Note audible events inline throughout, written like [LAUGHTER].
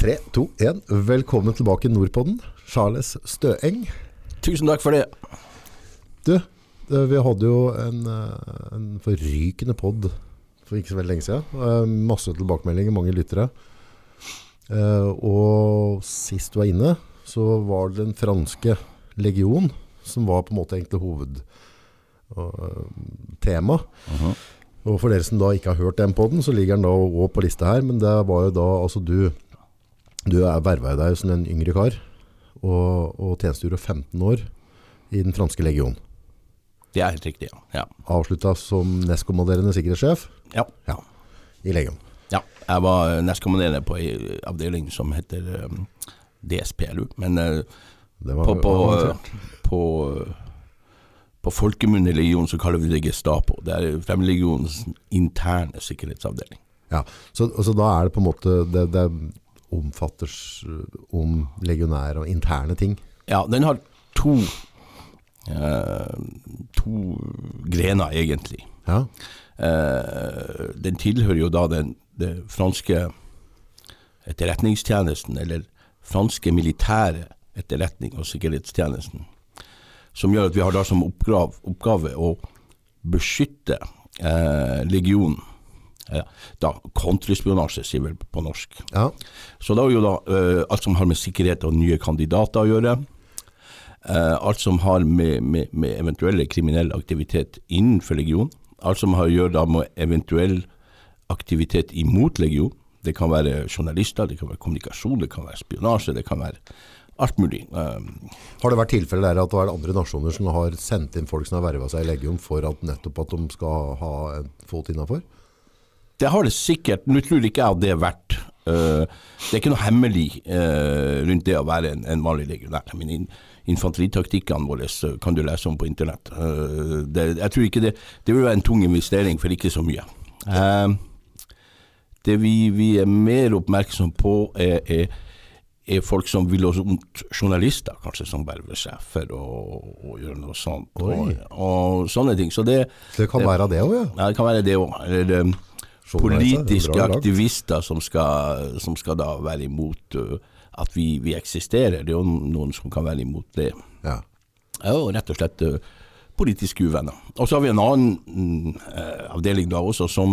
Tre, to, én. Velkommen tilbake i Nordpodden. Charles Støeng. Tusen takk for det. Du, eh, vi hadde jo en, eh, en forrykende pod for ikke så veldig lenge siden. Eh, Masse tilbakemeldinger, mange lyttere. Og sist du var inne, så var det den franske legion som var på en måte egentlig hovedtema. Og for dere som da ikke har hørt den podden, så ligger den da også på lista her. Men det var jo da, altså du, du er vervet deg som en yngre kar, og, og tjenestegjorde 15 år i den franske legion. Det er helt riktig, ja. Ja. Avslutta som nestkommanderende sikkerhetssjef ja. ja, i legion. ja. Jeg var nestkommanderende på ei avdeling som heter um, DSPLU. Men uh, Det var på, på, avansert. på, på folkemunne legion så kaller vi det Gestapo. Det er Fremmedlegionens interne sikkerhetsavdeling. Ja, så, så da er det på en måte Det, det omfatter om legionære og interne ting. Ja, den har to eh, To grener, egentlig. Ja, Eh, den tilhører jo da den den franske etterretningstjenesten, eller franske militære etterretning- og sikkerhetstjenesten, som gjør at vi har da som oppgave, oppgave å beskytte eh, legionen. Eh, da kontraspionasje, sier vel på norsk. ja, Så da er jo da uh, alt som har med sikkerhet og nye kandidater å gjøre. Uh, alt som har med, med, med eventuelle kriminell aktivitet innenfor legion. Alt som har å gjøre da med eventuell aktivitet imot legion. Det kan være journalister, det kan være kommunikasjon, det kan være spionasje, det kan være alt mulig. Eh, Har det vært tilfeller der at det er andre nasjoner som har sendt inn folk som har verva seg i legion for at nettopp at de skal ha en fot innafor? Det har det sikkert. Nå tror ikke jeg at det er verdt. uh, det er ikke noe hemmelig uh, rundt det å være en, en vanlig legionær. Men in, infanteritaktikkene våre kan du lese om på internett. Uh, det, jeg tror ikke det Det vil være en tung investering for ikke så mye. Eh, det vi, vi er mer oppmerksom på, er, er, er folk som vil oss ondt. Journalister, kanskje, som verver seg for å, å gjøre noe sånt. Og, og sånne ting. Så det, Så det kan være det òg, ja. ja, det kan være det òg. Politiske aktivister som skal, som skal da være imot uh, at vi, vi eksisterer. Det er jo noen som kan være imot det. ja. Og rett og slett uh, politiske uvenner. Og så har vi en annen eh, avdeling da også som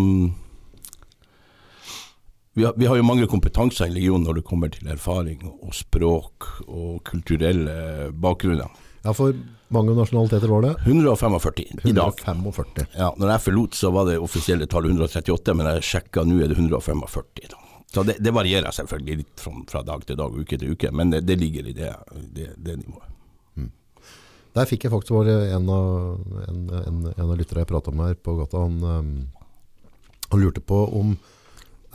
vi har, vi har jo mange kompetanser i legionen når det kommer til erfaring og språk og kulturelle bakgrunner. Ja, for mange nasjonaliteter var det? 145 i dag. 145. Ja, når jeg forlot så var det offisielle tallet 138, men jeg sjekka nå er det 145. Da. Så det, det varierer selvfølgelig litt fra, fra dag til dag, uke til uke, men det, det ligger i det, det, det nivået. Der fikk jeg faktisk bare en av, en, en, en av lyttere jeg pratet med her på gata, han, um, han lurte på om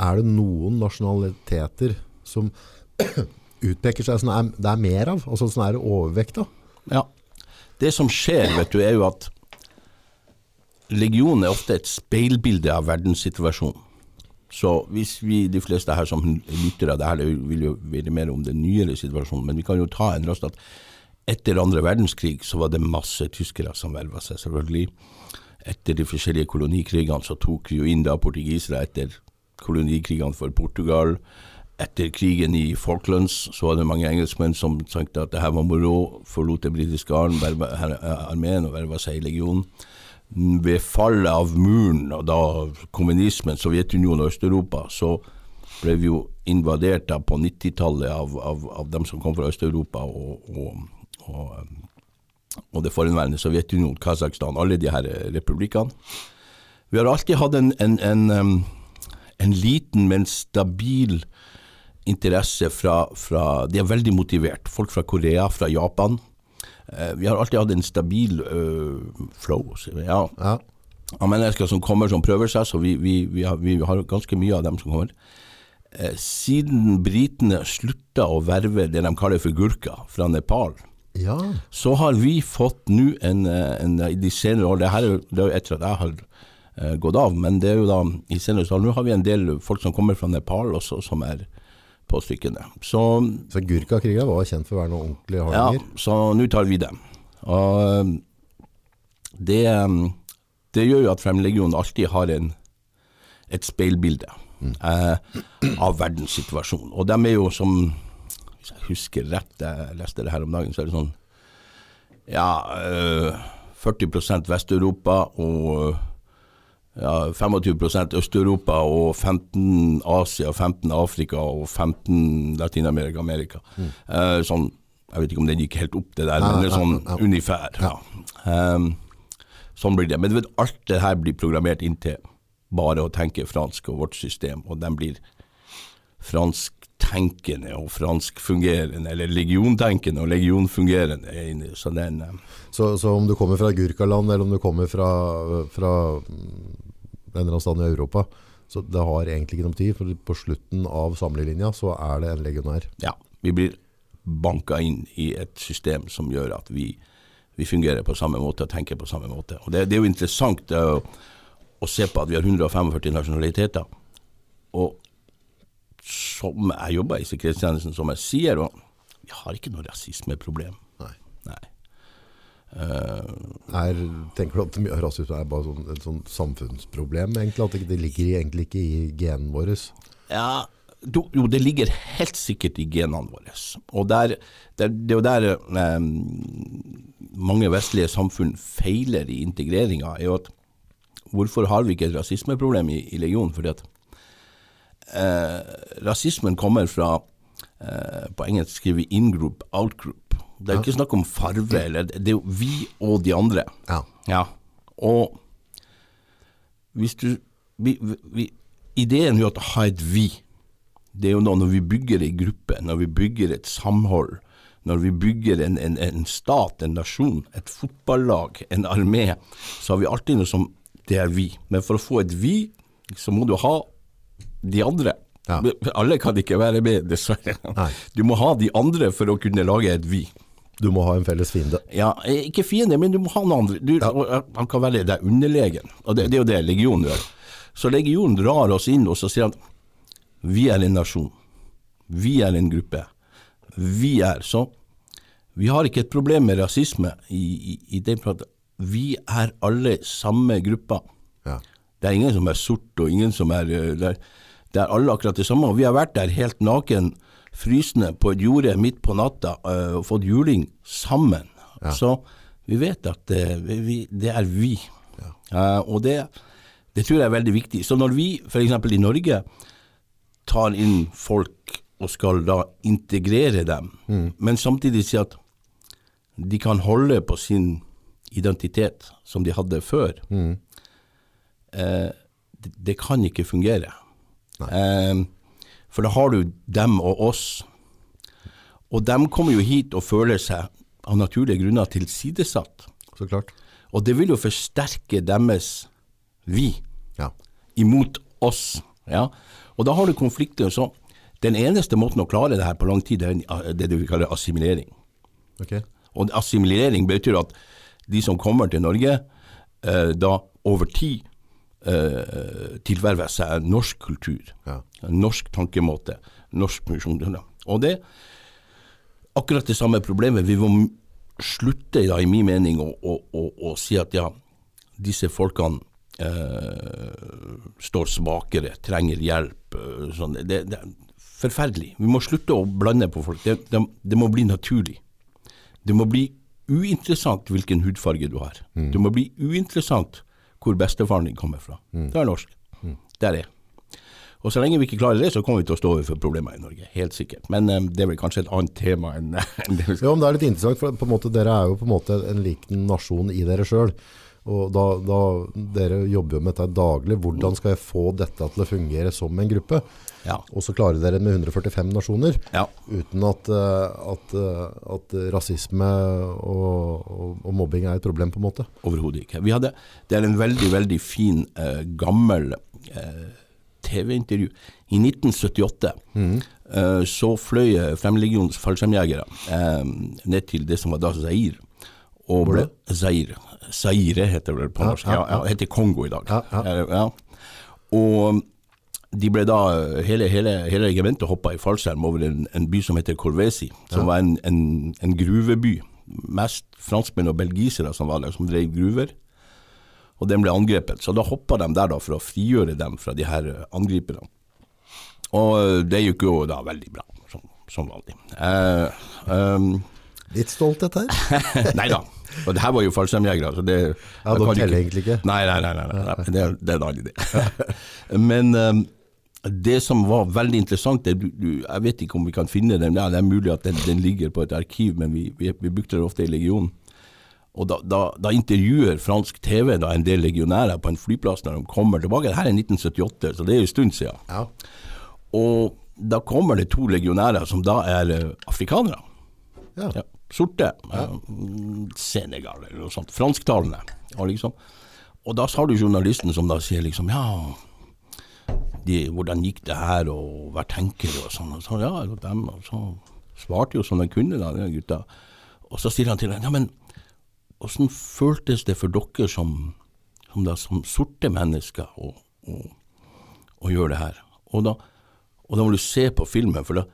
er det noen nasjonaliteter som [CLEARS THROAT] utpeker seg som det er, det er mer av, altså som er overvekt av? Ja. Det som skjer, vet du, er jo at legionen er ofte et speilbilde av verdenssituasjonen. Så hvis vi, de fleste her som lytter av det her, vil jo være mer om den nyere situasjonen, men vi kan jo ta en raskt at etter andre verdenskrig så var det masse tyskere som verva seg, selvfølgelig. Etter de forskjellige kolonikrigene så tok jo inn da portugisere etter kolonikrigene for Portugal. Etter krigen i Falklands så var det mange engelskmenn som tenkte at det her var moro, forlot den britiske armeen og verva seg i legionen. Ved fallet av muren, og da kommunismen, Sovjetunionen og Øst-Europa, så ble vi jo invadert da på 90-tallet av, av, av dem som kom fra Øst-Europa og, og, og, og det forhenværende Sovjetunionen, Kasakhstan, alle de her eh, republikkene. Vi har alltid hatt en, en, en, en liten, men stabil interesse fra, fra De er veldig motivert. Folk fra Korea, fra Japan. Eh, vi har alltid hatt en stabil eh, flow. Ja, Ja. av mennesker som kommer som prøver seg, så vi, vi, vi, har, vi har ganske mye av dem som kommer. Eh, siden britene slutta å verve det de kaller for gurka fra Nepal, ja. så har vi fått nå en, eh, en I de senere år, det her er det er jo etter at jeg har gått av, men det er jo da i senere år, nå har vi en del folk som kommer fra Nepal også, som er på stykkene. Så Så Gurkha-krigen var kjent for å være noe ordentlig ja, så nå tar vi dem. Og det, det gjør jo at Fremmedlegionen alltid har en, et speilbilde. eh, av verdenssituasjonen. Og de er jo som Hvis jeg husker rett, jeg leste det her om dagen, så er det sånn ja, eh, 40 Vest-Europa og ja, 25 Øst-Europa og 15 Asia, 15 Afrika og 15 Latin-Amerika. Amerika. Eh, sånn, jeg vet ikke om den gikk helt opp, det der, men det er sånn ja, ja. unifær. Ja. Um, sånn blir det. Men vet, alt det her blir programmert inntil bare å tenke fransk og vårt system, og den blir fransktenkende og franskfungerende, eller legiontenkende og legionfungerende. er inni. Så den eh, Så, så om du kommer fra Gurkaland, eller om du kommer fra, fra mm, en eller annen sted i Europa, så det har egentlig ikke noe tid, for på slutten av samlelinja så er det en legionær. Ja, vi blir banka inn i et system som gjør at vi, vi fungerer på samme måte og tenker på samme måte. Og Det, det er jo interessant å, å se på at vi har 145 nasjonaliteter. Og som jeg jobber i sikkerhetstjenesten, som jeg sier, og vi har ikke noe rasismeproblem. Nei. Nei. Uh, Er, tenker du at mye av rasisme er bare sånn, et sånn samfunnsproblem, egentlig? At det, ligger egentlig ikke i genene våre? Ja, jo, det ligger helt sikkert i genene våre. Og der, der, det er jo der eh, mange vestlige samfunn feiler i integreringa, er jo at hvorfor har vi ikke et rasismeproblem i, i legionen? Fordi at rasismen kommer fra eh, På engelsk skriver vi in-group, out-group. Det er jo ikke snakk om farve, eller det er jo vi og de andre. Ja. Ja, og hvis du vi, vi, Ideen med å ha et vi, det er jo nå når vi bygger ei gruppe, når vi bygger et samhold, når vi bygger en, en, en stat, en nasjon, et fotballag, en armé, så har vi alltid noe som det er vi. Men for å få et vi, så må du ha de andre. Ja. Alle kan ikke være med, dessverre. Nei. Du må ha de andre for å kunne lage et vi. Du må ha en felles fiende. Ja, ikke fiende, men du må ha noen andre. Du, eh, Han kan være er underlegen, og det, det er jo det legionen gjør. Så legionen drar oss inn, og så sier han vi er en nasjon. Vi er en gruppe. Vi er så. Vi har ikke et problem med rasisme i, i, i den praten. Vi er alle samme gruppa. Ja. Det er ingen som er sort, og ingen som er eh, det er, alle akkurat det samme. Og vi har vært der helt naken, frysende på et jorde midt på natta eh, og fått juling sammen. Så vi vet at eh, vi, det er vi. Eh, og det, det tror jeg er veldig viktig. Så når vi f.eks. i Norge tar inn folk og skal da integrere dem, men samtidig si at de kan holde på sin identitet som de hadde før, eh, det, det kan ikke fungere. Eh, for da har du dem og oss. Og dem kommer jo hit og føler seg av naturlige grunner tilsidesatt. Så klart. Og det vil jo forsterke deres vi Ja. imot oss. Ja. Og da har du konflikter. Så den eneste måten å klare det her på lang tid, det er det vi kaller assimilering. Okay. Og assimilering betyr at de som kommer til Norge, eh, da over tid eh, tilverve seg norsk kultur, Ja. norsk tankemåte, norsk funksjon. Og det akkurat det samme problemet. Vi må slutte, da, i min mening, å, å, å, å si at ja, disse folkene eh, står svakere, trenger hjelp. eh, Sånn. Det, det er forferdelig. Vi må slutte å blande på folk. Det, det, det må bli naturlig. Det må bli uinteressant hvilken hudfarge du har. Det må bli uinteressant hvor bestefaren din kommer fra. Det er norsk. Det er det. Og så lenge vi ikke klarer det, så kommer vi til å stå overfor problemer i Norge. Helt sikkert. Men um, det er vel kanskje et annet tema enn [LAUGHS] enn det vi skal Ja, men det er litt interessant, for måte, dere er jo på en måte en liten nasjon i dere sjøl. Og da, da dere jobber jo med dette daglig, hvordan skal jeg få dette til å fungere som en gruppe? Ja. Og så klarer dere med 145 nasjoner, Ja. uten at, eh, at, eh, at rasisme og, og, og mobbing er et problem på en måte. Overhodet ikke. Vi hadde, det er en veldig, veldig fin, eh, gammel eh, TV-intervju. I 1978 eh, så fløy eh, Fremmedlegionens fallskjermjegere ned til det som var da Zair. Og ble, Zaire. Zaire heter det på norsk. ja, Ja, heter Kongo i dag. Eh. Og de ble da, hele, hele, hele regimentet hoppa i fallskjerm over en, en by som heter Corvesi, som var en, en, en gruveby. Mest franskmenn og belgisere som var der, som drev gruver. Og den ble angrepet. Så da hoppa de der da for å frigjøre dem fra de her eh, angriperne. Og det gikk jo da veldig bra, som, som vanlig. Eh, um, Litt stolthet her. [LAUGHS] nei da. Og det her var jo fallskjermjegere, så det Ja, de teller egentlig ikke. Nei, nei, nei. nei, nei. Det, er, det er en annen idé. [LAUGHS] Men um, det som var veldig interessant, det, du, jeg vet ikke om vi kan finne den, ja, det er mulig at den, den ligger på et arkiv, men vi, vi, vi brukte den ofte i legionen. Og da, da, da, intervjuer fransk TV da en del legionærer på en flyplass når de kommer tilbake. Dette er 1978, så det er en stund siden. Ja. Og da kommer det to legionærer som da er afrikanere. afrikanere. Ja. Sorte. Ja. Senegal eller noe sånt. Fransktalende. Og, liksom. og da har du journalisten som da sier liksom ja de, hvordan gikk det her, og hva tenker du, og sånn. Og så, ja, og dem, og så svarte jo som de kunne, da, de gutta. Og så sier han til dem, ja, men åssen føltes det for dere som, som, da, som sorte mennesker å, å, å gjøre det her? Og da, og da må du se på filmen, for da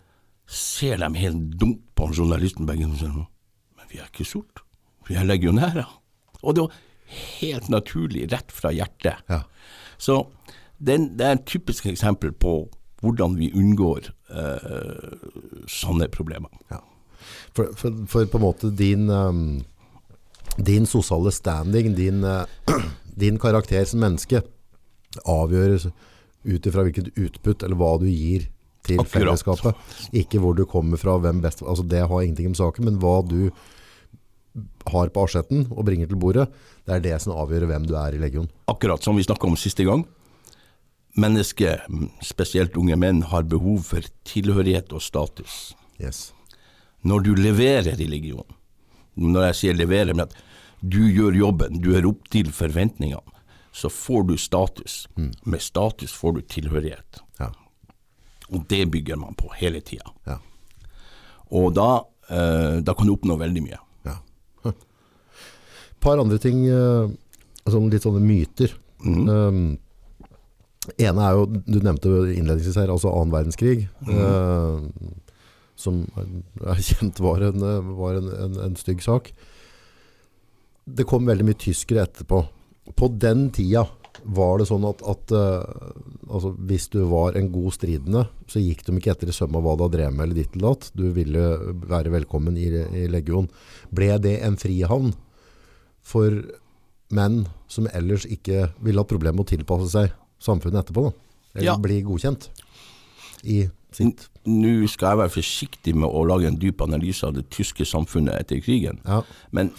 ser de helt dumt på en journalisten begge og sier men vi er ikke sort, vi er legionærer. Og det var helt naturlig, rett fra hjertet. Ja. Så den, det er et typisk eksempel på hvordan vi unngår eh, sånne problemer. Ja. For, for, for på en måte din, um, din sosiale standing, din, uh, [CLEARS THROAT] din karakter som menneske, avgjøres ut ifra hvilket utbytte eller hva du gir til Akkurat. fellesskapet. Ikke hvor du kommer fra, hvem best altså Det har ingenting med saken, men hva du har på asjetten og bringer til bordet, det er det som avgjør hvem du er i legion. Akkurat som vi snakka om siste gang. Mennesker, spesielt unge menn, har behov for tilhørighet og status. Yes. Når du leverer i legionen, når jeg sier leverer, men at du gjør jobben, du er opp til forventningene, så får du status. Med status får du tilhørighet. Og det bygger man på hele tida. Ja. Og da, eh, da kan du oppnå veldig mye. ja. Hm. [LAUGHS] par andre ting, eh, sånn litt sånne myter. Um, ene er jo, du nevnte innledningsvis her, altså annen verdenskrig. eh, som er [LAUGHS] kjent var en, var en, en, en stygg sak. Det kom veldig mye tyskere etterpå. På den tida var det sånn at, at uh, altså, hvis du var en god stridende, så gikk de ikke etter i sømma hva du drevet med eller ditt eller datt. Du ville være velkommen i, i legion. Ble det en frihavn for menn som ellers ikke ville hatt problemer med å tilpasse seg samfunnet etterpå? Da? Eller Ja. bli godkjent i sitt Nå skal jeg være forsiktig med å lage en dyp analyse av det tyske samfunnet etter krigen, Ja. men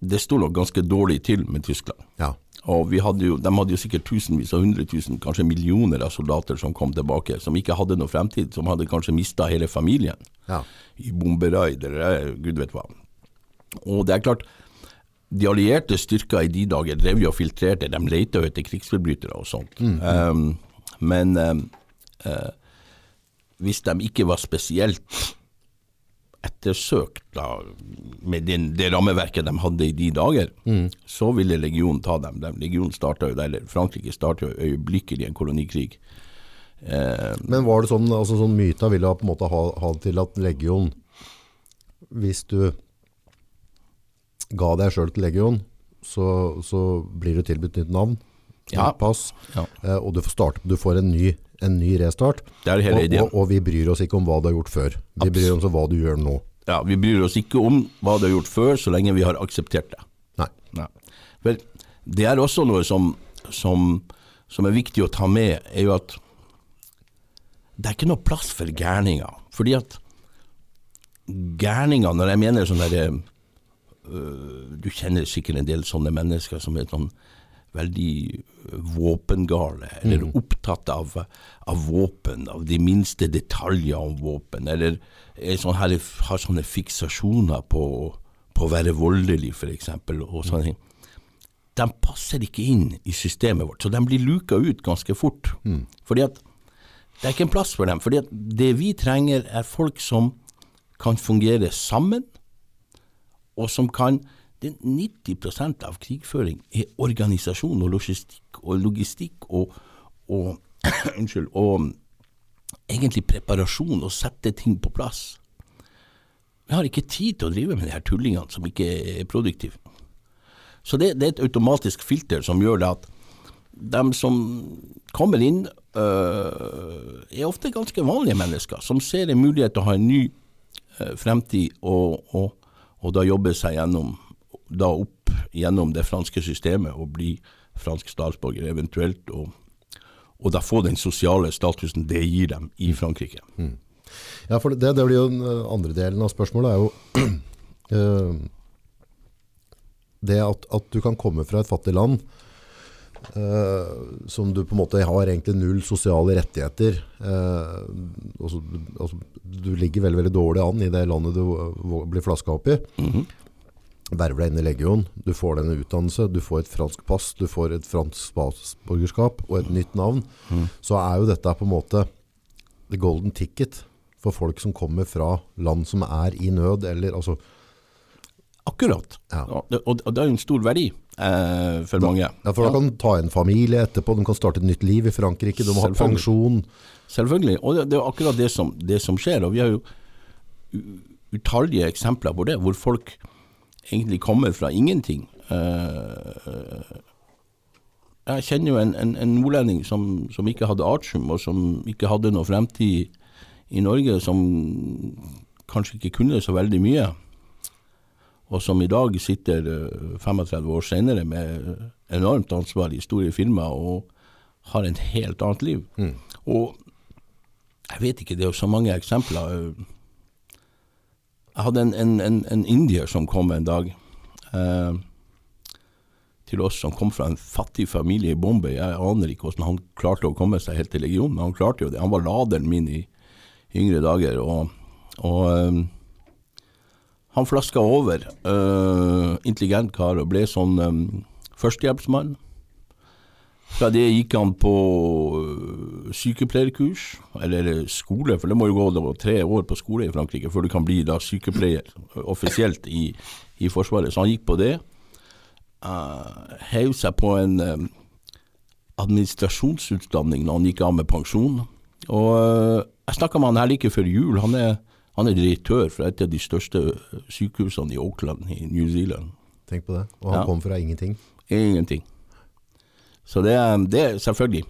det sto nok ganske dårlig til med Tyskland. ja. Og vi hadde jo, De hadde jo sikkert tusenvis og hundre tusen, kanskje millioner av soldater som kom tilbake, som ikke hadde noe fremtid, som hadde kanskje mista hele familien ja. i bomberaid eller gud vet hva. Og det er klart, de allierte styrker i de dager drev jo og filtrerte, de lette etter krigsforbrytere og sånt. Um, men um, uh, hvis de ikke var spesielt ettersøkt da, med den, det rammeverket de hadde i de dager, så ville legionen ta dem. De, legionen startet jo, eller Frankrike startet jo øyeblikkelig en kolonikrig. Eh, Men var det sånn, altså sånn myta ville på en måte ha, ha til at legion, hvis du ga deg selv til legion, så, så blir du tilbudt nytt navn, Ja. pass, Ja. eh, og du får, starte, du får en, ny, en ny restart. Det er hele og, ideen. og, og vi bryr oss ikke om hva du har gjort før. Vi bryr oss om hva du gjør nå. ja, vi bryr oss ikke om hva du har gjort før, så lenge vi har akseptert det. Nei. Nei. For det er også noe som, som, som er viktig å ta med, er jo at det er ikke noe plass for gærninger. Fordi at gærninger, når jeg mener sånn derre øh, Du kjenner sikkert en del sånne mennesker som er sånn veldig våpengale, eller opptatt av, av våpen, av de minste detaljer om våpen, eller er sånn her, har sånne fiksasjoner på, på å være voldelig, f.eks., og sånne ting. De passer ikke inn i systemet vårt, så de blir luka ut ganske fort. Fordi at det er ikke en plass for dem. Fordi at det vi trenger, er folk som kan fungere sammen, og som kan det 90% av krigføring er organisasjon og logistikk og, logistikk og, og [CLEARS THROAT] Unnskyld. Og egentlig preparasjon og sette ting på plass. Vi har ikke tid til å drive med de her tullingene som ikke er produktive. Så det, det er et automatisk filter som gjør det at de som kommer inn øh, er ofte ganske vanlige mennesker, som ser en mulighet til å ha en ny øh, fremtid, og, og, og, da jobbe seg gjennom, da opp gjennom det franske systemet og bli fransk statsborger eventuelt, og, og da få den sosiale statusen det gir dem i Frankrike. Mm. Ja, for det, det blir jo den andre delen av spørsmålet, er jo øh, [CLEARS THROAT] det at, at, du kan komme fra et fattig land Uh, som du på en måte har egentlig null sosiale rettigheter. Uh, altså, altså, du ligger veldig veldig dårlig an i det landet du blir flaska opp i. Mm -hmm. Verver deg inn i legion, du får deg en utdannelse, du får et fransk pass, du får et fransk statsborgerskap og et nytt navn. Mm. Så er jo dette på en måte the golden ticket for folk som kommer fra land som er i nød, eller altså Akkurat. Ja. Og, og det er jo en stor verdi eh, for mange. Ja, For da kan de ta en familie etterpå, de kan starte et nytt liv i Frankrike, de må ha pensjon. Selvfølgelig, og det, det er akkurat det som, det som, skjer. og Vi har jo utallige eksempler på det, hvor folk egentlig kommer fra ingenting. Eh, jeg kjenner jo en, en, en nordlending som, som, ikke hadde artium, og som ikke hadde noe fremtid i Norge, som kanskje ikke kunne så veldig mye og som i dag sitter 35 eh, år senere med enormt ansvar i store firmaer og har en helt annet liv. Mm. Og jeg vet ikke, det er jo så mange eksempler. Jeg hadde en, en, en, en indier som kom en dag eh, til oss, som kom fra en fattig familie i Bombay. Jeg aner ikke hvordan han klarte å komme seg helt til legionen, men han klarte jo det. Han var laderen min i yngre dager. og, og eh, han flaska over. Eh, intelligent kar og ble sånn um, førstehjelpsmann. Fra det gikk han på uh, sykepleierkurs, eller skole, for det må jo gå da, tre år på skole i Frankrike før du kan bli da sykepleier offisielt i, i Forsvaret. Så han gikk på det. Uh, Heiv seg på en um, administrasjonsutdanning når han gikk av med pensjon. Og uh, jeg snakka med han her like før jul. Han er han er direktør for et av de største sykehusene i Auckland i New Zealand. Tenk på det. Og han ja. kom fra ingenting. Ingenting. Så det det er selvfølgelig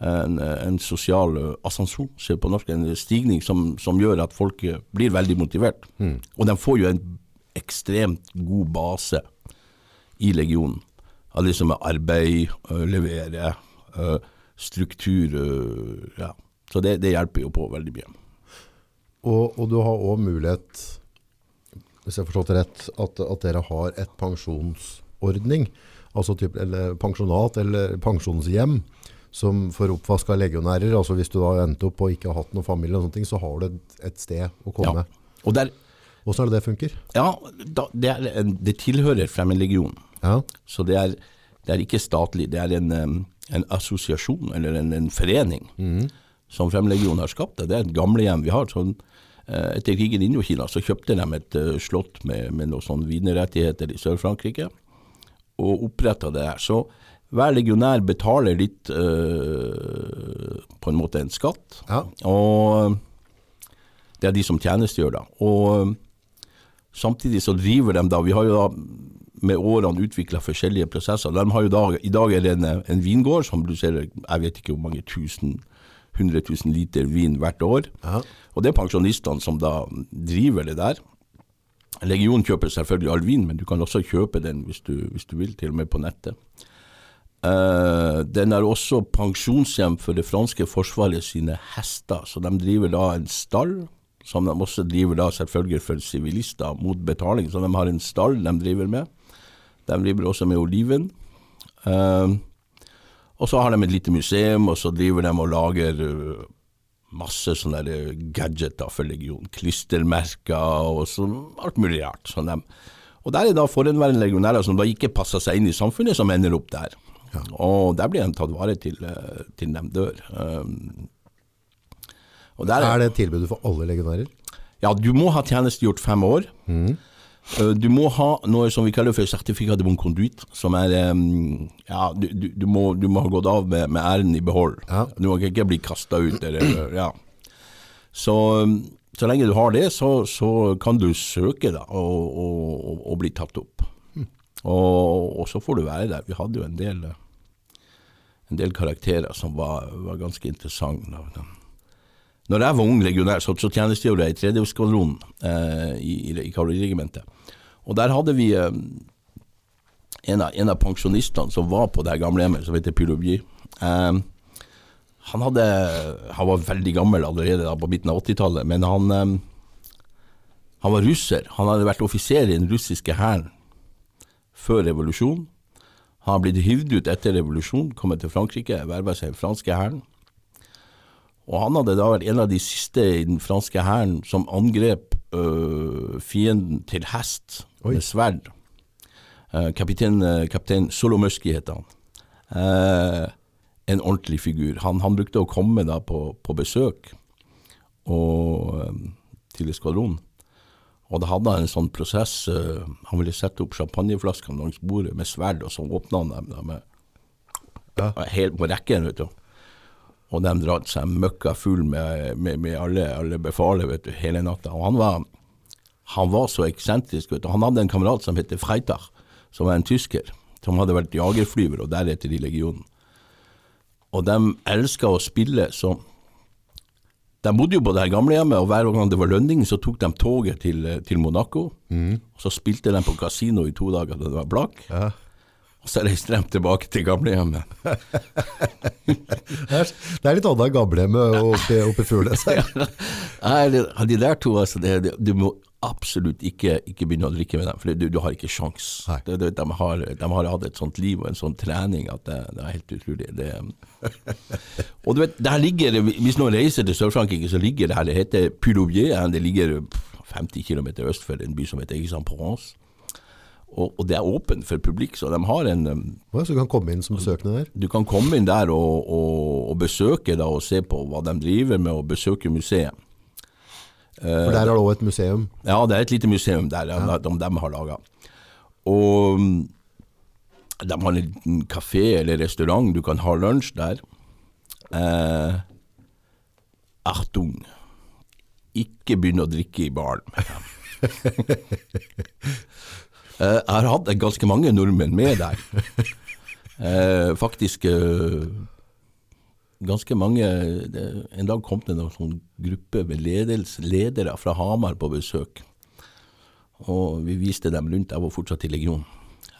en, en sosial ascension på norsk, en stigning som, som, gjør at folk blir veldig motivert. Mm. Og de får jo en ekstremt god base i legionen. Av det som er arbeid, levere, struktur. Ja. Så det, det hjelper jo på veldig mye. Og, og, du har òg mulighet, hvis jeg har forstått det rett, at, at, dere har et pensjonsordning, altså typ, eller pensjonat eller pensjonshjem, som for oppvaska legionærer. altså Hvis du da endte opp og ikke har hatt noen familie, og sånne ting, så har du et, et sted å komme. Ja. Og der, Hvordan er det det funker? Ja, da, det, er, det, tilhører Fremmedlegionen. Ja. Så det er, det er, ikke statlig. Det er en, en assosiasjon, eller en, en forening, mm. som Fremmedlegionen har skapt. Det er et gamlehjem vi har. sånn Eh, etter krigen i Indokina så kjøpte de et uh, slott med, med noen sånne wienerrettigheter i Sør-Frankrike, og oppretta det her. Så hver legionær betaler litt uh, på en måte en skatt, ja. og det er de som tjenestegjør da. Og samtidig så driver de da Vi har jo da med årene utvikla forskjellige prosesser. De har jo da, I dag er det en, en vingård som produserer jeg vet ikke hvor mange tusen 100 000 liter vin hvert år. Aha. Og det er pensjonistene som da driver det der. Legionen kjøper selvfølgelig all vin, men du kan også kjøpe den hvis du, hvis du vil, til og med på nettet. Uh, den er også pensjonshjem for det franske forsvaret sine hester, så de driver da en stall, som de også driver da selvfølgelig for sivilister mot betaling, så de har en stall de driver med. De driver også med oliven. Uh, og så har de et lite museum, og så driver de og lager uh, masse sånne gadgeter for Legion. Klistremerker og sånn, alt mulig rart. Sånn. Og der er da forhenværende legionærer som da ikke passer seg inn i samfunnet, som ender opp der. Ja. Og der blir de tatt vare til, uh, til de dør. Um, er, er det tilbud for alle legionærer? Ja, du må ha tjenestegjort fem år. Mm. Eh, du må ha noe som vi kaller for sertifikat de bon conduite, som er Ja, du, du, du, må, du må, ha gått av med, med æren i behold. Ja. Du må ikke bli kasta ut, eller Ja. Så, så lenge du har det, så, så kan du søke da, og, og, og bli tatt opp. Mm. Og, og, så får du være der. Vi hadde jo en del en del karakterer som var, var ganske interessante. Når jeg var ung legionær, så, så tjenestegjorde jeg i tredje skvadron eh, i, i, kavaleriregimentet. Og der hadde vi eh, en, av, en, av, pensjonistene som var på det gamlehjemmet, som heter Pyrobier. Eh, han, hadde, han var veldig gammel allerede da, på midten av 80-tallet, men han, eh, han var russer. Han hadde vært offiser i den russiske hæren før revolusjonen. Han har blitt hivd ut etter revolusjonen, kommet til Frankrike, verva seg i den franske hæren. Og han hadde da vært en av de siste i den franske hæren som angrep øh, fienden til hest Oi. med sverd. Uh, kaptein, uh, kaptein Solomuski het han. Uh, en ordentlig figur. Han, han, brukte å komme da på, på besøk og, til skvadronen. Og da hadde han en sånn prosess. han ville sette opp champagneflaskene langs bordet med sverd, og så åpna han dem da med, ja. helt på rekken. vet du. Og de dratt seg møkka full med, med, med alle, alle befalet vet du, hele natta. Og han var, han var så eksentrisk. du. Han hadde en kamerat som het Freitar, som var en tysker. Som hadde vært jagerflyver og deretter i legionen. Og de elska å spille, så de bodde jo på det her gamlehjemmet, og hver gang det var lønning, så tok de toget til, til Monaco. Mm. Og så spilte de på kasino i to dager da det var blakk. Ja. Og så reiste de tilbake til gamlehjemmet. det er litt annet gamlehjemmet oppe, oppe i Fugles her. [LAUGHS] ja, de der to, altså, det, det, du må absolutt ikke, ikke, begynne å drikke med dem, for du, du har ikke sjans. De, det, de, har, de, har, hatt et sånt liv og en sånn trening at det, det er helt utrolig. [LAUGHS] og du vet, der ligger, Hvis noen reiser til Sør-Frankrike, så ligger det her, det heter Pulouvier, det ligger 50 km øst for en by som heter Aix-en-Provence. Og, og, det er åpent for publikk, så de har en ja, Så du kan komme inn som besøkende der? Du kan komme inn der og, og, og besøke da, og se på hva de driver med, og besøke museet. For der er det òg et museum? Ja, det er et lite museum der ja. de, de, har laga. Og um, de har en liten kafé eller restaurant, du kan ha lunsj der. Eh, Achtung, ikke begynn å drikke i baren. [LAUGHS] [LAUGHS] Eh, jeg har hatt ganske mange nordmenn med der. Eh, faktisk eh, ganske mange En dag kom det en sånn gruppe med ledels, ledere fra Hamar på besøk. Og vi viste dem rundt. Jeg var fortsatt i legionen.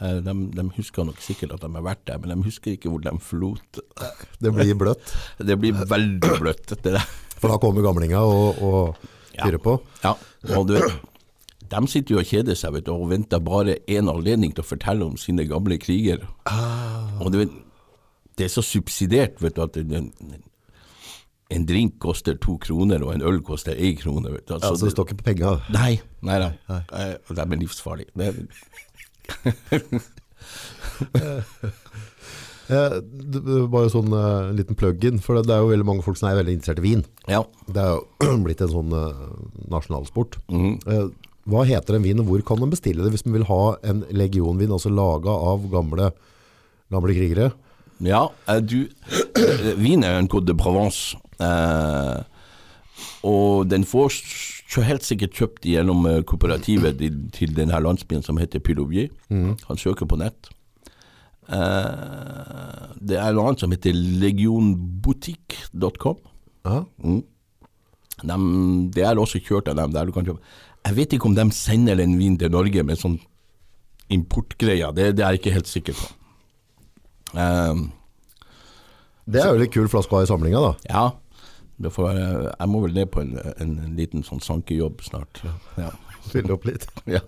De, de, husker nok sikkert at de har vært der, men de husker ikke hvor de forlot. Det blir bløtt? [LAUGHS] Det blir veldig bløtt. For da kommer gamlinga og, og fyrer ja. på? Ja, og du vet de sitter jo og kjeder seg vet du, og venter bare én anledning til å fortelle om sine gamle kriger. Ah. Og vet, Det er så subsidiert vet du, at en, en drink koster to kroner, og en øl koster én krone. Vet du. Altså, ja, så det står ikke på penger? Nei, nei, nei. nei. Og de er livsfarlige. Det [LAUGHS] eh, bare sånn uh, liten plug-in, for det, det, er jo veldig mange folk som er veldig interessert i vin. Ja. Det er jo [CLEARS THROAT] blitt en sånn uh, nasjonalsport. Mm. Uh, hva heter en vin, og hvor kan man bestille det hvis man vil ha en legionvin, altså laga av gamle, gamle, krigere? Ja, eh, du eh, Vin er en Côte de Provence. Eh, og den får helt sikkert kjøpt gjennom eh, kooperativet til, denne landsbyen som heter Pilovier. Mm. Han søker på nett. Eh, det er noe annet som heter legionboutique.com. Mm. De, det er også kjørt av dem der du kan kjøpe. Jeg vet ikke om de sender den vinen til Norge med sånn importgreier, det, det, er jeg ikke helt sikker på. Um, det er jo litt kul flaske å ha i samlinga, da. Ja. Får, jeg må vel ned på en, en, liten sånn sankejobb snart. Ja. Fylle opp litt. [LAUGHS] ja.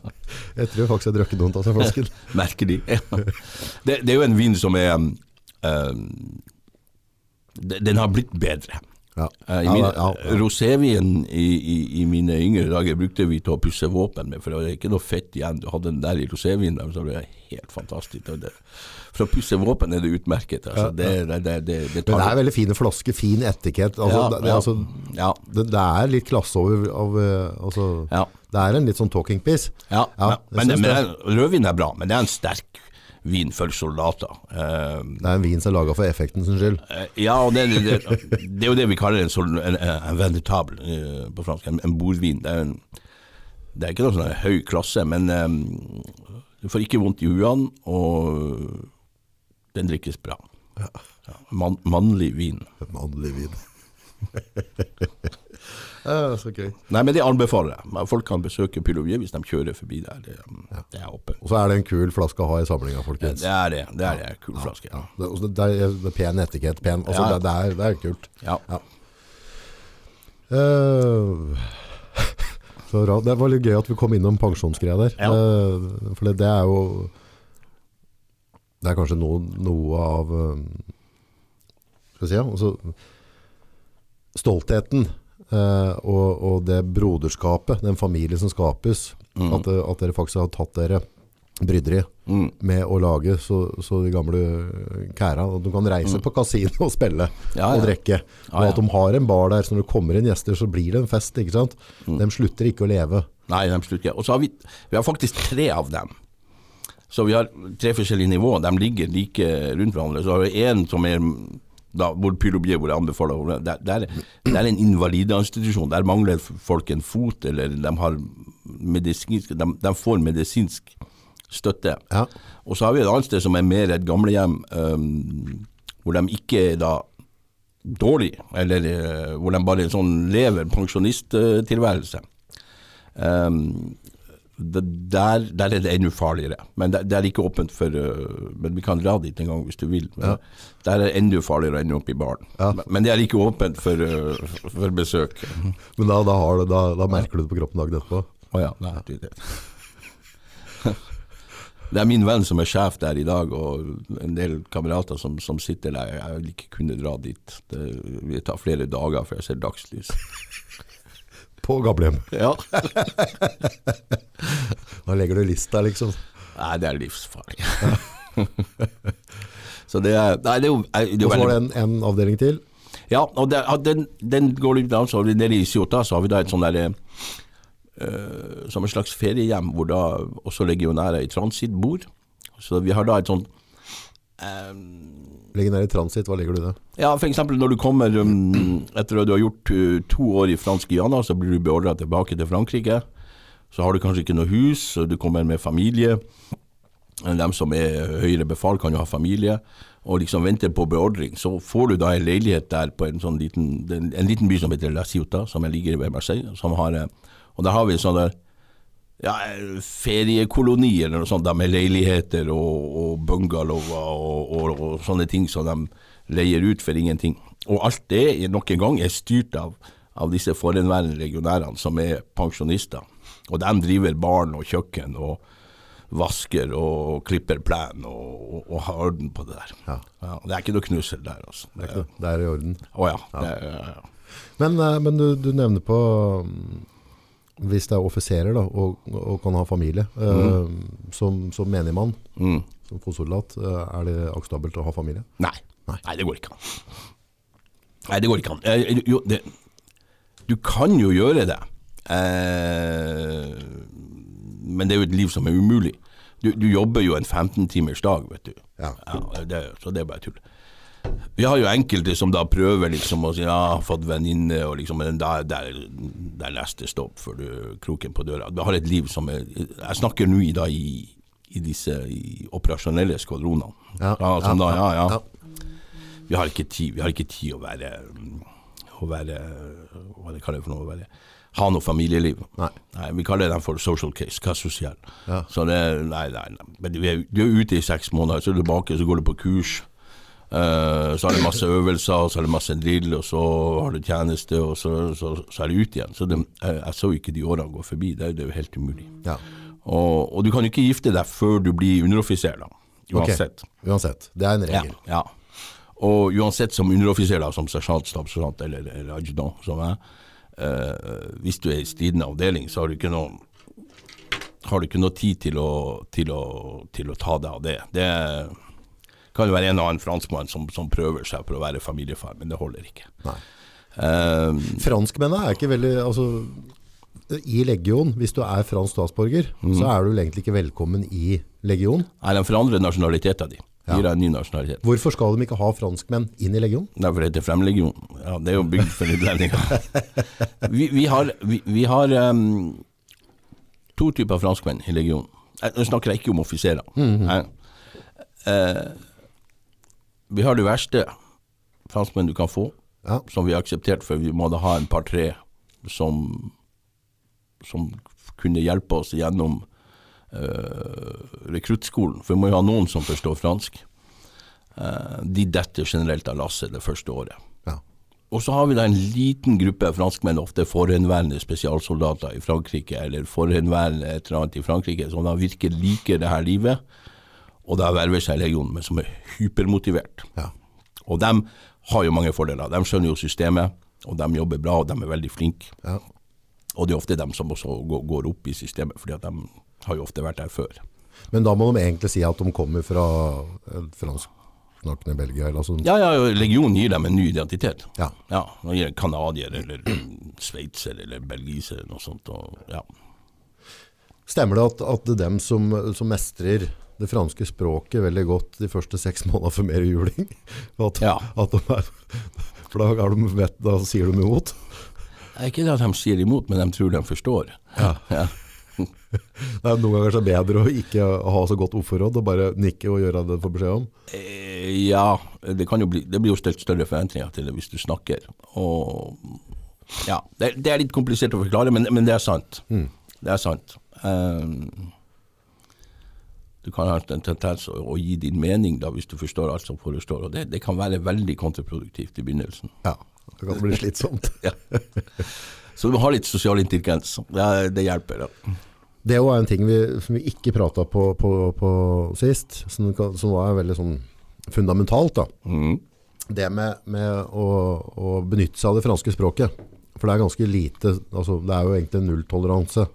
Jeg tror faktisk jeg drakk noen av seg flasken. [LAUGHS] Merker de. det, det, er jo en vin som er um, Den har blitt bedre. Ja. Uh, ja, ja, Rosévin i, i, i, mine yngre dager brukte vi til å pusse våpen med, for det var ikke noe fett igjen. Du hadde den der i rosévin, så ble det helt fantastisk. Det, for å pusse våpen er det utmerket. Altså. Det, det, Men det er veldig fine flasker, fin etikett. Altså, altså, det, er litt klasse over av, eh, altså, Det er en litt sånn talking piece. Ja, men, men rødvin er bra, men det er en sterk vin for soldater. Uh, det er en vin som er laga for effekten sin skyld? Uh, ja, og det, det, det, er jo det vi kaller en, en, en vendetable uh, på fransk. En, en bordvin. Det er, en, det er ikke noe sånn høy klasse, men um, du får ikke vondt i huene, og den drikkes bra. Ja, man, mannlig vin. Mannlig vin. [LAUGHS] ja, så gøy. Nei, men det anbefaler jeg. Folk kan besøke Pylovje hvis de kjører forbi der. Det, det er åpent. Og så er det en kul flaske å ha i samlinga, folkens. det er det. Det er det. Kul flaske. Ja. Det, er, det er pen etikett. Pen. Også, Ja. det, det, er, det er kult. Ja. [LAUGHS] Så. Det var litt gøy at vi kom innom pensjonsgreia der. Ja. Eh, for det, det er jo Det er kanskje noe, noe av eh, Skal vi si ja, altså, Stoltheten eh, og, og det broderskapet, den familie som skapes. At, eh, at dere faktisk har tatt dere bryderi Mm. med å lage så, så de gamle kæra At Du kan reise på kasino og spille Mm. Ja, og ja. drikke. Ja, Og at de har en bar der, så når det kommer inn gjester, så blir det en fest. ikke sant? Mm. De slutter ikke å leve. Nei, de slutter ikke. Og så har vi, vi har faktisk tre av dem. Så vi har tre forskjellige nivåer. De ligger like rundt hverandre. Så har vi én som er da, hvor jeg anbefaler det, er, det er en invalideinstitusjon. Der mangler folk en fot, eller de, har medisinsk, de, de får medisinsk støtte. Ja. Og så har vi et annet sted som er mer et gamlehjem, um, hvor de ikke er da dårlig, eller uh, hvor de bare sånn lever pensjonisttilværelse. Um, det, der, der er det enda farligere. Men det, det er ikke åpent for uh, Men vi kan dra dit en gang hvis du vil. Men Der er det enda farligere å ende opp i baren. Ja. Men, det er ikke åpent for, uh, for besøk. [LAUGHS] Men da, da, har du, da, da merker du det på kroppen dagen etterpå. Å ja, nei, det, det. det er min venn som er sjef der i dag, og en del kamerater som, som sitter der. Jeg vil ikke kunne dra dit. Det vil ta flere dager før jeg ser dagslys. På gamlehjem. Ja. [LAUGHS] Da legger du lista, liksom. Nei, det er livsfarlig. [LAUGHS] Så det er Nei, det er jo, det er jo Og så var det en, en avdeling til. Ja, og det, den, den går litt down. Så har vi nede i Isjota, så har vi da et sånn derre uh, Som et slags feriehjem hvor da også legionærer i transit bor. Så vi har da et sånt eh, Ligger i transit, hva legger du i det? Ja, eksempel når du kommer um, etter at du har gjort uh, to år i fransk Guyana, så blir du beordra tilbake til Frankrike. Så har du kanskje ikke noe hus, du kommer med familie. De som er høyere befal, kan jo ha familie, og liksom venter på beordring. Så får du da en leilighet der på en sånn liten, en, en liten by som heter La Ciuta, som ligger ved Marseille. Har, eh, og der har vi sånn der ja, feriekoloni eller noe sånt, med leiligheter og, og bungalower og, og, og sånne ting som de leier ut for ingenting. Og alt det nok en gang er styrt av, av disse forhenværende legionærene som er pensjonister. Og de driver barn og kjøkken og vasker og klipper plen og, og, og har orden på det der. Ja. det er ikke noe knussel der, altså. Det er, det. er i orden. Å ja. Det, er- ja, ja. Men, eh, men du, du nevner på mm, Hvis det er offiserer da, og, og kan ha familie, eh, som, som menigmann, Mm. som fotsoldat, uh, er det akseptabelt å ha familie? Nei. Nei. det går ikke an. Nei, det går ikke an. Eh, jo, det, du kan jo gjøre det, eh, men det er jo et liv som er umulig. Du, du jobber jo en 15 timers dag, vet du. Ja. det, så det er bare tull. Vi har jo enkelte som da prøver liksom å si ja, fått venninne, og liksom, men der, der, der neste stopp før du kroken på døra. Du har et liv som er Jeg snakker nå i, da, i, i disse i operasjonelle skvadronene. Ja, sånn ja, da, ja, ja. ja. Vi har ikke tid, vi har ikke tid å være å være Hva det kaller det for noe? Å være, ha noe familieliv. Nei. Vi kaller den for social case. Er sosial? Ja. Så det, nei, nei, nei. Men du er, du er ute i seks måneder, så er du tilbake, så går du på kurs. Uh, så har du masse øvelser, så har du masse drill, og så har du tjeneste, og så, så, så er du ute igjen. Så det, jeg, jeg så ikke de årene gå forbi. Det, det er jo helt umulig. Ja. Og, og du kan jo ikke gifte deg før du blir underoffiser, da. Uansett. Uansett. Uansett. Det er en Ja, regel. ja. Og uansett som underoffiser, da, som sersjant, stabssersjant eller, eller adjudant, som jeg, eh, hvis du er i stridende avdeling, så har du ikke noe har du ikke noe tid til å, til å, til å ta deg av det. Det kan jo være en og annen franskmann som, som prøver seg på å være familiefar, men det holder ikke. Nei. Eh, Franskmennene er ikke veldig altså, I legion, hvis du er fransk statsborger, mm. så er du egentlig ikke velkommen i legion. Nei, de forandrer nasjonaliteten din. Ja. Gir deg en ny nasjonalitet. Hvorfor skal de ikke ha franskmenn inn i legion? Nei, for det Fremlegion. Ja, det er jo bygd for utlendinger. [LAUGHS] vi, vi har, vi, vi har um, to typer franskmenn i legionen. Nå snakker jeg ikke om offiserer. Nei. Eh, vi har det verste franskmenn du kan få, Ja. som vi har akseptert, for vi måtte ha en par-tre som, som kunne hjelpe oss gjennom uh, rekruttskolen. For vi må jo ha noen som forstår fransk. uh, de detter generelt av lasset det første året. Ja. Og så har vi da en liten gruppe franskmenn, ofte forhenværende spesialsoldater i Frankrike, eller forhenværende et eller annet i Frankrike, som da virkelig liker det her livet, og da verver seg legionen, men som er hypermotivert. Ja. Og de har jo mange fordeler. De skjønner jo systemet, og de jobber bra, og de er veldig flinke. Ja. Og det er ofte dem som også går, går opp i systemet, fordi at de har jo ofte vært der før. Men da må de egentlig si at de kommer fra eh, fransksnakkende Belgia. Eller altså, Ja, ja, legionen gir dem en ny identitet. Ja. Ja, de gir canadier eller sveitser eller belgiser eller noe sånt. Og, ja. Stemmer det at, at det er dem som, som mestrer det franske språket veldig godt de første seks måneder for mer juling? [LAUGHS] At, Ja. at de er, for da, er de, vet, da sier de imot? Det ikke det at de sier imot, men de tror de forstår. Ja. Ja. Det er noen ganger så bedre å ikke ha så godt ordforråd og bare nikke og gjøre det du får beskjed om. Eh, ja, det, bli, det blir jo stilt større forventninger til det hvis du snakker. Og ja, det, det er litt komplisert å forklare, men, men det er sant. Det er sant. Um, du kan ha en tendens å, å gi din mening da, hvis du forstår alt som forestår, og det, det kan være veldig kontraproduktivt i begynnelsen. Ja, det kan bli slitsomt. [LAUGHS] Ja. Så du må ha litt sosial intelligens. Det, det hjelper. Ja. Det jo en ting vi, som vi ikke pratet på, på, på sist, som, som var veldig sånn fundamentalt da. Mm. Det med, med å, å benytte seg av det franske språket. For det er ganske lite, altså det er jo egentlig nulltoleranse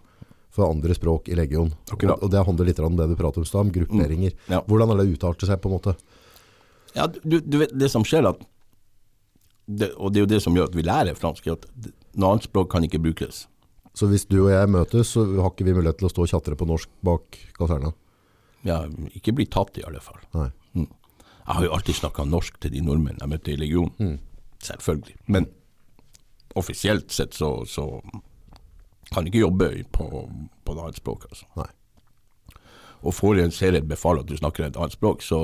for andre språk i legion. Og, og det handler litt om det du prater om Stam, grupperinger. Mm. Ja. Hvordan er det uttalte seg på en måte? Ja, du, du vet, det som skjer at det, Og det er jo det som gjør at vi lærer fransk, at det- noe annet språk kan ikke brukes. Så hvis du og jeg møtes, så har ikke vi mulighet til å stå og tjatre på norsk bak kaserna. Ja, ikke bli tatt i alle fall. Nei. Jeg har jo alltid snakka norsk til de nordmenn jeg møtte i legionen. Selvfølgelig. Men offisielt sett så, så kan jeg ikke jobbe på, på et annet språk. Altså. Nei. Og får en ser et befal at du snakker et annet språk, så,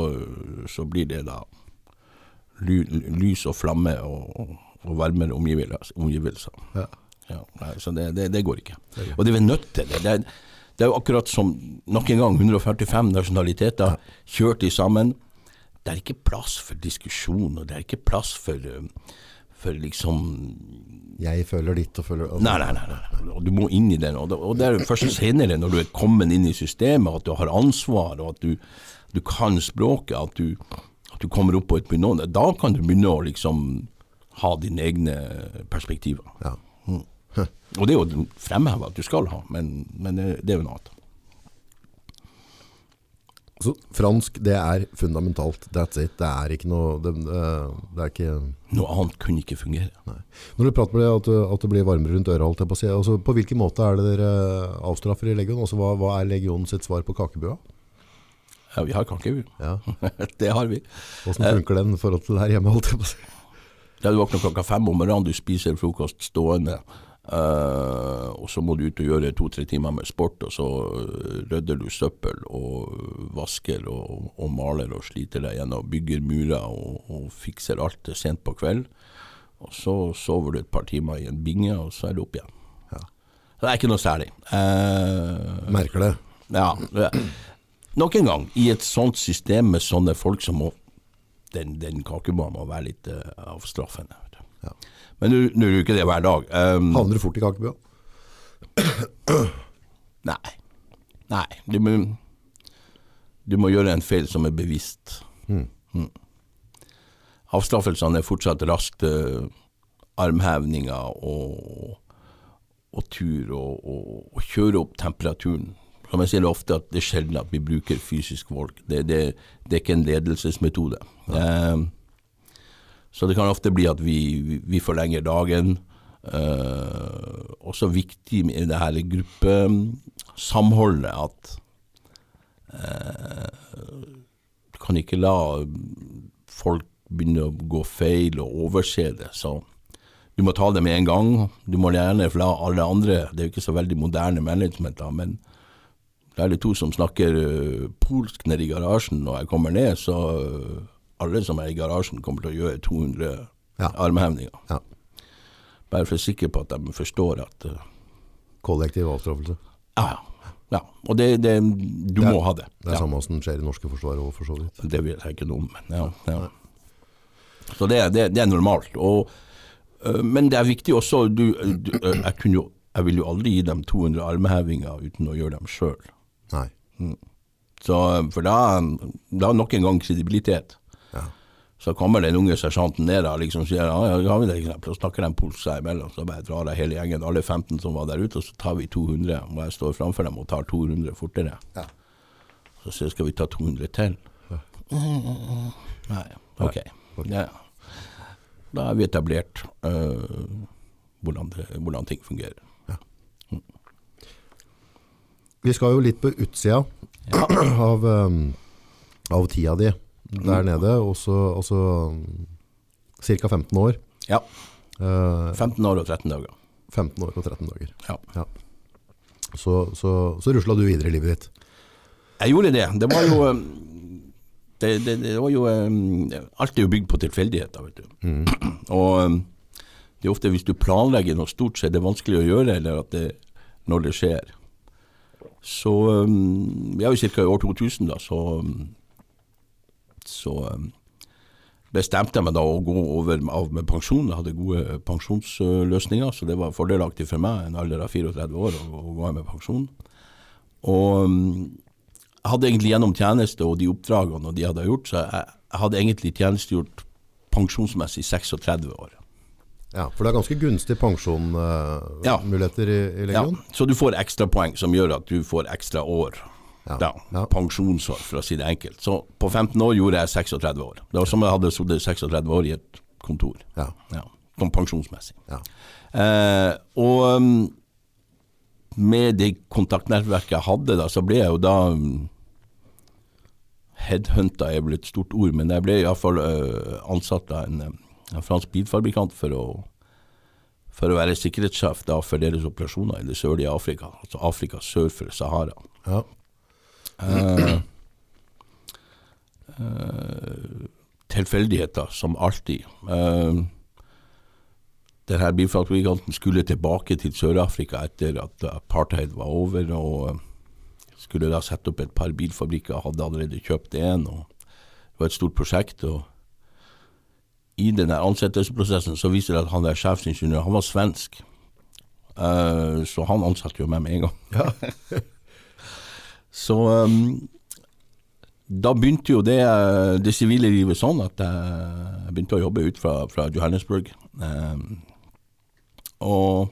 så blir det da ly, lys og flamme og, og varmere omgivelser. Ja. Ja, nei, så det, det, det går ikke. Og det er vi nødt til det. Det er, det er jo akkurat som nok en gang 145 nasjonaliteter kjørt i sammen. Det er ikke plass for diskusjon, og det er ikke plass for, eh, for liksom Jeg føler ditt og føler Nei, nei, nei. nei. Du må inn i den. Og det, er først senere, når du er kommet inn i systemet, at du har ansvar, og at du, du kan språket, at du, at du kommer opp på et nivå. Da kan du begynne å liksom ha dine egne perspektiver. Ja. [LAUGHS] Og det er jo fremheva at du skal ha, men, men det, det er jo noe annet. Så fransk, det er fundamentalt. That's it. Det er ikke noe Det, det er ikke Noe annet kunne ikke fungere. Når du prater med det, at, at det blir varmere rundt øret, holdt jeg på å si. Altså, på hvilken måte er det dere avstraffer i legion? Altså, hva, hva er legionen sitt svar på kakebua? Ja, vi har kakebu Ja. [LAUGHS] det har vi. Hvordan funker den i forhold til her hjemme, holdt jeg på å si? Du våkner klokka fem om morgenen, du spiser frokost stående, Uh, og så må du ut og gjøre to-tre timer med sport, og så eh, rydder du søppel og vasker og, og maler og sliter deg gjennom, bygger murer og, og fikser alt til sent på kveld. Og så sover du et par timer i en binge, og så er du opp igjen. Ja. Det er ikke noe særlig. Uh, Merker det. ja, det- nok en gang, i et sånt system med sånne folk som må Den, den kakebanen må være litt uh, avstraffende. vet du. Ja. Men nå det jo ikke det hver dag. Um, Havner du fort i kakebua? [CLEARS THROAT] nei. Nei. Du må, du må gjøre en feil som er bevisst. Mm. Avstraffelsene er fortsatt raskt uh, armhevninger og, og tur og, og, og kjøre opp temperaturen. Som jeg sier ofte, at det er sjelden at vi bruker fysisk vold. Det, det, det er ikke en ledelsesmetode. Eh, så det kan ofte bli at vi, vi, forlenger dagen. Eh, også viktig med det her gruppesamholdet at eh, du kan ikke la folk begynne å gå feil og overse det. Så du må ta det med en gang. Du må gjerne la alle andre Det er jo ikke så veldig moderne management, da, men det er de to som snakker eh, polsk nede i garasjen når jeg kommer ned, så, alle som er i garasjen, kommer til å gjøre 200 Ja. armhevninger. Ja. Bare for å være sikker på at de forstår at uh, Kollektiv avstraffelse. Ja, ja. Og det, det, du Det er- må ha det. Det er ja. samme som skjer i norske forsvaret òg, for så vidt. Det vet jeg ikke noe om, ja. ja. Så det, det, det er normalt. Og, uh, men det er viktig også du, du, uh, jeg, kunne jo, jeg vil jo aldri gi dem 200 armhevinger uten å gjøre dem sjøl. Nei. Så, øh, For da, da nok en gang kredibilitet. Ja. Så kommer den unge sersjanten ned og liksom sier ja, ja, har vi det eksempel, og snakker de polsk seg imellom. Så bare drar jeg hele gjengen, alle 15 som var der ute, og så tar vi 200. Og jeg står framfor dem og tar 200 fortere. Ja. Så sier jeg skal vi ta 200 til? Nei, ok. Ja. Da har vi etablert uh, hvordan, det, hvordan ting fungerer. Vi skal jo litt på utsida Ja. av, um, av tida di der nede, og så altså, ca. 15 år. ja. Eh, 15 år og 13 dager. 15 år og 13 dager. Ja. Så, så, så rusla du videre i livet ditt. Jeg gjorde det. Det var jo det, det, det var jo Alt er jo bygd på tilfeldigheter, vet du. [CLEARS THROAT] Og det er ofte hvis du planlegger noe stort, så er det vanskelig å gjøre, eller at det, når det skjer. Så øhm, Vi er jo ca. i år 2000, da, så så øhm, bestemte jeg meg da å gå over av med pensjon. Jeg hadde gode pensjonsløsninger, så det var fordelaktig for meg, en alder av 34 år, å, gå av med pensjon. Og jeg hadde egentlig gjennom tjeneste og de oppdragene og de hadde gjort, så jeg, jeg hadde egentlig tjenestegjort pensjonsmessig 36 år. Ja, For det er ganske gunstig uh, Ja. i, i, i Ja, så du får ekstra poeng som gjør at du får ekstra år. Ja. Ja, Ja. Pensjonsår, for å si det enkelt. Så på 15 år gjorde jeg 36 år. Det var som om jeg hadde sittet 36 år i et kontor. Ja. Ja, Sånn pensjonsmessig. Ja. Eh, og um, med det kontaktnettverket jeg hadde, da, så ble jeg jo da um, Headhunta er vel et stort ord, men jeg ble iallfall uh, ansatt av en, en fransk bilfabrikant for å, for å være sikkerhetssjef da, for deres operasjoner i det sørlige Afrika, altså Afrika sør for Sahara. Ja. Eh, eh, tilfeldigheter, som alltid. Uh, denne bilfabrikanten skulle tilbake til Sør-Afrika etter at apartheid var over, og eh, skulle da sette opp et par bilfabrikker, hadde allerede kjøpt og det var et stort prosjekt. og I denne ansettelsesprosessen så viser det at han der sjefsingeniør, han var svensk. Uh, så han ansatte jo meg med en gang. [LAUGHS] Så um, da begynte jo det, eh, det sivile livet sånn at jeg begynte å jobbe ut fra, fra Johannesburg. Um, og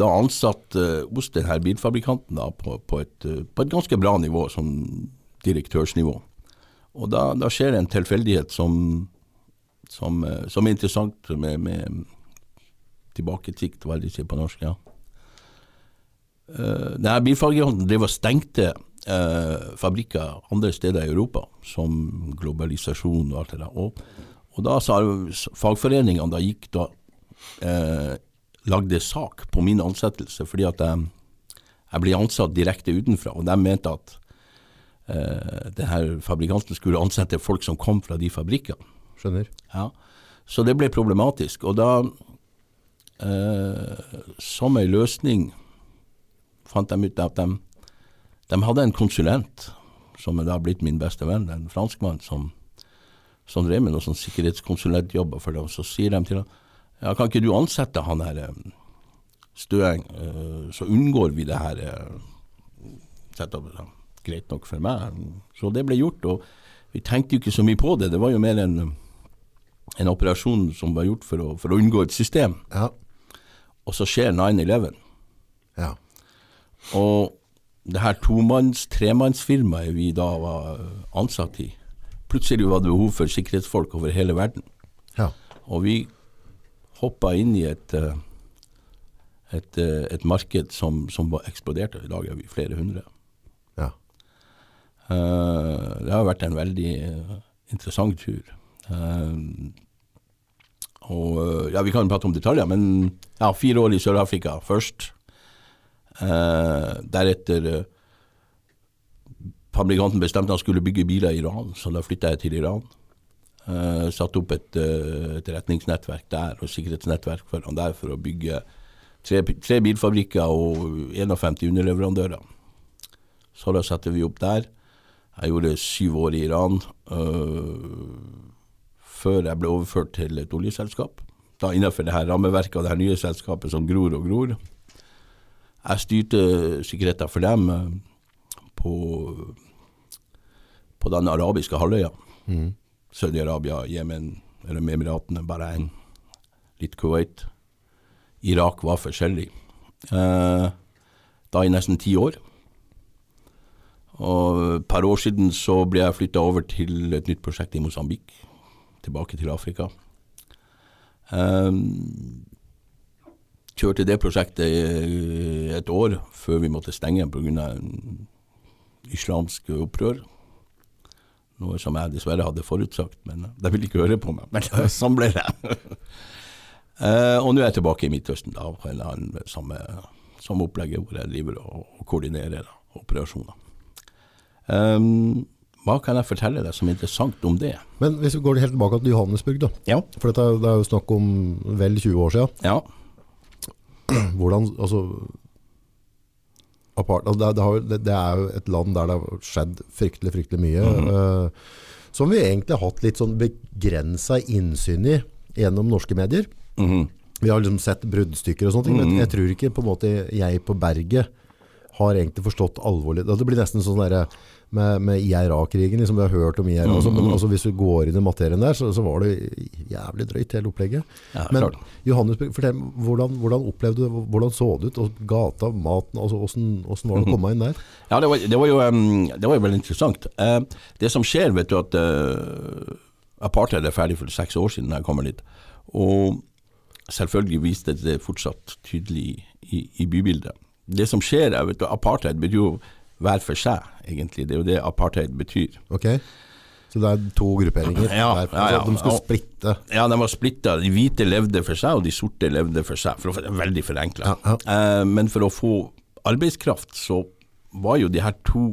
da ansatt uh, hos denne bilfabrikanten da, på, på, et, eh, på et ganske bra nivå, som direktørsnivå. Og da, da skjer det en tilfeldighet som, som, eh, som er interessant med, med tilbaketikt, hva de sier på norsk? ja. Uh, denne bilfabrikanten drev og stengte uh, fabrikker andre steder i Europa, som globalisasjon og alt det der. Og, og da sa fagforeningene da gikk da uh, lagde sak på min ansettelse, fordi at jeg, jeg ble ansatt direkte utenfra, og de mente at uh, denne fabrikanten skulle ansette folk som kom fra de fabrikkene. Skjønner. Ja. Så det ble problematisk. Og da, eh, som en løsning, fant de ut at de, de hadde en konsulent, som er da blitt min beste venn, en franskmann, som, som drev med noen sånn sikkerhetskonsulentjobber for dem. Så sier de til ham ja, kan ikke du ansette han her eh, Støeng, eh, så unngår vi det her eh, setup. Ja, Greit nok for meg. Så det ble gjort. og vi tenkte jo ikke så mye på det. Det var jo mer en, en operasjon som var gjort for å, for å unngå et system. Ja. Og så skjer 9-11. Ja. Og det her tomanns-, tremannsfirmaet vi da var ansatt i, plutselig var det behov for sikkerhetsfolk over hele verden. Ja. Og vi hoppa inn i et, eh, et, eh, et marked som, som var eksploderte. I dag er vi flere hundre. Ja. Eh, det har vært en veldig interessant tur. Eh, og eh, ja, Vi kan prate om detaljer, men ja, fire år i Sør-Afrika først. Eh, deretter fabrikanten bestemte han skulle bygge biler i Iran, så da flytta jeg til Iran. Uh, satte opp et uh, etterretningsnettverk der og sikkerhetsnettverk for han der for å bygge tre, tre bilfabrikker og 51 underleverandører. Så da satte vi opp der. Jeg gjorde syv år i Iran uh, før jeg ble overført til et oljeselskap. Da innenfor det her rammeverket og det her nye selskapet som gror og gror. Jeg styrte sikkerheten for dem på, på den arabiske halvøya. Mm. Saudi-Arabia, Jemen, eller Emiratene, Bahrain, litt Kuwait. Irak var forskjellig. Eh, da i nesten ti år. Og per år siden så ble jeg flytta over til et nytt prosjekt i Mosambik. Tilbake til Afrika. Um, kjørte det prosjektet et år før vi måtte stenge pga. islamsk opprør. Noe som jeg dessverre hadde forutsagt, men de ville ikke høre på meg. [LAUGHS] Men sånn ble det. uh, [LAUGHS] og nå er jeg tilbake i Midtøsten, da, på en eller annen samme, samme opplegget hvor jeg driver og, og koordinerer da, operasjoner. Um, hva kan jeg fortelle deg som er interessant om det? Men Hvis vi går helt tilbake til Johannesburg, da. Ja. For dette, det er jo snakk om vel 20 år siden. Ja. [CLEARS THROAT] Hvordan, altså, apart, altså det, det, har, det, er jo et land der det har skjedd fryktelig, fryktelig mye. Mm -hmm. uh, som vi egentlig har hatt litt sånn begrensa innsyn i gjennom norske medier. Mm -hmm. Vi har liksom sett bruddstykker og sånne ting, mm -hmm. men mhm. jeg tror ikke på en måte jeg på berget har egentlig forstått alvorlig. Det blir nesten sånn derre med, med IRA-krigen, liksom vi har hørt om IRA. Mm, altså, men altså, hvis du går inn i materien der, så, så var det jævlig drøyt, hele opplegget. Ja, men Johannesburg, fortell, hvordan, hvordan, opplevde du hvordan så det ut? Og gata, maten, altså, hvordan, hvordan var det å komme inn der? [LAUGHS] Ja, Det var, det var, jo, um, det var jo veldig interessant. Uh, det som skjer, vet du at uh, apartheid er ferdig for seks år siden jeg kommer dit. Og selvfølgelig viste det fortsatt tydelig i, i bybildet. Det som skjer, er, vet du, apartheid betyr jo hver for seg, egentlig. Det er jo det apartheid betyr. Ok, Så det er to grupperinger? Ja, ja, ja. De skulle splitte? Ja, de var splitta. De hvite levde for seg, og de sorte levde for seg. For å, veldig forenkla. Eh, men for å få arbeidskraft, så var jo de her to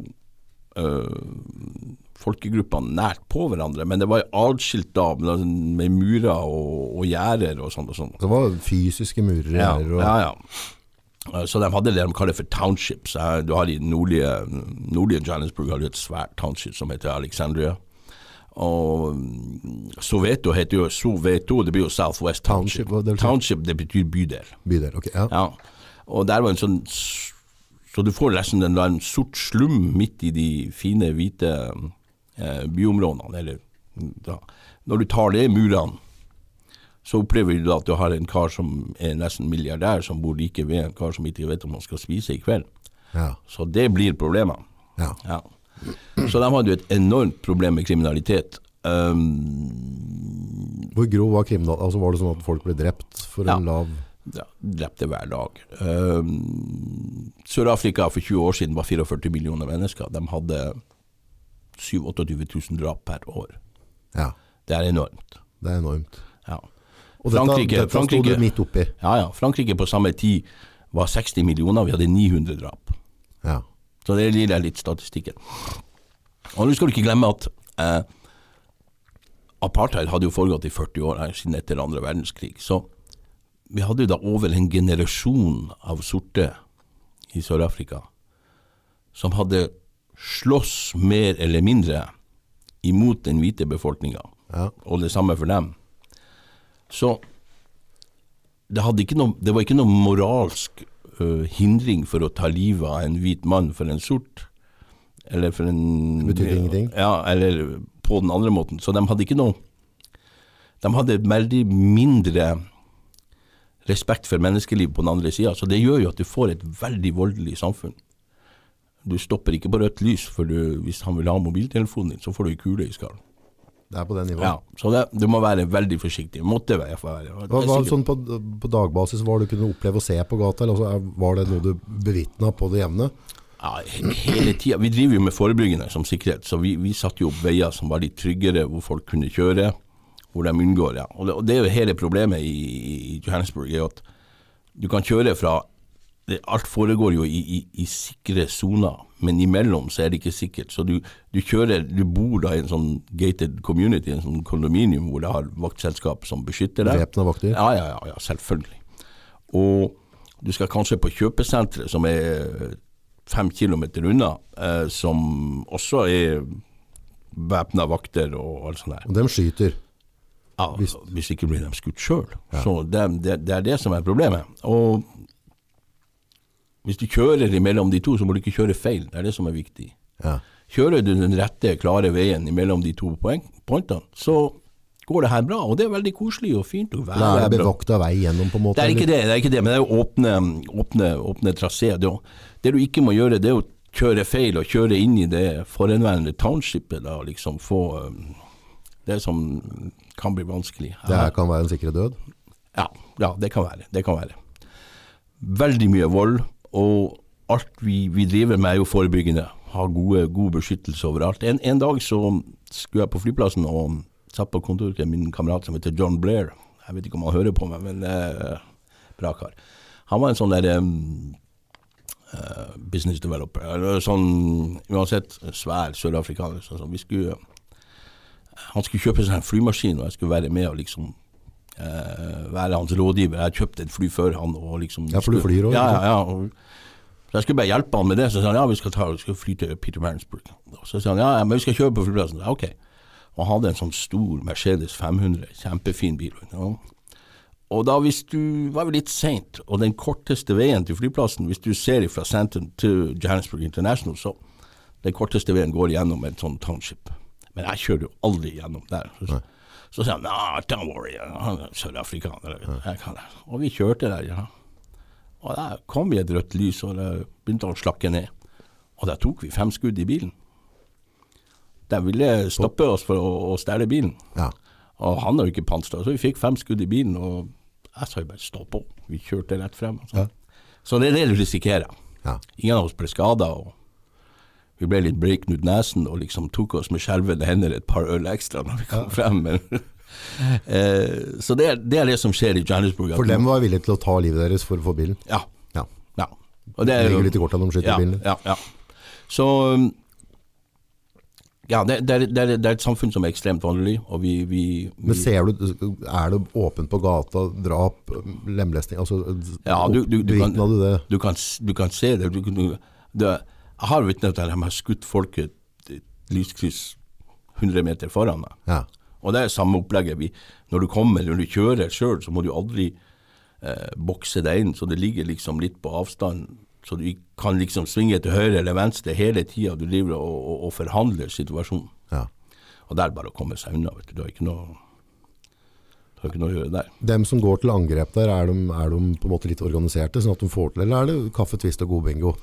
øh, folkegruppene nært på hverandre, men det var atskilt da med murer og, og gjerder og sånn. og sånn. Det var fysiske murer? Ja, og... ja, ja. Eh, så de hadde det de kaller for townships. Du har I nordlige, nordlige Johannesburg har du et svært township som heter Alexandria. Og mm, Soveto heter jo Soveto, det blir jo Southwest Township. Township, township det betyr bydel. Bydel, ok, ja. ja. Og der var en sånn Så du får nesten en, en sort slum midt i de fine, hvite eh, byområdene. Eller, da. Når du tar det murene så opplever du at du har en kar som er nesten milliardær, som bor like ved en kar som ikke vet om han skal spise i kveld. Ja. Så det blir problemer. Ja. Ja. Så de hadde jo et enormt problem med kriminalitet. Um, Hvor grov var kriminalitet? Altså var det sånn at folk ble drept for en lav ja, drepte hver dag. Um, Sør-Afrika for 20 år siden var 44 millioner mennesker. De hadde 7 28 000 drap per år. Ja. Det er enormt. Det er enormt. Og Frankrike, dette Frankrike, sto du midt oppi? Ja, ja. Frankrike på samme tid var 60 millioner, vi hadde 900 drap. Ja. Så det gir deg litt statistikken. Og nå skal du ikke glemme at eh, apartheid hadde jo foregått i 40 år her, siden etter andre verdenskrig. Så vi hadde jo da over en generasjon av sorte i Sør-Afrika som hadde slåss mer eller mindre imot den hvite befolkninga, ja. og det samme for dem. Så det, noe, det var ikke noe moralsk uh, hindring for å ta livet av en hvit mann for en sort. Eller for en Det betyr ingenting? Ja, eller på den andre måten. Så de hadde ikke noe De hadde veldig mindre respekt for menneskeliv på den andre sida. Så det gjør jo at du får et veldig voldelig samfunn. Du stopper ikke på rødt lys, for du, hvis han vil ha mobiltelefonen din, så får du ei kule i skallen. Det er på det nivået. Ja, så det, du må være veldig forsiktig. Måtte være. være. Hva, hva, sånn på, på, dagbasis, hva du kunne oppleve å se på gata? Eller altså, var det noe du bevitna på det jevne? Ja, hele tida. Vi driver jo med forebyggende som sikkerhet, så vi, vi satte jo opp veier som var litt tryggere, hvor folk kunne kjøre, hvor de unngår. Ja. Og, det, og det er jo hele problemet i, i Johannesburg, er at du kan kjøre fra det, alt foregår jo i, i, i sikre soner, men imellom så er det ikke sikkert. Så du, du kjører, du bor da i en sånn gated community, en sånn kondominium hvor det har vaktselskap som beskytter deg. Væpna vakter? Ja, ja, ja, ja, selvfølgelig. Og du skal kanskje på kjøpesenteret, som er fem kilometer unna, eh, som også er væpna vakter og alt sånt der. Og dem skyter? Ja, hvis, hvis ikke blir de skutt sjøl. Så det, det, det, er det som er problemet. Og hvis du kjører imellom de to, så må du ikke kjøre feil. Det er det som er viktig. Ja. Kjører du den rette, klare veien imellom de to poeng, pointene, så går det her bra. Og det er veldig koselig og fint. Og Da er det er bevokta vei gjennom, på en måte? Det er ikke det, det er ikke det, men det er jo åpne, åpne, åpne traseer. Det, det du ikke må gjøre, det er å kjøre feil og kjøre inn i det forhenværende townshipet. Da, liksom få um, Det som kan bli vanskelig. Det her kan være en sikre død? Ja, ja, det kan være. Det kan være. Veldig mye vold, og alt vi, vi driver med er jo forebyggende. Ha gode, god beskyttelse overalt. En, en dag så skulle jeg på flyplassen og satt på kontoret til min kamerat som heter John Blair. Jeg vet ikke om han hører på meg, men eh, bra kar. Han var en sånn der eh, business developer. Eller sånn, uansett, svær sørafrikaner. Sånn, sånn. vi skulle, han skulle kjøpe seg en flymaskin, og jeg skulle være med og liksom eh, være hans rådgiver. Jeg kjøpte et fly før han. Og liksom, Ja, for du flyr også, Ja, ja, ja. Så jeg skulle bare hjelpe han med det. Så sa han ja, vi skal, ta, vi skal fly til Peter Marinsburg. Så sa han ja, ja, men vi skal kjøre på flyplassen. Ja, ok. Og han hadde en sånn stor Mercedes 500, kjempefin bil. Ja. Og da hvis du var vel litt seint, og den korteste veien til flyplassen, hvis du ser fra Santon til Johannesburg International, så den korteste veien går gjennom en sånn township. Men jeg kjører jo aldri gjennom der. Så, så sa han nah, don't worry, han er sørafrikaner. Og vi kjørte der, ja. Og der kom vi et rødt lys, og det begynte å slakke ned. Og der tok vi fem skudd i bilen. De ville stoppe oss for å, å stjele bilen. Ja. Og han har jo ikke pansra, så vi fikk fem skudd i bilen, og jeg sa jo bare stå på. Vi kjørte rett frem. og ja. Så det er det du risikerer. Ja. Ingen av oss ble skada, vi ble litt breaknud nesen og liksom tok oss med skjelvende hender et par øl ekstra når vi kom frem. Men, [LAUGHS] eh, så det er, det er det som skjer i Johannesburg. For dem var villige til å ta livet deres for å få bilen? Ja. Ja. ja. Og det er Ligger litt i kortene de skyter ja, bilen. Ja, ja. Så um, ja, det, det, det, det er et samfunn som er ekstremt vanlig, og vi, vi, Men ser du, er det åpent på gata, drap, lemlesting, altså, Ja, du, du, du, kan, du kan, du kan se det. Du, har vitnet til at de har skutt folk i et lyskryss 100 meter foran meg. Ja. Og det er samme opplegget. Vi, når du kommer, når du kjører sjøl, så må du aldri eh, bokse deg inn, så det ligger liksom litt på avstand. Så du kan liksom svinge til høyre eller venstre hele tida du driver og, og, og forhandler situasjonen. ja. Og det er bare å komme seg unna. vet Du Du har ikke noe, har ikke noe å gjøre der. Dem som går til angrep der, er de, er de på en måte litt organiserte, sånn at de får til, eller er det kaffe, twist og god bingo?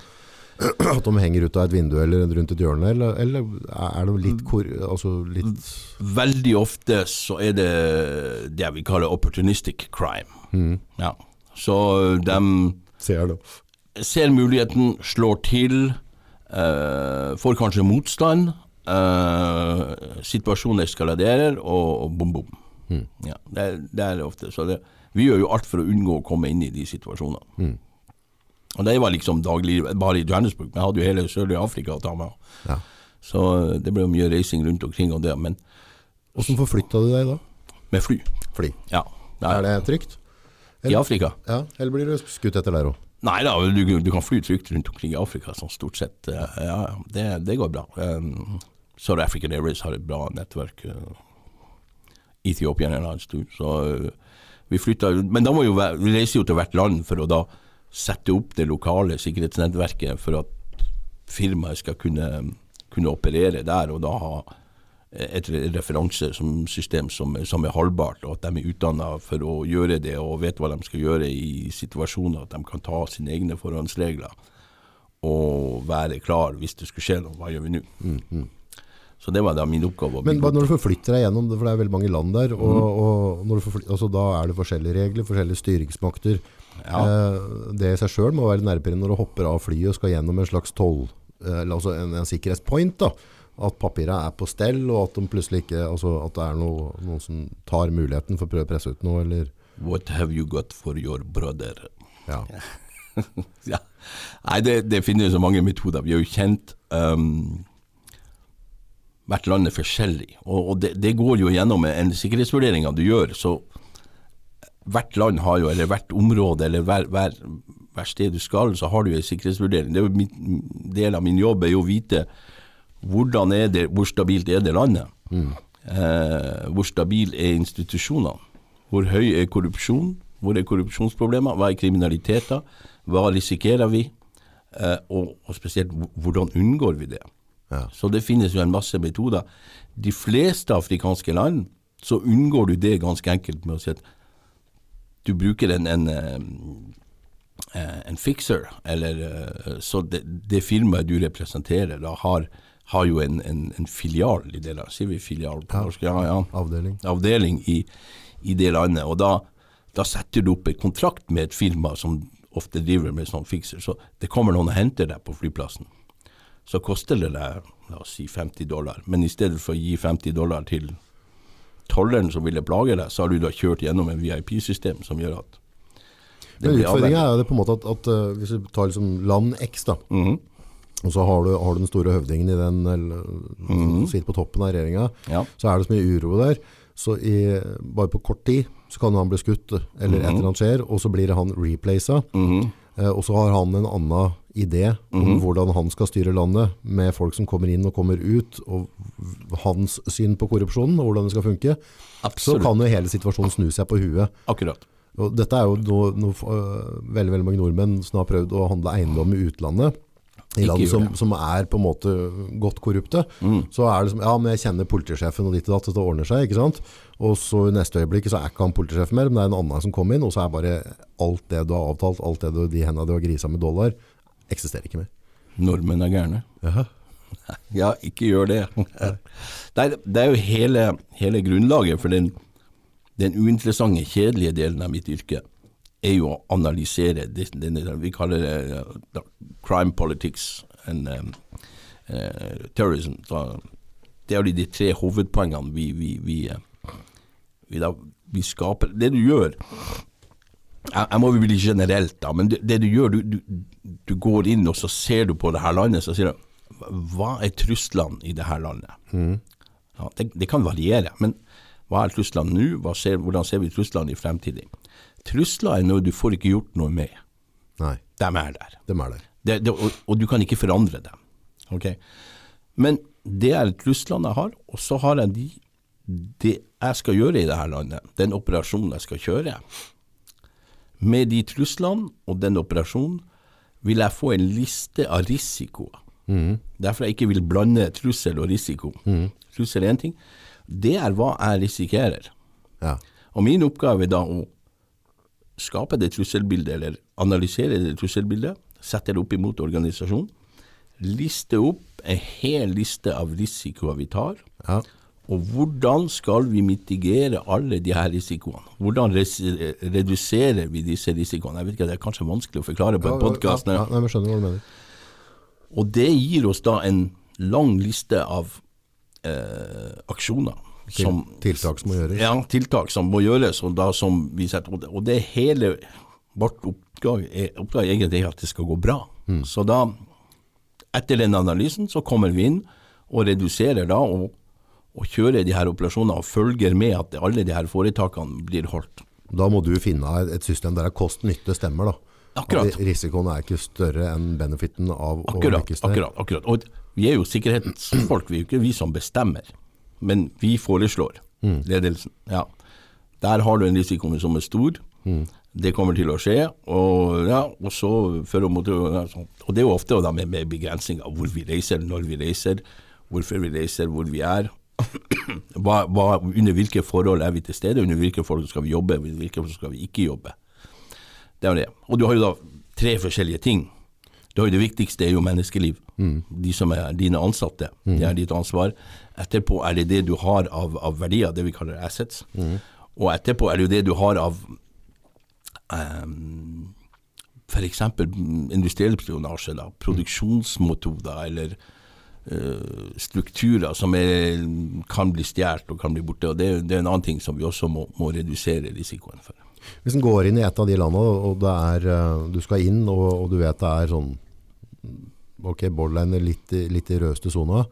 [CLEARS THROAT] At de henger ut av et vindu eller rundt et hjørne, eller, eller er det litt, kor, altså litt Veldig ofte så er det det vi kaller opportunistic crime. Ja. Så de Ser ser muligheten, slår til, eh, får kanskje motstand. eh, situasjonen eskaladerer, og, og bom, bom. Ja, det, det er det ofte. Så det, vi gjør jo alt for å unngå å komme inn i de situasjonene. Og det var liksom daglig, bare i Johannesburg. Men jeg hadde jo hele sørlige Afrika å ta med. Ja. Så eh, det ble jo mye reising rundt omkring og det. Men Hvordan forflytta du deg da? med fly. Fly. Ja. Nei, Er det trygt? I Afrika? Ja, eller blir du skutt etter der òg? Nei da, du, du kan fly trygt rundt omkring i Afrika, sånn stort sett. eh, Ja, det, det går bra. Um, South African Airways har et bra nettverk. Uh, Ethiopian Airlines too. Så uh, vi flytta Men da må jo være, vi reiser jo til hvert land for å da sette opp det lokale sikkerhetsnettverket for at firmaet skal kunne, kunne operere der, og da ha et referansesystem som, som er holdbart, og at de er utdanna for å gjøre det og vet hva de skal gjøre i situasjoner, at de kan ta sine egne forhåndsregler og være klar hvis det skulle skje noe. Hva gjør vi nå? Så det var da min oppgave. Men når du forflytter deg gjennom det, for det er veldig mange land der, og, og når du altså da er det forskjellige regler, forskjellige styringsmakter. Ja. Eh, det i seg sjøl må være nervepirrende når du hopper av flyet og skal gjennom en slags toll, eh, eller altså en, en sikkerhetspoint. da. At papirene er på stell, og at, de plutselig ikke, altså at det er noe, noen som tar muligheten for å prøve å presse ut noe. eller... What have you got for your brother? Ja. [LAUGHS] ja. Nei, det, det finnes så mange metoder. Vi har jo kjent um, Hvert land er forskjellig, og, og det, det, går jo gjennom en sikkerhetsvurdering du gjør. så Hvert land har jo, eller hvert område, eller hver, hver, hver sted du skal, så har du en sikkerhetsvurdering. Det er jo min, del av min jobb er jo å vite hvordan er det, hvor stabilt er det landet. Mm. Eh, hvor stabil er institusjonene? Hvor høy er korrupsjon? Hvor er korrupsjonsproblemer? Hva er kriminaliteter? Hva risikerer vi? Eh, og, og, spesielt, hvordan unngår vi det? Ja. Så det finnes jo en masse metoder. De fleste afrikanske land så unngår du det ganske enkelt med å si at du bruker en, en, eh, en fixer, eller eh, så det, det, firmaet du representerer, da har, har jo en, en, filial i det landet. Sier vi filial på norsk? Ja, ja. Avdeling. Avdeling i, i det landet. Og da, da setter du opp en kontrakt med et firma som ofte driver med sånn fixer, Så det kommer noen og henter deg på flyplassen. Så koster det deg la oss si 50 dollar. Men i stedet for å gi 50 dollar til tolleren som ville plage deg, så har du da kjørt gjennom en VIP-system som gjør at Men Utfordringa er det på en måte at, at uh, hvis du tar liksom land X, da, mm -hmm. og så har du, har du, den store høvdingen i den, eller, mm -hmm. sitter på toppen av regjeringa, ja. så er det så mye uro der. Så i, bare på kort tid så kan han bli skutt, eller mm -hmm. et eller annet skjer, og så blir han replaced. Mm -hmm. Eh, og så har han en annen idé om mm -hmm. hvordan han skal styre landet, med folk som kommer inn og kommer ut, og hans syn på korrupsjonen og hvordan det skal funke. Absolutt. Så kan jo hele situasjonen snu seg på huet. Akkurat. Og dette er jo noe, noe uh, veldig, veldig mange nordmenn som har prøvd å handle eiendom i utlandet i land som, som, er på en måte godt korrupte, mm. så er det som Ja, men jeg kjenner politisjefen og ditt og datt, så det ordner seg. ikke sant? Og så i neste øyeblikk så er ikke han politisjefen mer, men det er en annen som kommer inn, og så er bare alt det du har avtalt, alt det du, de hendene du har grisa med dollar, eksisterer ikke mer. Nordmenn er gærne. Ja. [LAUGHS] Ja, ikke gjør det. [LAUGHS] Det er, det er jo hele, hele, grunnlaget for den, den uinteressante, kjedelige delen av mitt yrke er jo å analysere denne, Vi kaller det uh, crime politics and um, uh, terrorism. Så det er jo de tre hovedpoengene vi, vi, vi, uh, vi, da, vi skaper. Det du gjør jeg, jeg må bli generelt, da, men det, det du gjør, du, du, du, går inn og så ser du på det her landet så sier du hva er truslene i det her landet? Mm. Ja, det, det, kan variere, men hva er truslene nå? hvordan ser vi truslene i fremtiden? Trusler er noe du får ikke gjort noe med. Nei. De er der. De er der. Det, det, og, og, du kan ikke forandre dem. Okay? Men det er truslene jeg har, og så har jeg de det jeg skal gjøre i dette landet, den operasjonen jeg skal kjøre. Med de truslene og den operasjonen vil jeg få en liste av risikoer. Mm. Derfor jeg ikke vil blande trussel og risiko. Mm. Trussel er én ting. Det er hva jeg risikerer. Ja. Og min oppgave er da å skape det trusselbildet, eller analysere det trusselbildet, sette det opp imot organisasjonen, liste opp en hel liste av risikoer vi tar, ja. og hvordan skal vi mitigere alle de her risikoene? Hvordan reduserer vi disse risikoene? Jeg vet ikke, Det er kanskje vanskelig å forklare på en podkast. Ja, ja, mener. Og det gir oss da en lang liste av eh, aksjoner som, tiltak som må gjøres? Ja, tiltak som må gjøres. Og, da, som vi setter, og det hele vårt oppdrag er, oppdrag egentlig at det skal gå bra. Mm. Så da, etter den analysen, så kommer vi inn og reduserer da, og, og kjører de her operasjonene og følger med at alle de her foretakene blir holdt. Da må du finne et system der kost-nytte stemmer, da. Akkurat. At risikoen er ikke større enn benefiten av akkurat, å lykkes der. Akkurat. akkurat. Og vi er jo sikkerhetsfolk, vi er jo ikke vi som bestemmer men vi foreslår mm. ledelsen. Ja. Der har du en risiko som er stor. Mm. Det kommer til å skje. Og, ja, og, så, for å måtte, og det er jo ofte da, med, med begrensninger hvor vi reiser, når vi reiser, hvorfor vi reiser, hvor vi er. [CLEARS THROAT] hva, hva, under hvilke forhold er vi til stede, under hvilke forhold skal vi jobbe, under hvilke forhold skal vi ikke jobbe. Det er det. Og du har jo da tre forskjellige ting. Du har jo Det viktigste er jo menneskeliv. Mm. De som er dine ansatte. Mm. Det er ditt ansvar. Etterpå er det det du har av, av verdier, det vi kaller assets. Mm. Og etterpå er det jo det du har av um, f.eks. industriell spionasje, da, produksjonsmetoder eller uh, strukturer som er, kan bli stjålet og kan bli borte. og det, det, er en annen ting som vi også må, må redusere risikoen for. Hvis en går inn i et av de landene, og det er, eh, du skal inn, og, og du vet det er sånn Ok, borderline er litt, litt i rødeste sona.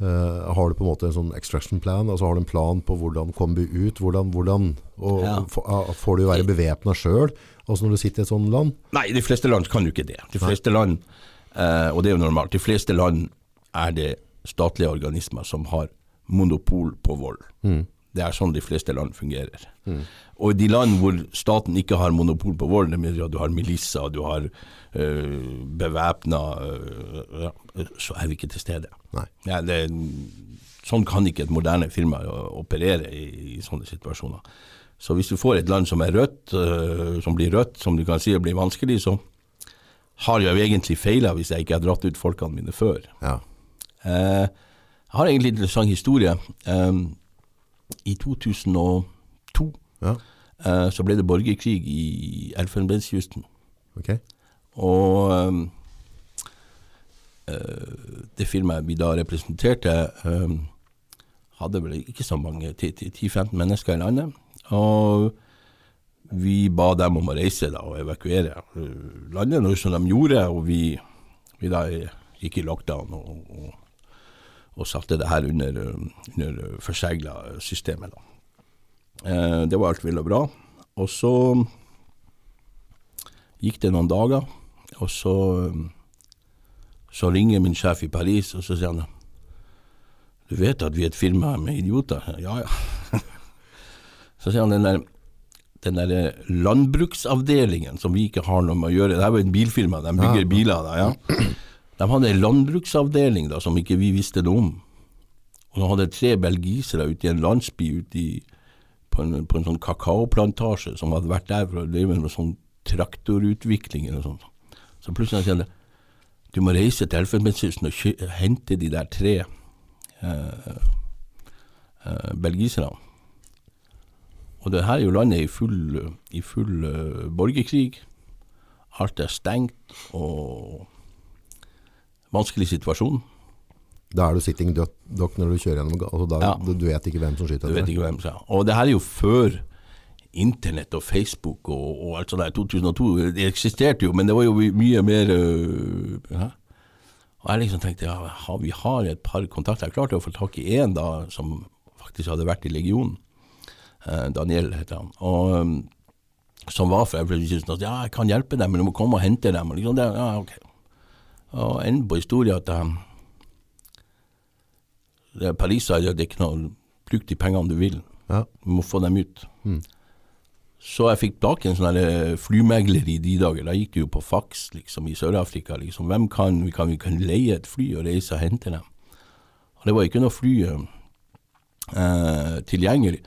Eh, har du på en måte en sånn extraction plan? Altså har du en plan på hvordan kommer vi ut? Hvordan, hvordan og, Ja. få- ah, Får du være bevæpna sjøl altså når du sitter i et sånt land? Nei, de fleste land kan jo ikke det. De fleste land, uh, og det er jo normalt, de fleste land er det statlige organismer som har monopol på vold. Det er sånn de fleste land fungerer. Og i de land hvor staten ikke har monopol på vold, det mener at du har milisser, du har øh, bevæpna ja, Så er vi ikke til stede. Ja, det, sånn kan ikke et moderne firma øh, operere i, i sånne situasjoner. Så hvis du får et land som er rødt, øh, som blir rødt, som du kan si blir vanskelig, så har jeg jo egentlig feila hvis jeg ikke har dratt ut folkene mine før. Ja. Eh, jeg har egentlig en interessant historie. Eh, I 2002 ja. eh, så ble det borgerkrig i Elfenbenskysten. Okay. Og um, eh, det firmaet vi da representerte, eh, hadde vel ikke så mange, 10-15 mennesker i landet. Og vi ba dem om å reise da, og evakuere eh, landet, noe som de gjorde. Og vi, vi da gikk i lockdown og, og, og satte det her under, eh, under forsegla systemet. da. Eh, det var alt vel og bra. Og så gikk det noen dager, og så, um, så ringer min sjef i Paris, og så sier han Du vet at vi er et firma med idioter? Ja, ja. [LAUGHS] så sier han den der, den der eh, landbruksavdelingen som vi ikke har noe med å gjøre, det er jo et bilfirma, de bygger Ja. biler da, ja. De hadde en landbruksavdeling da som ikke vi visste noe om. Og de hadde tre belgisere ute i en landsby ute i, på, en, på en sånn kakaoplantasje som hadde vært der for å drive med sånn traktorutvikling eller sånt. Så plutselig sier de du må reise til Elfenbenskysten og hente de der tre eh, eh, belgiserne. Og det her er jo landet i full, i full uh, borgerkrig. Alt er stengt og vanskelig situasjon. Da er du sitting duck, når du kjører gjennom altså da, Ja. du, vet ikke hvem som skyter Du vet ikke hvem er. Og det her er jo før internett og Facebook og, og alt sånt der. 2002, det eksisterte jo, men det var jo mye mer ja. Og jeg liksom tenkte, ja, vi har et par kontakter. Jeg klarte å få tak i en da, som faktisk hadde vært i legionen. Eh, Daniel heter han. Og um, som var fra. Ja, jeg kan hjelpe dem, men du må komme og hente dem. Og liksom, det, ja, ok. Og enden på historien at um, det er Paris sa at det er ikke noe Bruk de pengene du vil. Ja. Du må få dem ut. Så jeg fikk tak i en sånn eh, flymegler i de dager. Da gikk det jo på faks liksom, i Sør-Afrika. Liksom. Hvem kan vi, kan vi kan leie et fly og reise og hente dem? Og det var ikke noe fly eh, tilgjengelig.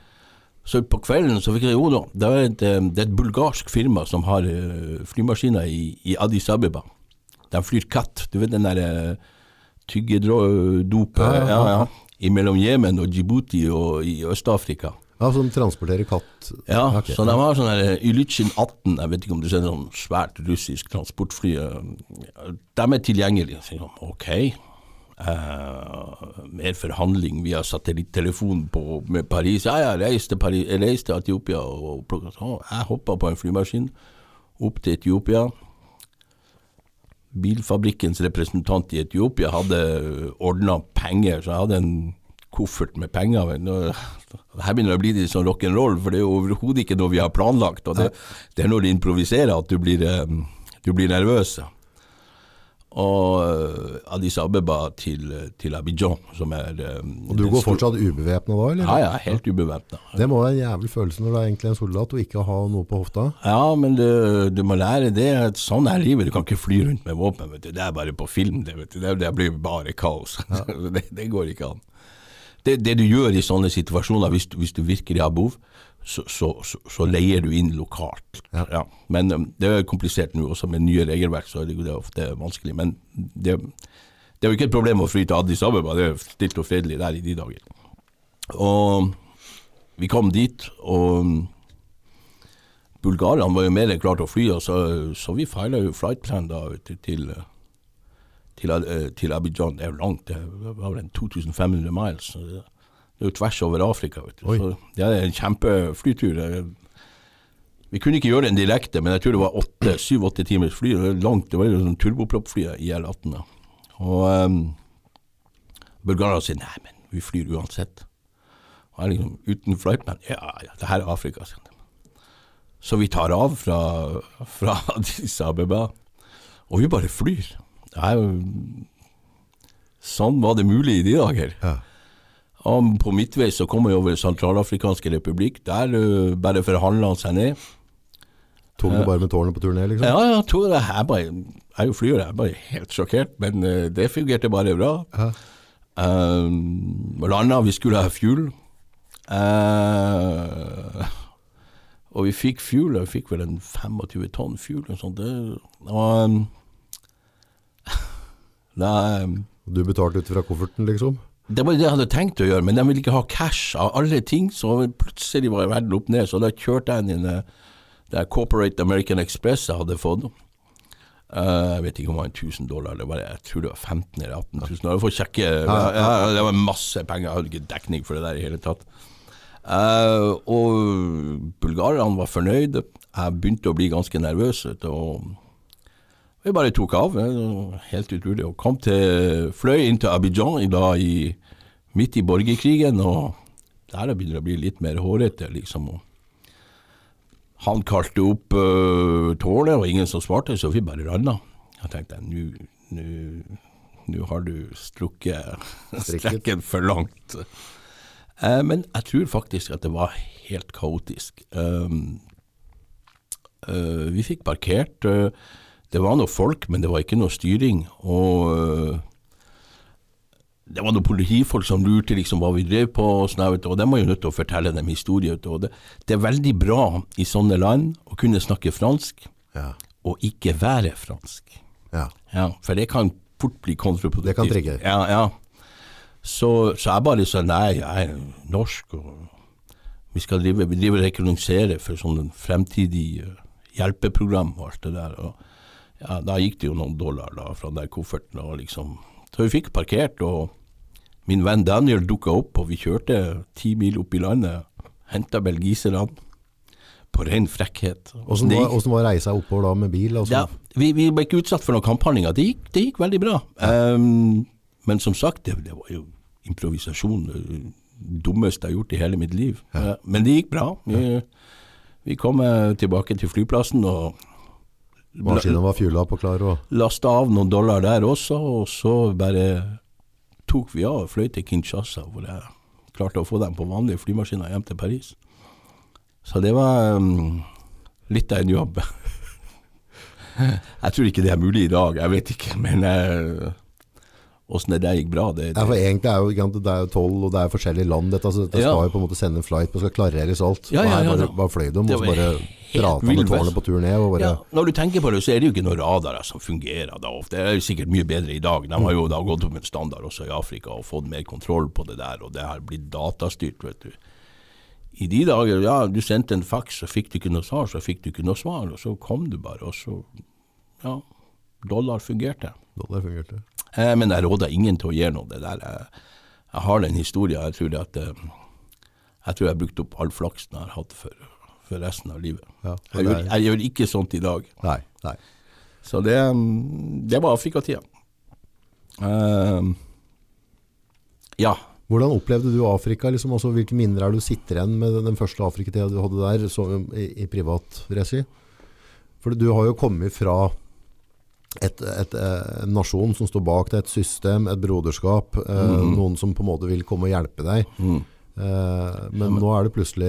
Så på kvelden så fikk jeg jo da, det er et, eh, det er et bulgarsk firma som har eh, flymaskiner i, i Addis Abeba. De flyr katt. Du vet den der uh, tyggedopet Ja, ja, ja, ja. mellom Jemen og Djibouti og i Øst-Afrika. Ja, som transporterer katt. Ja, okay. så de har sånn her Ilytsjin 18, jeg vet ikke om du ser sånn svært russisk transportfly. eh, De er tilgjengelige. Så ok, Uh, mer forhandling via satellittelefon på, med Paris. Ja, jeg reiste Paris, jeg reiste til Etiopia og plukka jeg hoppa på en flymaskin opp til Etiopia. Bilfabrikkens representant i Etiopia hadde ordna penger, så jeg hadde en koffert med penger. Men nå, her begynner det å bli litt sånn rock'n'roll, for det er jo overhodet ikke noe vi har planlagt. Og det, det er når du improviserer at du blir, eh, du blir nervøs. Og eh, Addis Abeba til, til Abidjan, som er Um, Og du går fortsatt ubevæpna da, eller? Ja, ja, helt ubevæpna. Det må være en jævlig følelse når du er egentlig en soldat og ikke har noe på hofta. Ja, men du, du må lære det. Sånn er livet. Du kan ikke fly rundt med våpen. Vet du. Det er bare på film. Det, vet du. det, det blir bare kaos. [LAUGHS] det, det går ikke an. Det, det du gjør i sånne situasjoner, hvis du, hvis du virkelig har behov, så, så, så, leier du inn lokalt. Ja. Men um, det er komplisert nå, også med nye regelverk, så er det, det er ofte vanskelig. Men det, det er jo ikke et problem å fly til Addis Abeba, det er stilt og fredelig der i de dager. Og vi kom dit, og bulgarerne var jo mer til å fly, og så, så vi feila jo flightplan da vet til, til, eh, til Abidjan. Det er jo langt, det var vel 2500 miles. Det er jo tvers over Afrika. Så det er en kjempeflytur. Vi kunne ikke gjøre den direkte, men jeg tror det var åtte, syv-åtte timers fly. Det var langt, det var jo sånn turboproppfly i IL-18. da. Og um, bulgarerne sier nei, men vi flyr uansett. Og jeg liksom uten flightman. Ja, ja, det her er Afrika. sier de. Så vi tar av fra, fra [LAUGHS] Addis Abeba, og vi bare flyr. Det er jo Sånn var det mulig i de dager. Ja. Og på midtveis så kom jeg over Sentralafrikanske republikk. Der uh, bare forhandla han seg ned. Tok det bare med tårnet på turné, liksom? Ja, ja, jeg, er bare, jeg er jo flyer, jeg er bare helt sjokkert, men uh, det fungerte bare bra. Ja. Um, landa, vi skulle ha fuel. Uh, og vi fikk fuel, vi fikk vel en 25 tonn fuel og sånt. Det, og um, da, um, Du betalte ut fra kofferten, liksom? Det var det jeg hadde tenkt å gjøre, men de ville ikke ha cash av alle ting, så plutselig var verden opp ned. Så da kjørte jeg inn i det Corporate American Express jeg hadde fått. Uh, jeg vet ikke om det var 1000 dollar, det var, jeg tror det var 15 eller 18 000. Jeg får sjekke, ja, ja, det var masse penger, jeg hadde ikke dekning for det der i hele tatt. Uh, og bulgarerne var fornøyde. Jeg begynte å bli ganske nervøs. og vi bare tok av, helt utrolig. Og kom til, fløy inn til Abidjan i dag i, midt i borgerkrigen, og der begynner det å bli litt mer hårete, liksom. Og han kalte opp uh, tårnet, og ingen som svarte, så vi bare randa. Jeg tenkte nå har du strukket [LAUGHS] strekken for langt. Uh, men jeg tror faktisk at det var helt kaotisk. Eh, vi fikk parkert. eh, det var noe folk, men det var ikke noe styring. Og øh, det var noen politifolk som lurte liksom hva vi drev på, og sånn, og de var jo nødt til å fortelle dem historier. Det, det er veldig bra i sånne land å kunne snakke fransk, Ja. og ikke være fransk. ja. Ja, For det kan fort bli kontraproduktivt. Det kan trigge. Ja, ja. Så, så jeg bare sa nei, jeg er norsk, og vi skal drive, vi driver og rekognosere for sånn fremtidig eh, hjelpeprogram og alt det der. og ja, Da gikk det jo noen dollar da fra den der kofferten. og liksom, Så vi fikk parkert, og min venn Daniel dukka opp, og vi kjørte ti mil opp i landet. Henta belgiserne på ren frekkhet. Åssen var, var reisa oppover da med bil? Altså? ja, vi, vi ble ikke utsatt for noen kamphandlinger. Det gikk, det gikk veldig bra. Um, men som sagt, det, det var jo improvisasjon. Det dummeste jeg har gjort i hele mitt liv. Ja. men det gikk bra. Vi, vi kom eh, tilbake til flyplassen og Maskinen var fjula på klar og lasta av noen dollar der også, og så bare tok vi av og fløy til Kinshasa, hvor jeg klarte å få dem på vanlige flymaskiner hjem til Paris. Så det var um, litt av en jobb. [LAUGHS] jeg tror ikke det er mulig i dag, jeg vet ikke, men åssen det der gikk bra, det, Ja, for egentlig er jo, det er jo toll, og det er forskjellige land. Dette, så dette Ja. skal jo på en måte sende en flight, og skal klareres alt. Ja, ja, og her bare, bare fløy de, og så bare helt prata med tårnet på tur ned. Bare, Ja, når du tenker på det, så er det jo ikke noen radarer som fungerer da ofte. Det er jo sikkert mye bedre i dag. De har jo da gått opp en standard også i Afrika og fått mer kontroll på det der, og det har blitt datastyrt, vet du. I de dager, ja, du sendte en faks, så fikk du ikke noe svar, så fikk du ikke noe svar, og så kom du bare, og så, ja, dollar fungerte. Dollar fungerte. Eh, men jeg råder ingen til å gjøre noe. Det der, jeg, jeg har den historien, jeg tror det at eh, jeg tror jeg har brukt opp all flaksen jeg har hatt for, for resten av livet. Ja, Jeg gjør, jeg gjør ikke sånt i dag. Nei, nei. Så det, mm, det var Afrikatida. Uh, ja. Hvordan opplevde du Afrika? Liksom? også, hvilke minner er du sitter igjen med den første Afrikatida du hadde der, så, i, i privat regi? For du har jo kommet fra et, et, eh, en nasjon som står bak deg, et system, et broderskap, eh, noen som på en måte vil komme og hjelpe deg. Mm. Eh, men nå er det plutselig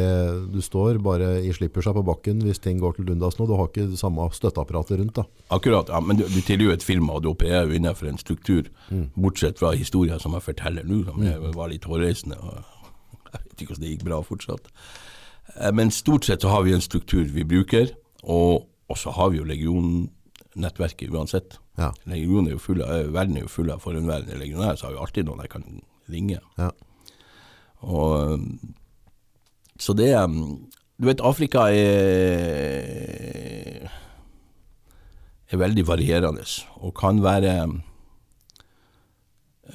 Du står bare i slippersa på bakken hvis ting går til dundas nå. Du har ikke det samme støtteapparatet rundt. da. Akkurat. ja, Men du, du tilhører jo et firma, og du opererer jo innenfor en struktur. Bortsett fra historien som jeg forteller nå, som jeg var litt hårreisende. [LAUGHS] Jeg vet ikke hvordan det gikk bra fortsatt. Eh, Men stort sett så har vi en struktur vi bruker, og, og så har vi jo legionnettverket uansett. Ja. Legionen er jo full av, eh, verden er jo full av forhenværende legionærer, så har vi alltid noen jeg kan ringe. Ja. Og, um, så det um, Du vet, Afrika er er veldig varierende og kan være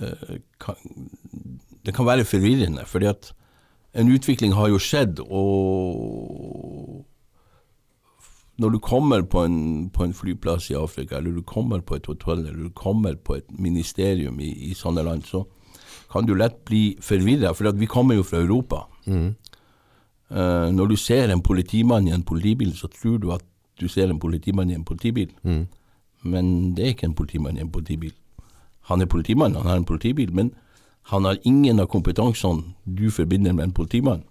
eh, kan, Det kan være forvirrende, fordi at en utvikling har jo skjedd, og når du kommer på en, på en, flyplass i Afrika, eller du kommer på et hotell, eller du kommer på et ministerium i, i sånne land, så kan du lett bli forvirra, for vi kommer jo fra Europa. Mm. Uh, når du ser en politimann i en politibil, så tror du at du ser en politimann i en politibil. Mm. Men det er ikke en politimann i en politibil. Han er politimann, han har en politibil, men han har ingen av kompetansene du forbinder med en politimann.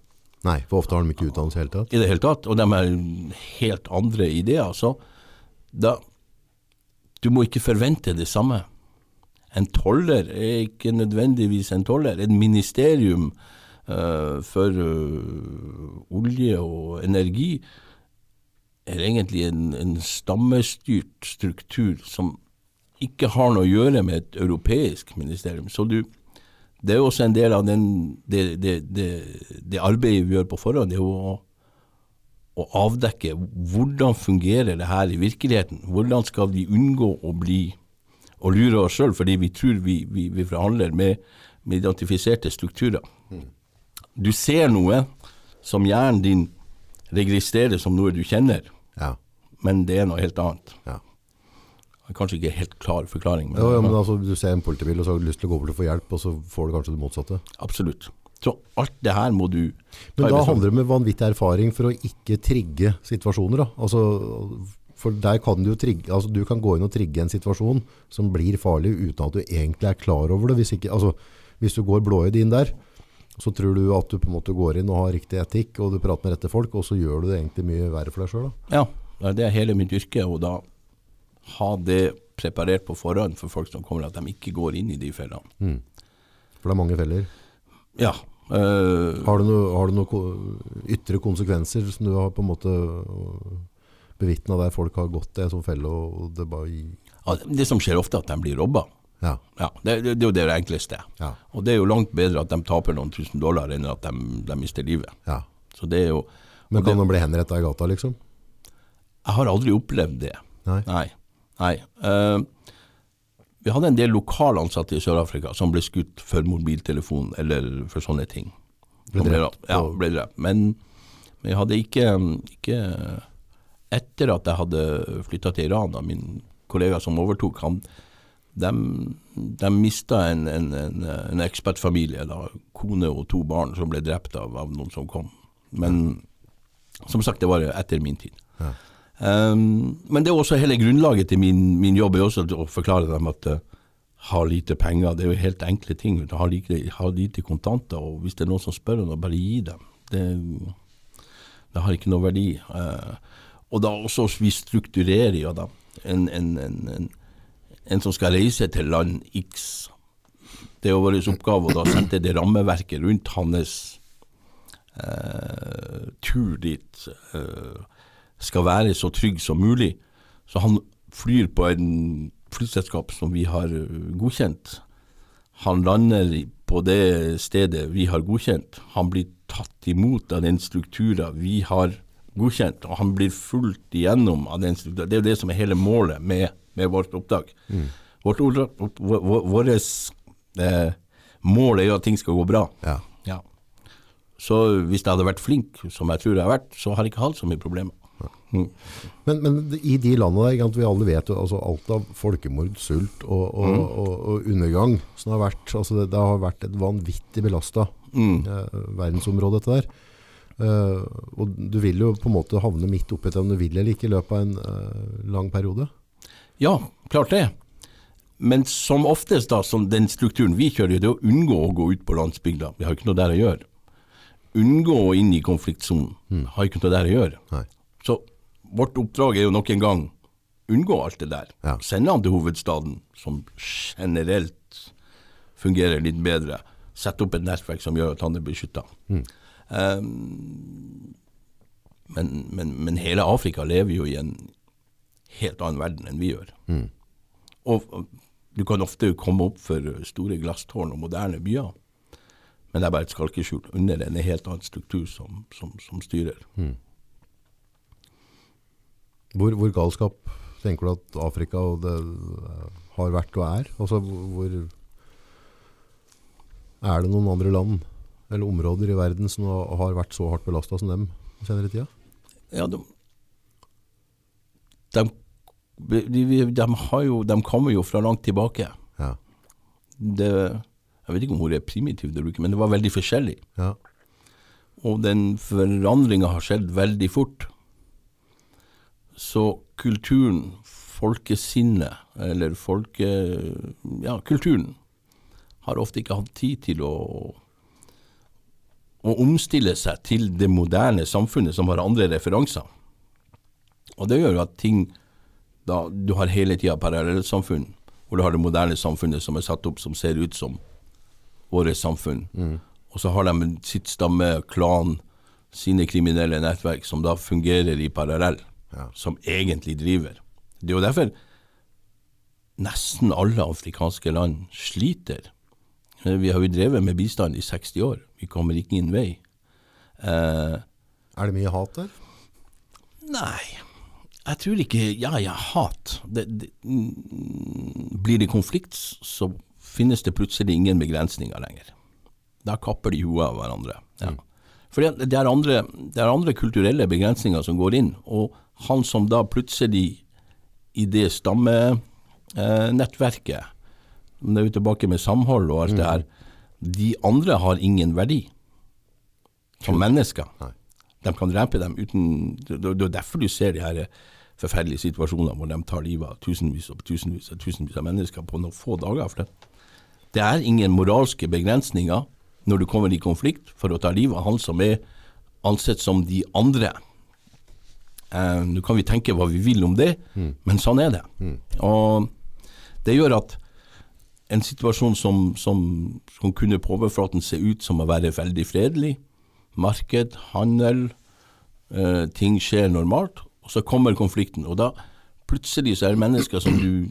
Nei, for ofte har de ikke utdannelse i det hele tatt. I det hele tatt, og de har helt andre ideer. Så da Du må ikke forvente det samme. En toller er ikke nødvendigvis en toller. En ministerium uh, for uh, olje og energi er egentlig en, en stammestyrt struktur som ikke har noe å gjøre med et europeisk ministerium. Så du, det er også en del av den, det, det, det, det, arbeidet vi gjør på forhånd. det er å, å avdekke hvordan fungerer det her i virkeligheten. Hvordan skal vi unngå å bli å lure oss sjøl fordi vi tror vi, vi, vi forhandler med, med, identifiserte strukturer. Du ser noe som hjernen din registrerer som noe du kjenner, ja. men det er noe helt annet. Ja. Kanskje ikke helt klar forklaring. Men, ja, men altså, Du ser en politibil og så har du lyst til å gå over til å få hjelp, og så får du kanskje det motsatte? Absolutt. Så alt det her må du Men da handler det med vanvittig erfaring for å ikke trigge situasjoner. da. Altså, for der kan du, trigge, altså, du kan gå inn og trigge en situasjon som blir farlig uten at du egentlig er klar over det. Hvis, ikke, altså, hvis du går blåøyd inn der, så tror du at du på en måte går inn og har riktig etikk, og du prater med rette folk, og så gjør du det egentlig mye verre for deg sjøl. Ja, det er hele mitt yrke. og da ha det preparert på forhånd for folk som kommer, at de ikke går inn i de fellene. Mm. For det er mange feller? Ja. Øh, har, du noe, noen ytre konsekvenser som du har på en måte bevitna der folk har gått i en sånn felle? og Det bare ja, det som skjer ofte, er at de blir robba. Ja. ja det, det, det, er jo det enkleste. Ja. Og det er jo langt bedre at de taper noen tusen dollar, enn at de, de mister livet. Ja. Så det er jo Men kan de bli henretta i gata, liksom? Jeg har aldri opplevd det. Nei. Nei. Nei. Uh, vi hadde en del lokalansatte i Sør-Afrika som ble skutt for mobiltelefon eller for sånne ting. Ble drept? Ja, ble drept. Men, vi hadde ikke, ikke Etter at jeg hadde flytta til Iran, da min kollega som overtok, han, de, de mista en, en, en, en ekspertfamilie, kone og to barn, som ble drept av, av noen som kom. Men som sagt, det var etter min tid. Ja. Um, men det er også hele grunnlaget til min, min jobb er også å forklare dem at uh, ha lite penger, det er jo helt enkle ting. Ha, lite, ha lite kontanter, og hvis det er noen som spør om det, bare gi dem. Det, det har ikke noe verdi. Uh, og da også vi strukturerer jo da en, en, en, en, som skal reise til land X. Det er vår oppgave å da sette det rammeverket rundt hans eh, tur dit. eh, skal være så trygg som mulig. Så han flyr på en flyselskap som vi har øh, godkjent. Han lander på det stedet vi har godkjent. Han blir tatt imot av den strukturen vi har godkjent, og han blir fulgt igjennom av den strukturen. Det er jo det som er hele målet med, med vårt opptak. Mm. Vårt Vårt eh, mål er jo at ting skal gå bra. Ja. ja. Så hvis jeg hadde vært flink, som jeg tror jeg har vært, så har jeg ikke hatt så mye problemer. Mm. Men, men, i de landene der, vi alle vet jo altså alt av folkemord, sult og, og, mm. og, og undergang som har vært, altså det, det, har vært et vanvittig belasta mm. eh, verdensområde, dette der. Uh, og du vil jo på en måte havne midt oppi det om du vil eller ikke i løpet av en uh, lang periode. Ja, klart det. Men som oftest, da, som den strukturen vi kjører, det er å unngå å gå ut på landsbygda. Vi har ikke noe der å gjøre. Unngå å inn i konfliktsonen. Mm. Har ikke noe der å gjøre. Nei. Så vårt oppdrag er jo nok en gang unngå alt det der. Ja. Sende han til hovedstaden, som generelt fungerer litt bedre. Sette opp et nettverk som gjør at han er beskytta. Mm. Um, men, men, men, hele Afrika lever jo i en helt annen verden enn vi gjør. Mm. Og, du kan ofte komme opp for store glasstårn og moderne byer, men det er bare et skalkeskjul under en helt annen struktur som, som, som styrer. Mm. Hvor, hvor, galskap tenker du at Afrika har vært og er? Altså, hvor Er det noen andre land eller områder i verden som har vært så hardt belasta som dem senere i tida? Ja, de, de, de, de, de, har jo, de kommer jo fra langt tilbake. Ja. Det, jeg vet ikke om ordet er primitivt men det var veldig forskjellig. Ja. Og den forandringa har skjedd veldig fort. Så kulturen, folkesinnet, eller folke... Ja, kulturen, har ofte ikke hatt tid til å, å omstille seg til det moderne samfunnet som har andre referanser. Og det gjør jo at ting da, Du har hele tida parallellsamfunn, hvor du har det moderne samfunnet som er satt opp som ser ut som våre samfunn. Og så har de sitt stamme, klan, sine kriminelle nettverk som da fungerer i parallell, Ja. som egentlig driver. Det er jo derfor nesten alle afrikanske land sliter. Vi har jo drevet med bistand i 60 år. Vi kommer ikke inn vei. Eh, Er det mye hat der? Nei, jeg tror ikke Ja, ja, hat. Det, det, mm, blir det konflikt, så finnes det plutselig ingen begrensninger lenger. Da kapper de huet av hverandre. Ja. For det, det, er andre, det er andre kulturelle begrensninger som går inn, og han som da plutselig i det stammenettverket Det er jo tilbake med samhold og alt det her. De andre har ingen verdi som mennesker. Nei. De kan drepe dem uten Det er derfor du ser de her forferdelige situasjonene hvor de tar livet av tusenvis og tusenvis og tusenvis av mennesker på noen få dager. For det. det er ingen moralske begrensninger når du kommer i konflikt for å ta livet av han som er ansett som de andre. Eh, Nå kan vi tenke hva vi vil om det, men sånn er det. Og det gjør at en situasjon som, som, som kunne på overflaten se ut som å være veldig fredelig, marked, handel, eh, ting skjer normalt, og så kommer konflikten. Og da plutselig så er det mennesker som du,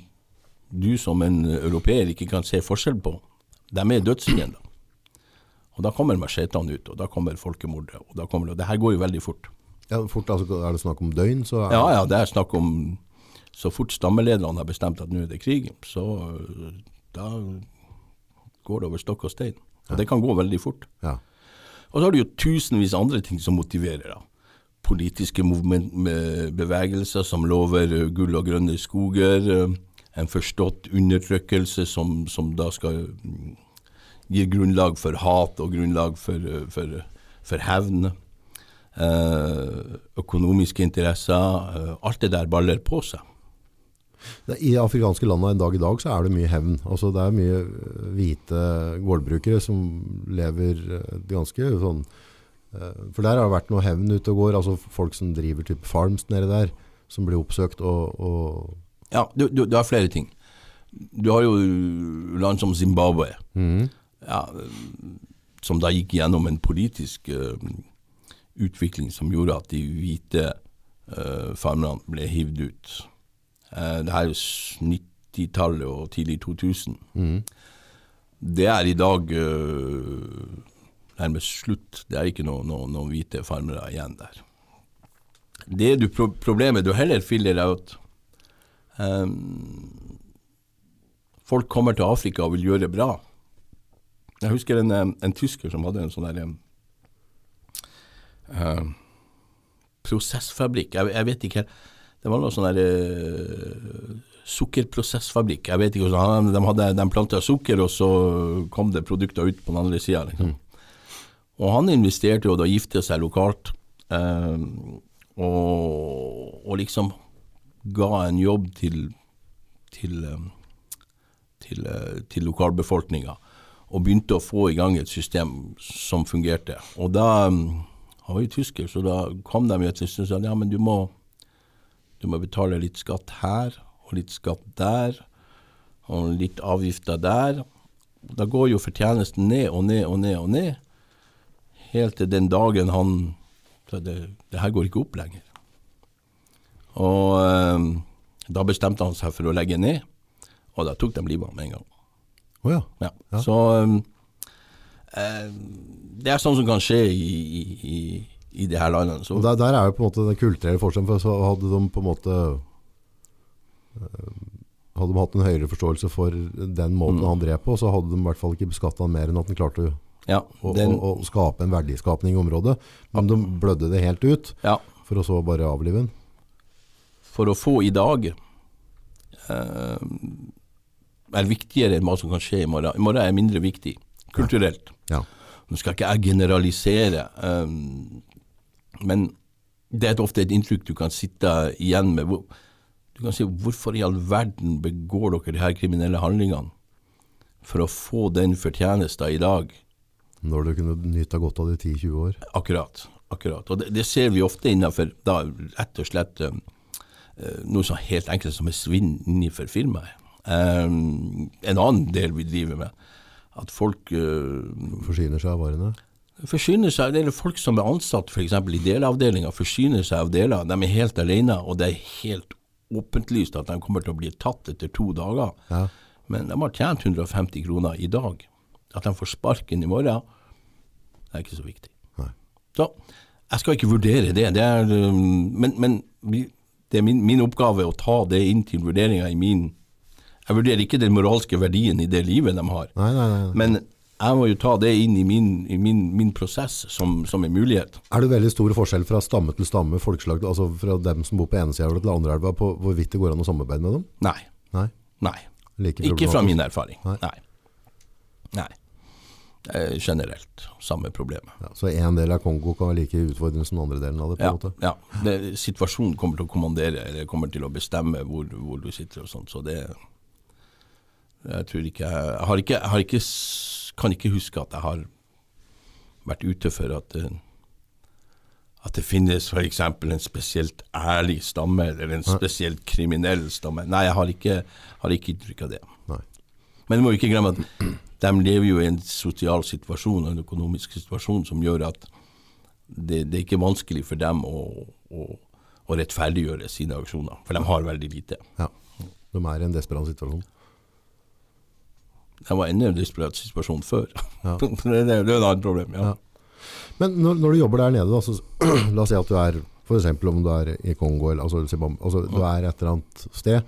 du som en europeer ikke kan se forskjell på. De er dødsfiender. Og da kommer machetene ut, og da kommer folkemordet. Og da kommer det, det her går jo veldig fort. Ja, fort, altså, er det snakk om døgn, så er Ja, ja, det er snakk om Så fort stammelederne har bestemt at nå er det krig, så da går det over stokk og stein. Og det kan gå veldig fort. ja. Og så har du jo tusenvis av andre ting som motiverer. da. Politiske movement, bevegelser som lover gull og grønne skoger. En forstått undertrykkelse som, som da skal mm, gi grunnlag for hat og grunnlag for, for, for hevn. Eh, økonomiske interesser. Alt det der baller på seg. I afrikanske landene en dag i dag så er det mye hevn. Altså, det er mye øh, hvite gårdbrukere som lever øh, ganske sånn øh, For der har det vært noe hevn ute og går. Altså folk som driver type farms nede der, som blir oppsøkt og, og Ja, du, du, du har flere ting. Du har jo land som Zimbabwe, mm. ja, som da gikk gjennom en politisk uh, utvikling som gjorde at de hvite uh, farmerne ble hivd ut. Eh, det her er jo 90-tallet og tidlig 2000. Mm. Det er i dag eh, nærmest slutt. Det er ikke noen noe, noe hvite farmere igjen der. Det du, pro problemet du heller finner, er at um, folk kommer til Afrika og vil gjøre bra. Jeg husker en, en tysker som hadde en sånn der em, eh, prosessfabrikk. Jeg, jeg vet ikke Det var noe sånn der eh, sukkerprosessfabrikk. Jeg vet ikke hvordan De, hadde, de planta sukker, og så kom det produkter ut på den andre sida. Liksom. Og han investerte jo da gifte seg lokalt, eh, og, og liksom ga en jobb til, til, eh, til, eh, til lokalbefolkninga, og begynte å få i gang et system som fungerte. Og da mm, Han var jo tysker, så da kom de jo til og sa ja, men du må, du må betale litt skatt her, og litt skatt der, og litt avgifter der. Da går jo fortjenesten ned og ned og ned og ned, helt til den dagen han sa det, det her går ikke opp lenger. Og eh, da bestemte han seg for å legge ned, og da tok de livet av med en gang. Oh ja. Ja. Ja. Så eh, det er sånn som kan skje i, i, i, i de her landene. Så, der, der er jo på en måte den kulturelle forskjellen, for så hadde de på en måte øh, hadde de hatt en høyere forståelse for den måten Mm. han drev på, så hadde de i hvert fall ikke beskattet han mer enn at han klarte å, ja, den, å, å skape en verdiskapning i området. Men de blødde det helt ut, ja, for å så bare avlive den. for å få i dag eh, er viktigere enn hva som kan skje i morgen. I morgen er mindre viktig, kulturelt. Ja. Nå skal ikke jeg generalisere, eh, men det er ofte et inntrykk du kan sitte igjen med. Du kan si hvorfor i all verden begår dere de her kriminelle handlingene? For å få den fortjenesten i dag. Når du kunne nyta godt av det i 10-20 år. Akkurat. akkurat. Og det, det, ser vi ofte innenfor da, rett og slett um, noe så helt enkelt som er svinn innenfor firmaet. Um, en annen del vi driver med, at folk uh, Forsyner seg av varene? Forsyner seg, det er folk som er ansatt f.eks. i delavdelinga, forsyner seg av deler. De er helt alene, og det er helt åpenlyst at de kommer til å bli tatt etter to dager. Ja. Men de har tjent 150 kroner i dag. At de får sparken i morgen, det er ikke så viktig. Nei. Så jeg skal ikke vurdere det, det er, um, men, men det er min, min, oppgave å ta det inn til vurderinga i min Jeg vurderer ikke den moralske verdien i det livet de har, nei, nei. men jeg må jo ta det inn i min, i min, min prosess som, som en mulighet. Er det veldig stor forskjell fra stamme til stamme, folkeslag, altså fra dem som bor på ene sida til andre elva, på hvorvidt det går an å samarbeide med dem? Nei. Nei. Nei. Like Ikke fra min erfaring. Nei. Nei. Nei. Er generelt samme problemet. Ja, så en del av Kongo kan være like utfordrende som den andre delen av det? på Ja, en måte? ja. Det, situasjonen kommer til å kommandere, eller kommer til å bestemme hvor, hvor du sitter og sånt, så det Jeg tror ikke Jeg, har ikke, jeg har ikke kan ikke huske at jeg har vært ute for at det, at det finnes f.eks. en spesielt ærlig stamme, eller en spesielt kriminell stamme. Nei, jeg har ikke, har ikke inntrykk av det. Nei. Men vi må ikke glemme at de lever jo i en sosial situasjon og en økonomisk situasjon som gjør at det, det er ikke vanskelig for dem å, å, å rettferdiggjøre sine aksjoner, for de har veldig lite. Ja. De er i en desperat situasjon. De var enda i en desperat situasjon før. Ja. [LAUGHS] det, det, det er et annet problem. Ja. Ja. Men når, når du jobber der nede, da, så, [CLEARS THROAT] la oss si at du er f.eks. om du er i Kongo, eller altså, altså du er et eller annet sted,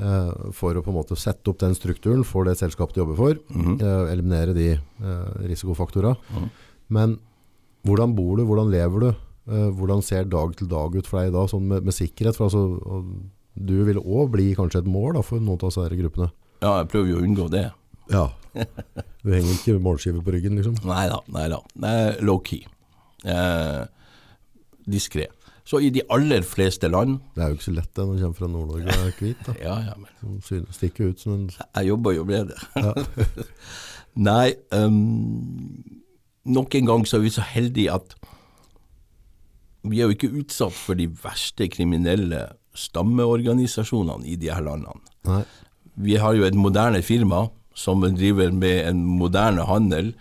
eh, for å på en måte sette opp den strukturen for det selskapet du jobber for, Mhm. eh, eliminere de eh, risikofaktorene. Men hvordan bor du, hvordan lever du? Eh, hvordan ser dag til dag ut for deg da, sånn med, med sikkerhet? For altså, du vil òg bli kanskje et mål da, for noen av disse gruppene. ja, jeg prøver jo å unngå det. Ja. Du henger ikke målskive på ryggen, liksom? Nei da, nei da. Low-key. Eh, Diskré. Så i de aller fleste land Det er jo ikke så lett det når du kommer fra Nord-Norge og er hvit. da. [LAUGHS] Ja, ja, men Som stikker ut som en Jeg jobber jo med det. [LAUGHS] Nei, um, nok en gang så er vi så heldige at vi er jo ikke utsatt for de verste kriminelle stammeorganisasjonene i de her landene. Nei. Vi har jo et moderne firma som driver med en moderne handel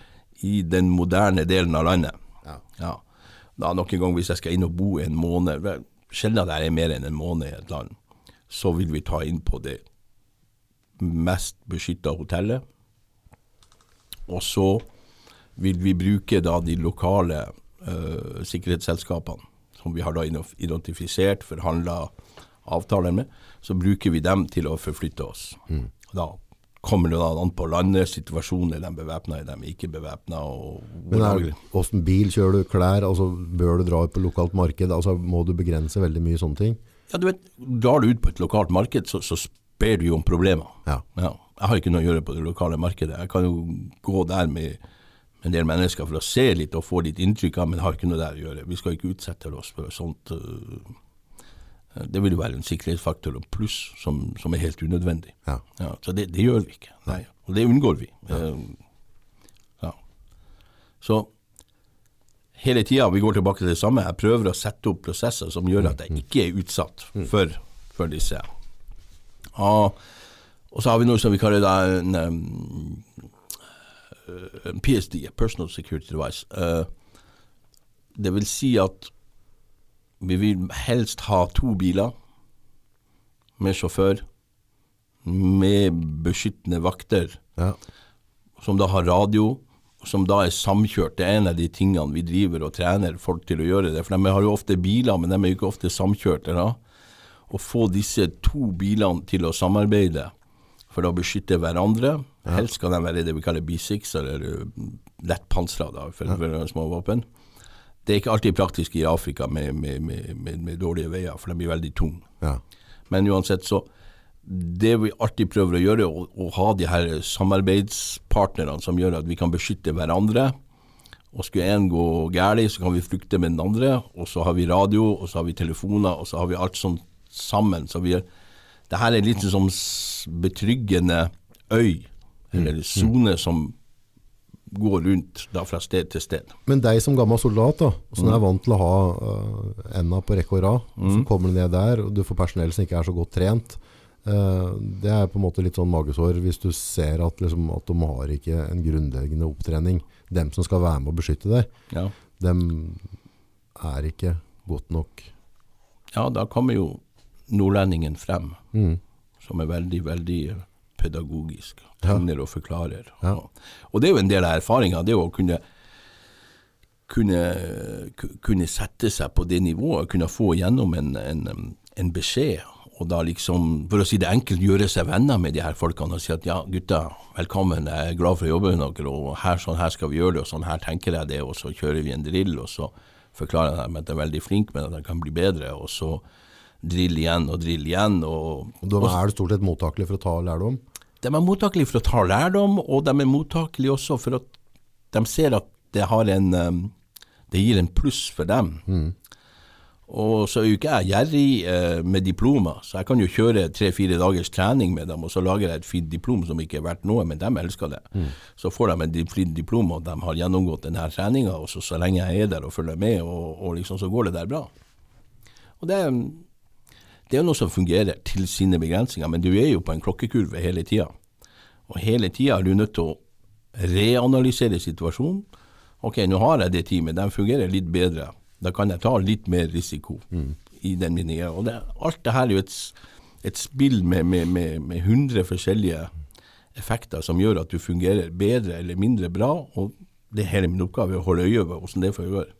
i den moderne delen av landet. Ja. Ja. Da nok en gang hvis jeg skal inn og bo en måned, sjelden jeg er mer enn en måned i et land, så vil vi ta inn på det mest beskytta hotellet. Og så vil vi bruke da de lokale uh, sikkerhetsselskapene, som vi har da identifisert, forhandla avtaler med, så bruker vi dem til å forflytte oss. Da kommer det an på landet, situasjonen, er de bevæpna, er de ikke bevæpna, Åssen bil kjører du, klær, altså bør du dra ut på lokalt marked, altså må du begrense veldig mye sånne ting? Ja, du vet, drar du ut på et lokalt marked, så, så spør du jo om problemer. Ja. Ja, jeg har ikke noe å gjøre på det lokale markedet. Jeg kan jo gå der med, en del mennesker for å se litt og få litt inntrykk av, men har ikke noe der å gjøre. Vi skal ikke utsette oss for sånt. øh, Det vil jo være en sikkerhetsfaktor og pluss som, som er helt unødvendig. Ja. Ja, så det, det gjør vi ikke. Nei. Og det unngår vi. Eh, Ja. Så hele tida vi går tilbake til det samme. Jeg prøver å sette opp prosesser som gjør at jeg ikke er utsatt for, for disse. Og, og så har vi noe som vi kaller da en, um, en PSD, Personal Security Device. Eh, det vil si at vi vil helst ha to biler med sjåfør, med beskyttende vakter, Ja. som da har radio, som da er samkjørt. Det er en av de tingene vi driver og trener folk til å gjøre det. For de har jo ofte biler, men de er jo ikke ofte samkjørte. da. Å få disse to bilene til å samarbeide for å beskytte hverandre. Helst skal de være det vi kaller B6, eller lettpansra for, for små våpen. Det er ikke alltid praktisk i Afrika med, med, med, med, dårlige veier, for de blir veldig tunge. Ja. Men uansett, så det vi alltid prøver å gjøre, å, å ha de her samarbeidspartnerne som gjør at vi kan beskytte hverandre. Og skulle én gå galt, så kan vi flykte med den andre. Og så har vi radio, og så har vi telefoner, og så har vi alt sånt sammen. Så vi er, det her er litt sånn betryggende øy, eller sone, som går rundt da fra sted til sted. Men deg som gammel soldat, da, som er vant til å ha uh, enda på rekke og rad, mm. så kommer du ned der, og du får personell som ikke er så godt trent. Uh, det er på en måte litt sånn magesår hvis du ser at, liksom, at de har ikke en grunnleggende opptrening. Dem som skal være med å beskytte deg, Ja. dem er ikke godt nok. ja, da kommer jo nordlendingen frem, Mm. som er veldig, veldig pedagogisk. Ja. Og forklarer. Ja. Og, og det er jo en del av erfaringa, det å kunne kunne, kunne sette seg på det nivået, kunne få gjennom en, en, en beskjed, og da liksom, for å si det enkelt, gjøre seg venner med de her folkene og si at ja, gutta, velkommen, jeg er glad for å jobbe med dere, og her, sånn her skal vi gjøre det, og sånn her tenker jeg det, og så kjører vi en drill, og så forklarer jeg dem at jeg er veldig flink, men at jeg kan bli bedre, og så drill igjen og drill igjen, og, Og da er stort sett mottakelig for å ta lærdom. De er mottakelige for å ta lærdom, og de er mottakelige også for at de ser at det har en um, Det gir en pluss for dem. Og så er jo ikke jeg gjerrig eh, med diplomer, så jeg kan jo kjøre tre-fire dagers trening med dem, og så lager jeg et fint diplom som ikke er verdt noe, men de elsker det. Så får de et fint diplom, og de har gjennomgått denne treninga, og så, så lenge jeg er der og følger med, og, og liksom så går det der bra. Og det, er- det er noe som fungerer til sine begrensninger, men du er jo på en klokkekurve hele tida. Og hele tida er du nødt til å reanalysere situasjonen. Ok, nå har jeg det teamet, de fungerer litt bedre. Da kan jeg ta litt mer risiko i den meningen. Og det, alt det her er jo et, et spill med, med, med, med 100 forskjellige effekter som gjør at du fungerer bedre eller mindre bra. Og det er hele min oppgave å holde øye med hvordan det får er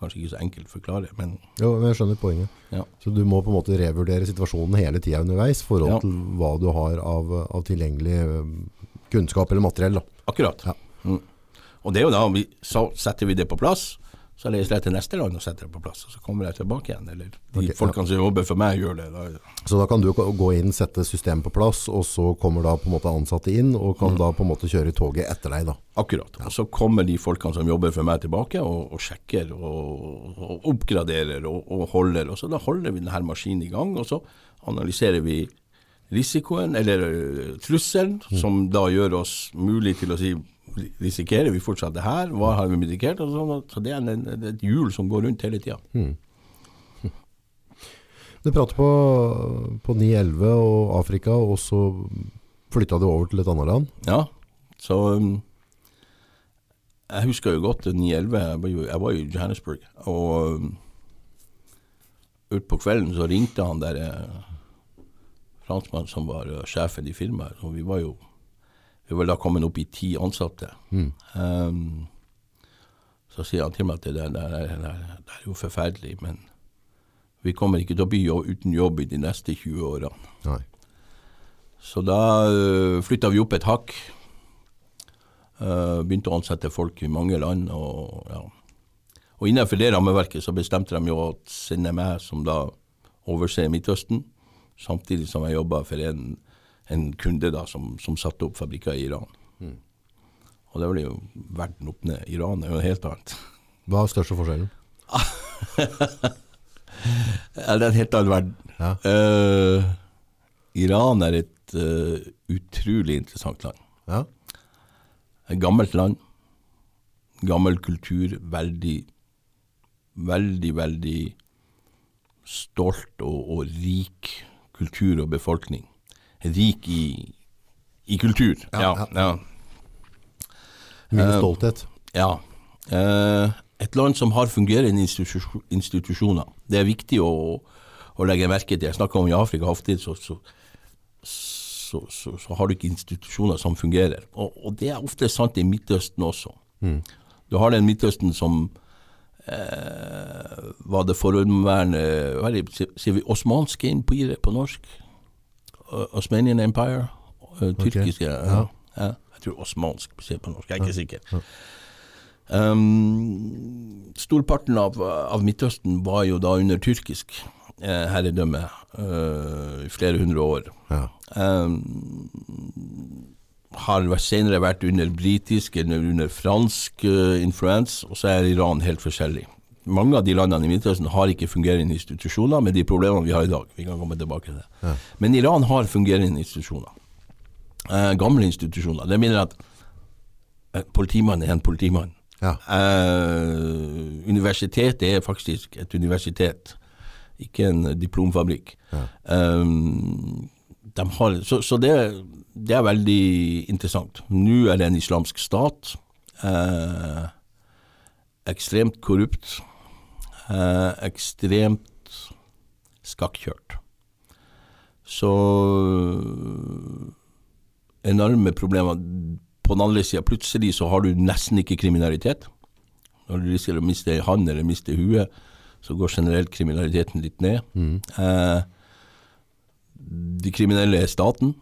kanskje ikke så enkelt å forklare, men Jo, men jeg skjønner poenget. ja. Så du må på en måte revurdere situasjonen hele tida underveis, i forhold Ja. til hva du har av, av tilgjengelig kunnskap eller materiell. Da. Akkurat. Ja. Mm. Og det er jo da, vi, så setter vi det på plass, så reiser jeg til neste land og setter det på plass, og så kommer jeg tilbake igjen. Eller de okay, folkene som jobber for meg, gjør det. Da. Så da kan du gå inn, sette systemet på plass, og så kommer da på en måte ansatte inn, og kan da på en måte kjøre toget etter deg. da. Akkurat. Og så kommer de folkene som jobber for meg tilbake, og, og sjekker og, og oppgraderer og, og holder. Og så da holder vi denne maskinen i gang, og så analyserer vi risikoen, eller trusselen, trusselen, som da gjør oss mulig til å si Risikerer vi fortsatt det her? Hva har vi medikert? Sånn, så det er en, et hjul som går rundt hele tida. [LAUGHS] Du prater på, på 9-11 og Afrika, og så flytta du over til et annet land. Ja, så um, Jeg husker jo godt 9-11. Jeg, jeg var i Johannesburg. Og um, utpå kvelden så ringte han der eh, franskmannen som var eh, sjefen i firmaet. Og vi var jo vi var da kommet opp i ti ansatte. Um, så sier han til meg at det der, der, der, der, det er jo forferdelig, men vi kommer ikke til å bli uten jobb i de neste 20 årene. Nei. Så da uh, flytta vi opp et hakk. Uh, begynte å ansette folk i mange land. Og, ja. og innenfor det rammeverket så bestemte de jo å sende meg, som da overser Midtøsten, samtidig som jeg jobba for en, en kunde da som, som satte opp fabrikker i Iran. Og det ble jo verden opp ned. Iran er jo noe helt annet. Hva er største forskjellen? [LAUGHS] Det er en helt annen verden. Ja. Uh, Iran er et uh, utrolig interessant land. Ja. Et gammelt land. Gammel kultur. Veldig, veldig, veldig stolt og, og rik kultur og befolkning. Rik i, i kultur. Ja, Ja, ja. Mye Eh, stolthet. ja. Eh, et land som har fungerende institusjo- institusjoner. Det er viktig å, å legge merke til. Jeg snakker om i Afrika ofte, så, så, så, så, så har du ikke institusjoner som fungerer. Og, og det er ofte sant i Midtøsten også. Du har den Midtøsten som eh, var det er sier- Sier vi osmanske imperiet på norsk? Osmanian Empire? Tyrkisk, Tyrkiske? Ja. ja. Jeg tror osmansk sier på norsk, jeg er ikke sikker. Um, storparten av, av Midtøsten var jo da under tyrkisk, eh, herredømme uh, i flere hundre år. Ja. Um, har senere vært under britisk eller under fransk uh, influens, og så er Iran helt forskjellig. Mange av de landene i Midtøsten har ikke fungerende institusjoner med de problemene vi har i dag. Vi kan komme tilbake til det. Ja. Men Iran har fungerende institusjoner. Eh, gamle institusjoner. Det mener at eh, politimann er en politimann. Ja. Eh, universitetet er faktisk et universitet, ikke en diplomfabrikk. Ja. Eh, de har, så så det, det er veldig interessant. Nå er det en islamsk stat. Eh, ekstremt korrupt. Eh, ekstremt skakkjørt. Så enorme problemer. På den andre sida, plutselig så har du nesten ikke kriminalitet. Når du risikerer å miste ei hand eller miste huet, så går generelt kriminaliteten litt ned. Eh, de kriminelle er staten.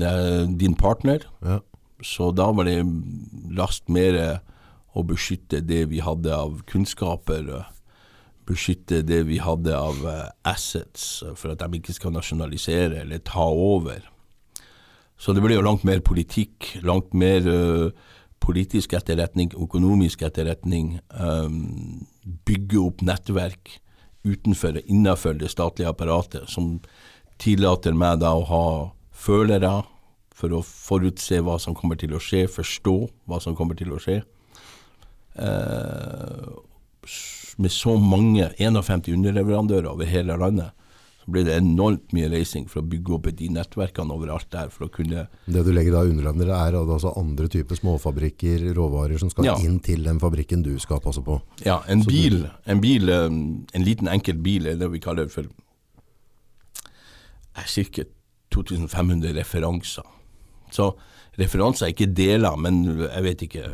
Det er din partner. Ja. Så da var det last mer å beskytte det vi hadde av kunnskaper, eh, beskytte det vi hadde av eh, assets, for at de ikke skal nasjonalisere eller ta over. Så det ble jo langt mer politikk, langt mer eh, politisk etterretning, økonomisk etterretning, eh, bygge opp nettverk utenfor og innenfor det statlige apparatet, som tillater meg da å ha følere for å forutse hva som kommer til å skje, forstå hva som kommer til å skje. S- med så mange, 51 underleverandører over hele landet, så ble det enormt mye reising for å bygge opp de nettverkene overalt der, for å kunne Det du legger da underlevere er altså andre typer småfabrikker, råvarer som skal Ja. inn til den fabrikken du skal passe på. Ja, en bil, en bil, eh, en liten enkel bil er det vi kaller for er ca. 2500 referanser. Så referanser er ikke deler, men jeg vet ikke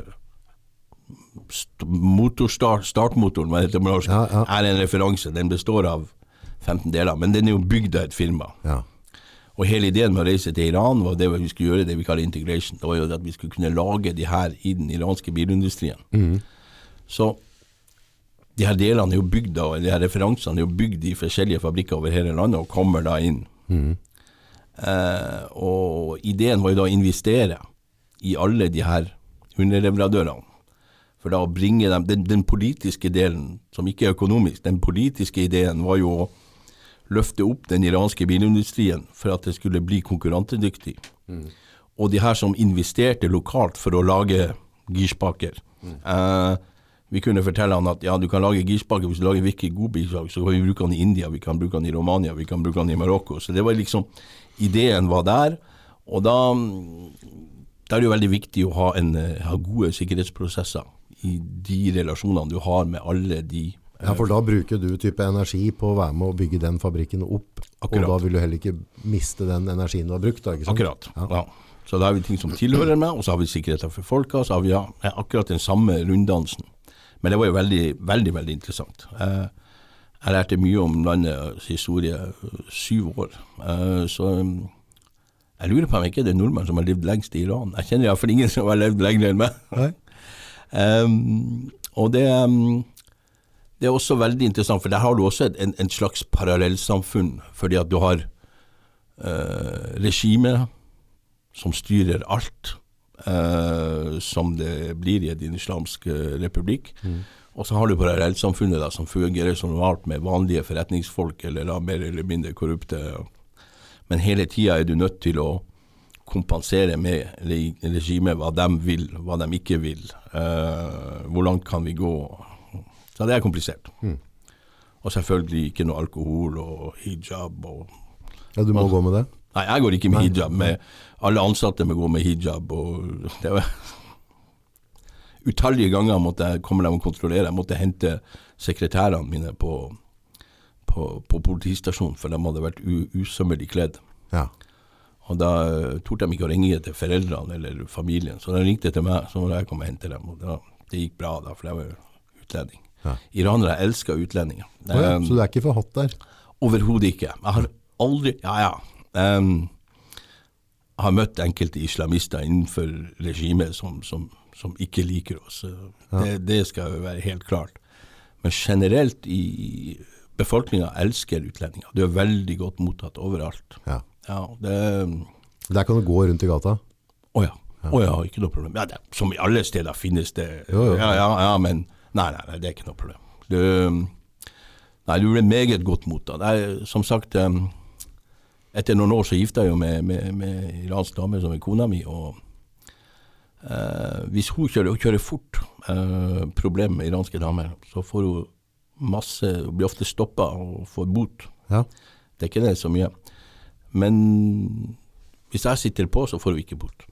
motorstart, Startmotoren hva heter det på norsk, Ja, ja. er en referanse. Den består av 15 deler, men den er jo bygd av et firma. Ja. Og hele ideen med å reise til Iran var det vi skulle gjøre, det vi kaller integration. Det var jo at vi skulle kunne lage de her i den iranske bilindustrien. Så de her delene er jo bygd av, de her referansene er jo bygd i forskjellige fabrikker over hele landet og kommer da inn. Eh, og ideen var jo da å investere i alle de her underleverandørene. For da å bringe dem, den, den politiske delen, som ikke er økonomisk, den politiske ideen var jo å løfte opp den iranske bilindustrien for at det skulle bli konkurransedyktig. Og de her som investerte lokalt for å lage girspaker. Eh, vi kunne fortelle han at ja, du kan lage girspaker hvis du lager virkelig god bilsak, så kan vi bruke den i India, vi kan bruke den i Romania, vi kan bruke den i Marokko. Så det var liksom Ideen var der, og da, da er det jo veldig viktig å ha, en, eh, ha gode sikkerhetsprosesser i de relasjonene du har med alle de Ja, for da bruker du type energi på å være med å bygge den fabrikken opp, Akkurat. og da vil du heller ikke miste den energien du har brukt. Da? Akkurat. Ja. Ja. Så da har vi ting som tilhører meg, og så har vi sikkerheten for folka, så har vi ja, akkurat den samme runddansen. Men det var jo veldig, veldig, veldig interessant. Eh, jeg lærte mye om landets historie eh, syv år. Eh, så um, jeg lurer på om ikke det er nordmenn som har levd lengst i Iran. Jeg kjenner iallfall ingen som har levd lenger enn meg. Nei? Um, og det, um, det er også veldig interessant, for der har du også et, en, en slags parallellsamfunn, fordi at du har uh, regimet som styrer alt, uh, som det blir i en islamsk republikk. republikk. Og så har du parallellsamfunnet da, som fungerer som normalt med vanlige forretningsfolk, eller da, mer eller mindre korrupte. Men hele tida er du nødt til å kompensere med re- regimet hva de vil, hva de ikke vil. Eh, hvor langt kan vi gå? Så det er komplisert. Og selvfølgelig ikke noe alkohol og hijab. Og Ja, du må gå med det? Nei, jeg går ikke med hijab. Med, alle ansatte må gå med hijab. Og det var [LAUGHS] Utallige ganger måtte jeg komme dem og kontrollere. Jeg måtte hente sekretærene mine på, på, på politistasjonen, for de hadde vært usømmelig kledd. Ja. Og da uh, torde de ikke å ringe til foreldrene eller familien, så de ringte til meg, så jeg komme og hente dem. Og da, det gikk bra, da, for jeg var jo utlending. Ja. Iranere elsker utlendinger. Oh, ja, Um, så du er ikke for hot der? Overhodet ikke. Jeg har aldri Ja, ja. Um, jeg har møtt enkelte islamister innenfor regimet som, som, som ikke liker oss. Det, det skal jo være helt klart. Men generelt i befolkninga elsker utlendinger. Du er veldig godt mottatt overalt. Ja. Ja, det Der kan du gå rundt i gata. Å ja. Å ja, ikke noe problem. Ja, det, som i alle steder finnes det Jo, jo. Ja, ja, ja, men nei, nei, nei, det er ikke noe problem. Du, nei, du ble meget godt mottatt. Som sagt, um, etter noen år så gifta jeg jo med, med, med iransk dame som er kona mi. og uh, Hvis hun kjører, hun kjører fort, uh, problem med iranske damer, så får hun masse Hun blir ofte stoppa og får bot. Ja. Det er ikke det så mye. Men hvis jeg sitter på, så får vi ikke bort.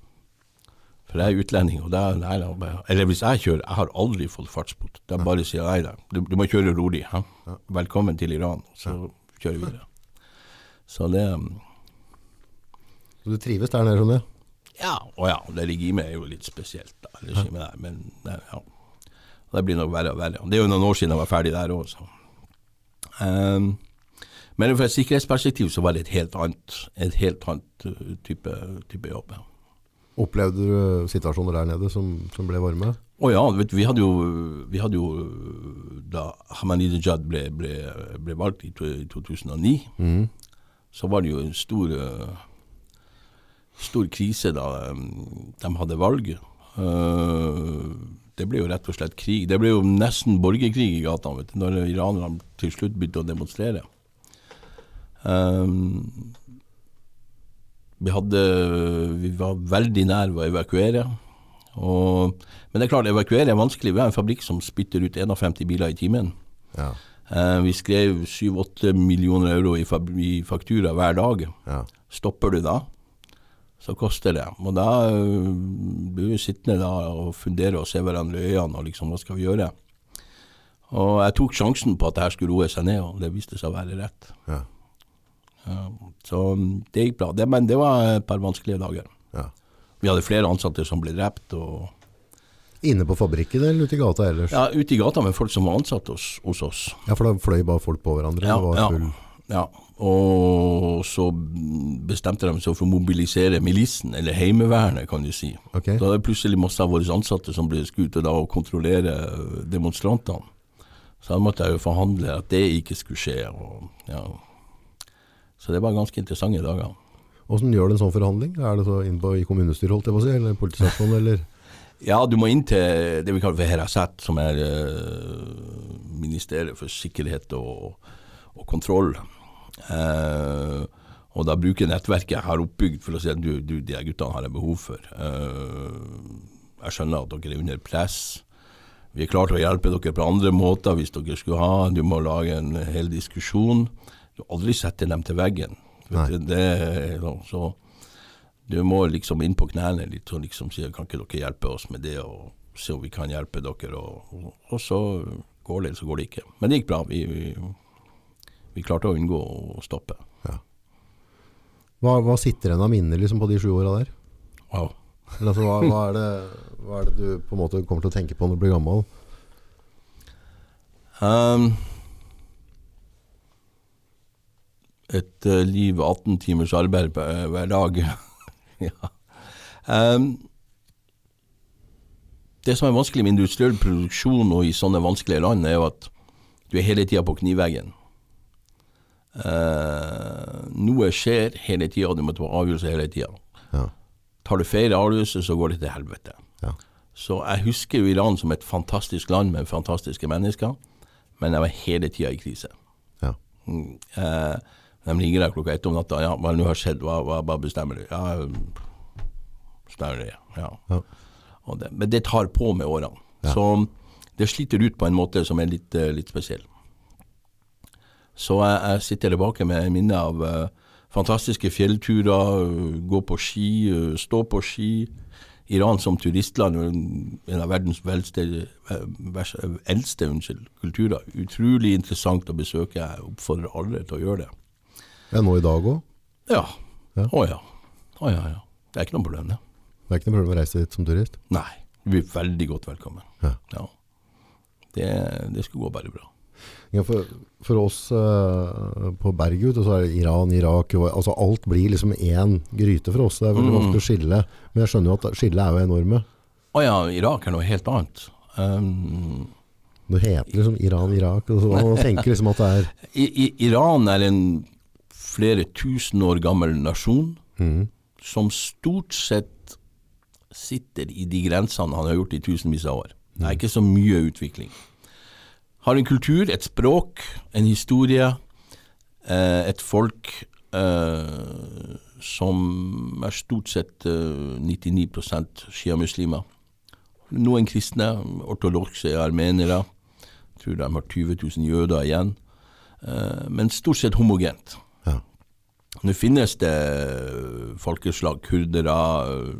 For jeg er utlending, og da nei, bare- Eller hvis jeg kjører, jeg har aldri fått fartsbot. Da bare sier nei da, du, du må kjøre rolig. Ja. Velkommen til Iran. Så kjører vi videre. Så det Så du trives der nede, skjønner jeg? Ja, og ja, det regimet er jo litt spesielt, da, regimet der, men det, ja. Det blir nok verre og verre. Det er jo noen år siden jeg var ferdig der òg, så. Ehm, men fra et sikkerhetsperspektiv så var det et helt annet, et helt annet uh, type, type jobb. ja. Opplevde du situasjoner der nede som, som ble varme? Å ja, vet vi hadde jo, vi hadde jo Da Ahmadinejad ble, ble, ble valgt i, to, i 2009, så var det jo en stor eh, stor krise da de hadde valg. Eh, det ble jo rett og slett krig. Det ble jo nesten borgerkrig i gatene når iranerne til slutt begynte å demonstrere. Um, vi, hadde, vi var veldig nær å evakuere. Og, men det er klart, evakuere er vanskelig. Vi har en fabrikk som spytter ut 51 biler i timen. Ja. Uh, vi skrev 7-8 millioner euro i, i faktura hver dag. ja. Stopper du da, så koster det. Og da uh, blir vi sittende da og fundere og se hverandre i øynene og liksom, hva skal vi gjøre? Og jeg tok sjansen på at det her skulle roe seg ned, og det viste seg å være rett. Ja. Så mm, det gikk bra. Det, men det var et par vanskelige dager. ja. Vi hadde flere ansatte som ble drept. og Inne på fabrikken eller ute i gata ellers? ja, Ute i gata med folk som var ansatt hos, hos oss. Ja, for da fløy bare folk på hverandre? Ja, var ja, ja. Og så bestemte de seg for å mobilisere milisen, eller Heimevernet, kan du si. Okay. Da er det plutselig masse av våre ansatte som ble skutt og da å kontrollere demonstrantene. Så da måtte jeg jo forhandle at det ikke skulle skje. Og, ja. Så det var ganske interessante dager. Hvordan gjør du en sånn forhandling? Er det så inn på i kommunestyret, holdt jeg på å si, eller politistasjonen, eller? Ja, du må inn til det vi kaller for Heraset, som er eh, Ministeriet for sikkerhet og, og kontroll. Eh, og da bruker nettverket jeg har oppbygd for å si at du, du, de guttene har jeg behov for. Eh, jeg skjønner at dere er under press. Vi er klare til å hjelpe dere på andre måter hvis dere skulle ha. Du må lage en hel diskusjon. Du aldri setter dem til veggen. Du, Det, så du må liksom inn på knærne litt og liksom si kan ikke dere hjelpe oss med det, og se om vi kan hjelpe dere. Og, og, og så går det, eller så går det ikke. Men det gikk bra. Vi, vi, vi klarte å unngå å stoppe. Hva, hva sitter igjen av minner liksom, på de sju åra der? Wow. Eller, altså, hva, hva, er det, hva er det du på en måte kommer til å tenke på når du blir gammel? Um, et eh, liv 18 timers arbeid eh, hver dag. [LAUGHS] ja. Um, det som er vanskelig med industriell produksjon og i sånne vanskelige land, er jo at du er hele tida på knivveggen. Uh, noe skjer hele tida, du må ta avgjørelser hele tida. Ja. Tar du feil avgjørelse, så går det til helvete. Ja. Så jeg husker jo Iran som et fantastisk land med fantastiske mennesker, men jeg var hele tida i krise. Ja. Eh, de ringer deg klokka ett om natta. Ja, hva har skjedd? Hva, hva, hva bestemmer du? Ja, bestemmer det. Ja. Ja. Det, men det tar på med årene. Ja. Så det sliter ut på en måte som er litt, eh, litt spesiell. Så jeg, jeg sitter tilbake med minnet av uh, fantastiske fjellturer, uh, gå på ski, uh, stå på ski. Iran som turistland, en av verdens eh, eldste unnskyld, kulturer. Utrolig interessant å besøke. Jeg oppfordrer alle til å gjøre det. Ja, nå i dag òg? Ja. Ja. Oh, ja. Oh, ja, ja. Det er ikke noe problem, det. Det er ikke noe problem å reise dit som turist? Nei. Du blir veldig godt velkommen. Ja. Ja. Det, det skulle gå bare bra. Ja, for, for oss uh, på berget så er det Iran, Irak altså Alt blir liksom én gryte for oss. Det er veldig Mm. vanskelig å skille. Men jeg skjønner jo at skillet er jo enorme. Å ja, Irak er noe helt annet. Um, Det heter liksom Iran, Irak, og så man tenker liksom at det er I, I, Iran er en flere tusen år gammel nasjon mm. som stort sett sitter i de grensene han har gjort i tusenvis av år. Det er ikke så mye utvikling. Har en kultur, et språk, en historie, eh, et folk eh, som er stort sett eh, 99 sjiamuslimer. Noen kristne, ortodokse armenere. Jeg tror de har 20 000 jøder igjen. Eh, men stort sett homogent. Nå finnes det øh, folkeslag, kurdere, øh,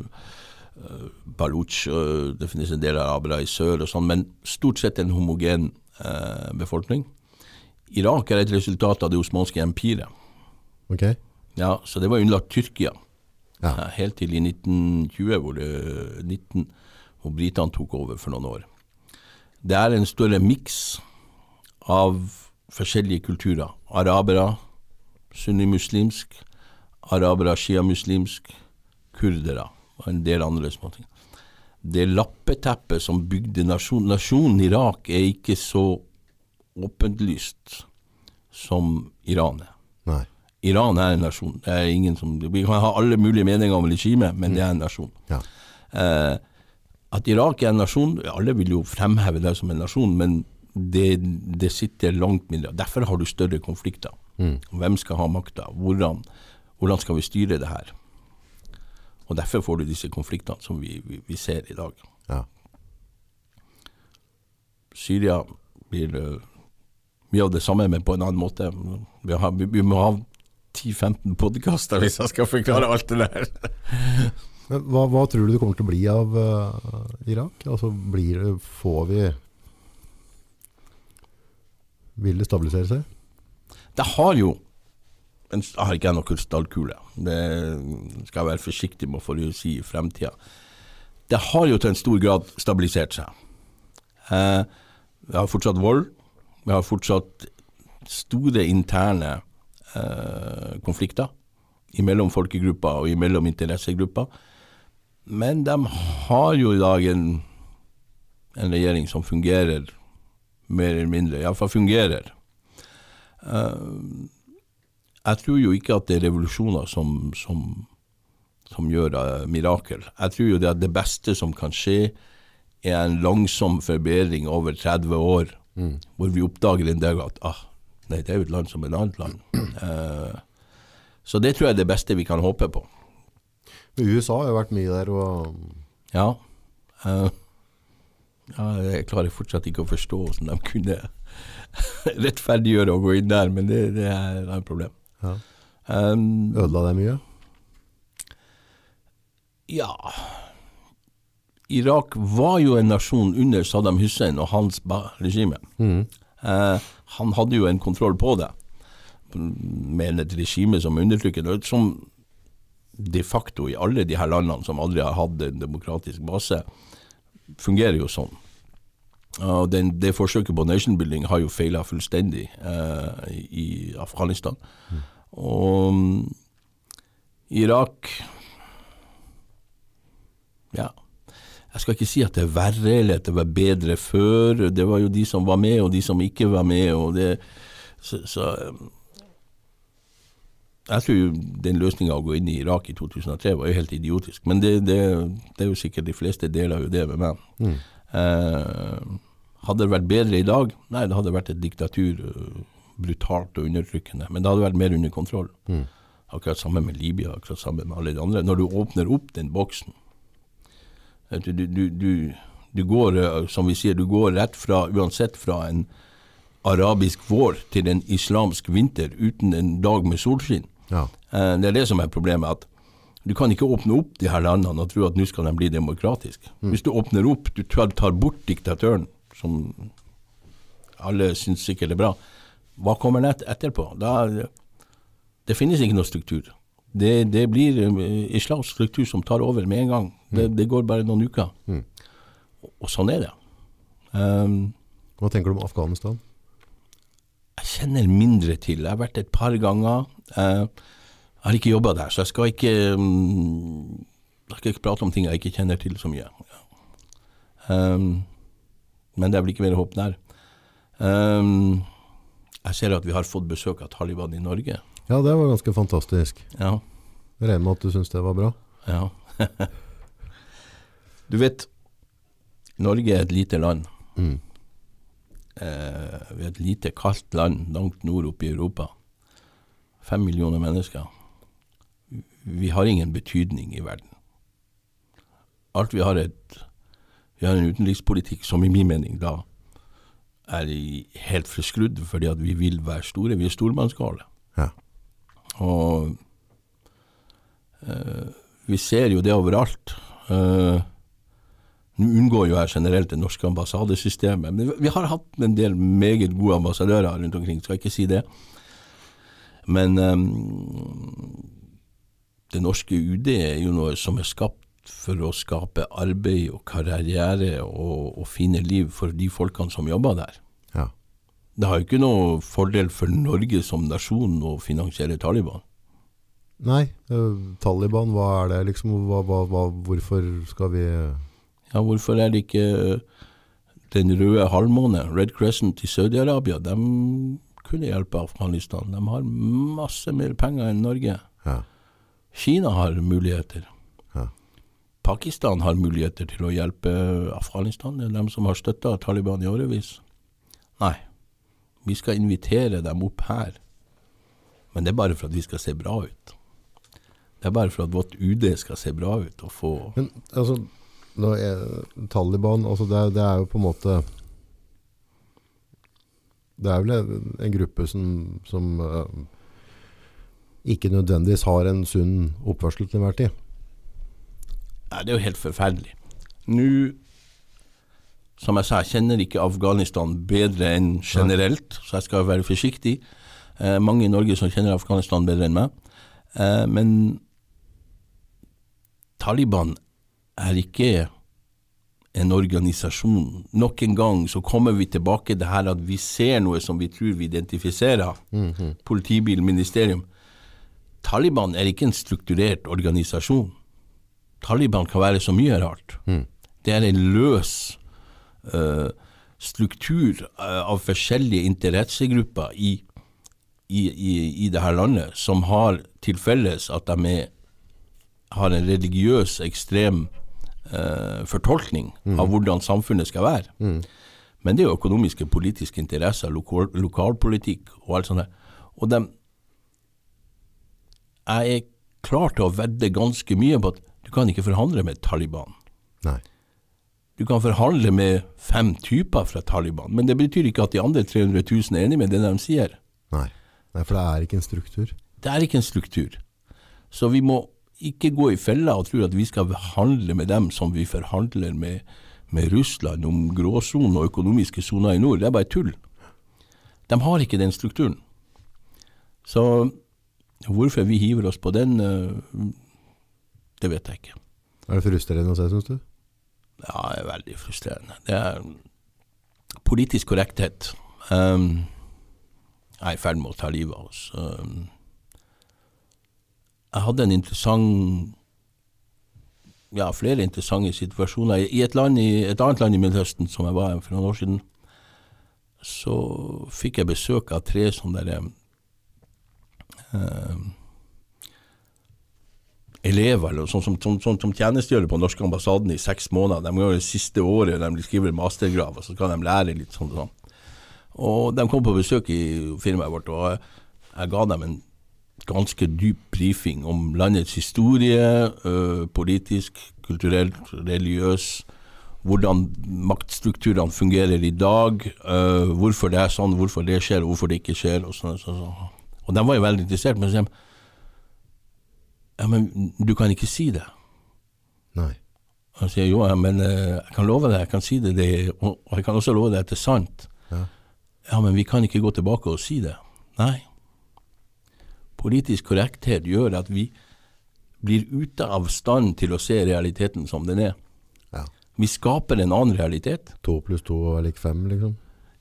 øh, baluch, det finnes en del arabere i sør og sånn, men stort sett en homogen befolkning. Irak er et resultat av det osmanske empiret. Ok? Ja, så det var underlagt Tyrkia Ja. eh, helt til i 1920, hvor, det, 19, hvor britene tok over for noen år. Det er en større miks av forskjellige kulturer. Arabere, sunnimuslimsk, arabere, sjiamuslimsk, kurdere og en del andre småting. Det lappeteppet som bygde nasjonen Nasjonen Irak er ikke så åpenlyst som Iran er. Nei. Iran er en nasjon. Det er ingen som, vi kan ha alle mulige meninger om regimet, men det er en nasjon. Ja. Eh, at Irak er en nasjon, alle vil jo fremheve det som en nasjon, men det, det sitter langt mindre. Derfor har du større konflikter. Hvem skal ha makta? Hvordan, hvordan skal vi styre det her? Og Derfor får du disse konfliktene som vi, vi, vi ser i dag. Ja. Syria blir uh, mye av det samme, men på en annen måte. Vi, har, vi, må ha 10-15 podkaster hvis jeg skal forklare alt det der. [LAUGHS] Hva, hva tror du det kommer til å bli av uh, Irak? Altså blir det, får vi Vil det stabilisere seg? Det har jo en, Jeg har ikke noen krystallkule. Det skal jeg være forsiktig med å si i fremtida. Det har jo til en stor grad stabilisert seg. Eh, vi har fortsatt vold. Vi har fortsatt store interne eh, konflikter imellom folkegrupper og imellom interessegrupper. Men de har jo i dag en, en regjering som fungerer mer eller mindre, iallfall fungerer. Jeg tror jo ikke at det er revolusjoner som, som, som gjør uh, mirakel. Jeg tror jo det at det beste som kan skje, er en langsom forbedring over 30 år, hvor vi oppdager en dag at ah, nei, det er jo et land som et annet land. Uh, [CLEARS THROAT] så det tror jeg er det beste vi kan håpe på. Men USA har jo vært mye der og Ja. Uh, ja jeg klarer fortsatt ikke å forstå hvordan de kunne [LAUGHS] rettferdiggjøre å gå inn der, men det, det er et problem. ja. Um, ødela det mye. Ja Irak var jo en nasjon under Saddam Hussein og hans regime. regime. Uh, han hadde jo en kontroll på det, med et regime som undertrykker det, som de facto i alle de her landene som aldri har hatt en demokratisk base, fungerer jo sånn. Og den, det forsøket på nation building har jo feila fullstendig eh, i Afghanistan. Og um, Irak Ja. Jeg skal ikke si at det er verre eller at det var bedre før. Det var jo de som var med, og de som ikke var med. og det, så, så um, Jeg tror jo den løsninga å gå inn i Irak i 2003 var jo helt idiotisk. Men det, det, det er jo sikkert de fleste deler jo det med meg. Eh, hadde det vært bedre i dag? Nei, det hadde vært et diktatur. øh, Brutalt og undertrykkende. Men det hadde vært mer under kontroll. Akkurat samme med Libya, akkurat samme med alle de andre. Når du åpner opp den boksen Du, du, du, du, går, eh, som vi sier, du går rett fra, uansett fra en arabisk vår til en islamsk vinter uten en dag med solskinn. Ja. Eh, Det er det som er problemet. at Du kan ikke åpne opp de her landene og tro at nå skal de bli demokratiske. Hvis du åpner opp, du tar, bort diktatøren, som alle syns sikkert er bra, hva kommer nett etterpå? Da, det finnes ikke noe struktur. Det, det blir eh, islamsk struktur som tar over med en gang. Det, det går bare noen uker. Og, og sånn er det. Um, Hva tenker du om Afghanistan? jeg kjenner mindre til. Jeg har vært et par ganger. Eh, Jeg har ikke jobba der, så jeg skal ikke mm, Jeg skal ikke prate om ting jeg ikke kjenner til så mye. Um, men det vel ikke mer håp der. Um, jeg ser at vi har fått besøk av Taliban i Norge. Ja, det var ganske fantastisk. Ja, Jeg regner med at du syns det var bra? ja. [LAUGHS] du vet, Norge er et lite land. Mm. Eh, vi er et lite, kaldt land langt nord oppe i Europa. Fem millioner mennesker. Vi har ingen betydning i verden. Alt vi har, et Vi har en utenrikspolitikk som i min mening da er i, helt forskrudd, fordi at vi vil være store. Vi er stormannsgale. Ja. Og eh, vi ser jo det overalt. Eh, Nå unngår jo jeg generelt det norske ambassadesystemet, men vi har hatt en del meget gode ambassadører rundt omkring, skal jeg ikke si det. Men eh, det norske UD er jo noe som er skapt for å skape arbeid og karriere og, og fine liv for de folkene som jobber der. ja. Det har jo ikke noe fordel for Norge som nasjon å finansiere Taliban. Nei, eh, Taliban, hva er det liksom? Hva, hva, hva, hvorfor skal vi Ja, hvorfor er det ikke eh, Den røde halvmåne, Red Crescent i Saudi-Arabia, de kunne hjelpe Afghanistan. De har masse mer penger enn Norge. Ja. Kina har muligheter. Ja. Pakistan har muligheter til å hjelpe Afghanistan. Det er dem som har støtta Taliban i årevis. Nei, vi skal invitere dem opp her. Men det er bare for at vi skal se bra ut. Det er bare for at vårt UD skal se bra ut og få Men altså, Taliban altså det, er- det er jo på en måte Det er vel en, en gruppe som, som eh, ikke nødvendigvis har en sunn oppførsel til enhver tid. Nei, det er jo helt forferdelig. Nå, som jeg sa, jeg kjenner ikke Afghanistan bedre enn generelt, så jeg skal være forsiktig. Eh, mange i Norge som kjenner Afghanistan bedre enn meg. Eh, men Taliban er ikke en organisasjon. Nok en gang så kommer vi tilbake til det her at vi ser noe som vi tror vi identifiserer. Politibil, ministerium. Taliban er ikke en strukturert organisasjon. Taliban kan være så mye rart. Det er en løs uh, struktur eh, av forskjellige interessegrupper i, i, i, i det her landet som har til felles at de er, har en religiøs, ekstrem uh, fortolkning av hvordan samfunnet skal være. Men det er jo økonomiske, politiske interesser, lokal, lokalpolitikk og alt sånt. der. Og de, jeg er klar til å vedde ganske mye på at du kan ikke forhandle med Taliban. Nei. Du kan forhandle med fem typer fra Taliban, men det betyr ikke at de andre 300 000 er enig med det de sier. Nei. Nei, for det er ikke en struktur. Det er ikke en struktur. Så vi må ikke gå i fella og tro at vi skal forhandle med dem som vi forhandler med, med Russland om gråsonen og økonomiske soner i nord. Det er bare tull. De har ikke den strukturen. Så hvorfor vi hiver oss på den, eh, det vet jeg ikke. Er det frustrerende å se, syns du? Ja, det er veldig frustrerende. Det er politisk korrekthet. Um, jeg er i ferd med å ta livet av oss. Um, jeg hadde en interessant Ja, flere interessante situasjoner. I et, land i, et annet land i Midtøsten som jeg var i for noen år siden, så fikk jeg besøk av tre sånne der um, elever eller sånn som, som, som, som tjenestegjør på norske ambassaden i seks måneder. De gjør det siste året de skriver mastergrav, og så skal de lære litt sånn. og sånn. Og de kom på besøk i firmaet vårt, og jeg, jeg ga dem en ganske dyp brifing om landets historie, ø, politisk, kulturelt, religiøs, hvordan maktstrukturene fungerer i dag, ø, hvorfor det er sånn, hvorfor det skjer, hvorfor det ikke skjer. Og, sånn, sånn, sånn. Og de var jo veldig interessert, men så sier de ja, men du kan ikke si det. Nei. Og jeg sier jo, ja, men eh, jeg kan love deg, jeg kan si det, det og, jeg kan også love deg at det er sant. Ja. Ja, men vi kan ikke gå tilbake og si det. Nei. Politisk korrekthet gjør at vi blir ute av stand til å se realiteten som den er. Ja. Vi skaper en annen realitet. To pluss to er lik fem, liksom.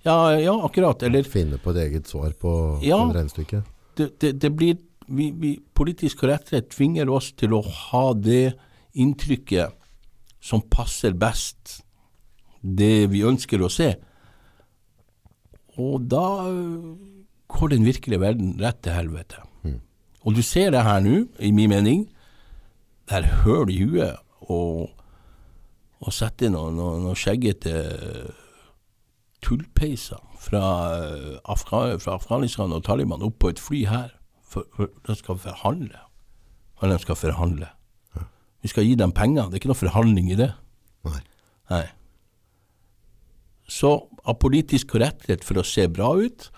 Ja, ja, akkurat. Eller Finne på et eget svar på Ja. regnestykket? regnestykke. Det, det, det blir vi, vi, Politisk korrekthet tvinger oss til å ha det inntrykket som passer best det vi ønsker å se. Og da øh, går den virkelige verden rett til helvete. Og du ser det her nå, i min mening. Det er høl i huet og, og sette noen noe, noe skjeggete tullpeiser fra, øh, fra Afghanistan og Taliban opp på et fly her. For, for de skal forhandle. Og de skal forhandle. Vi skal gi dem penger. Det er ikke noe forhandling i det. Nei. Nei. Så av politisk korrekthet for å se bra ut,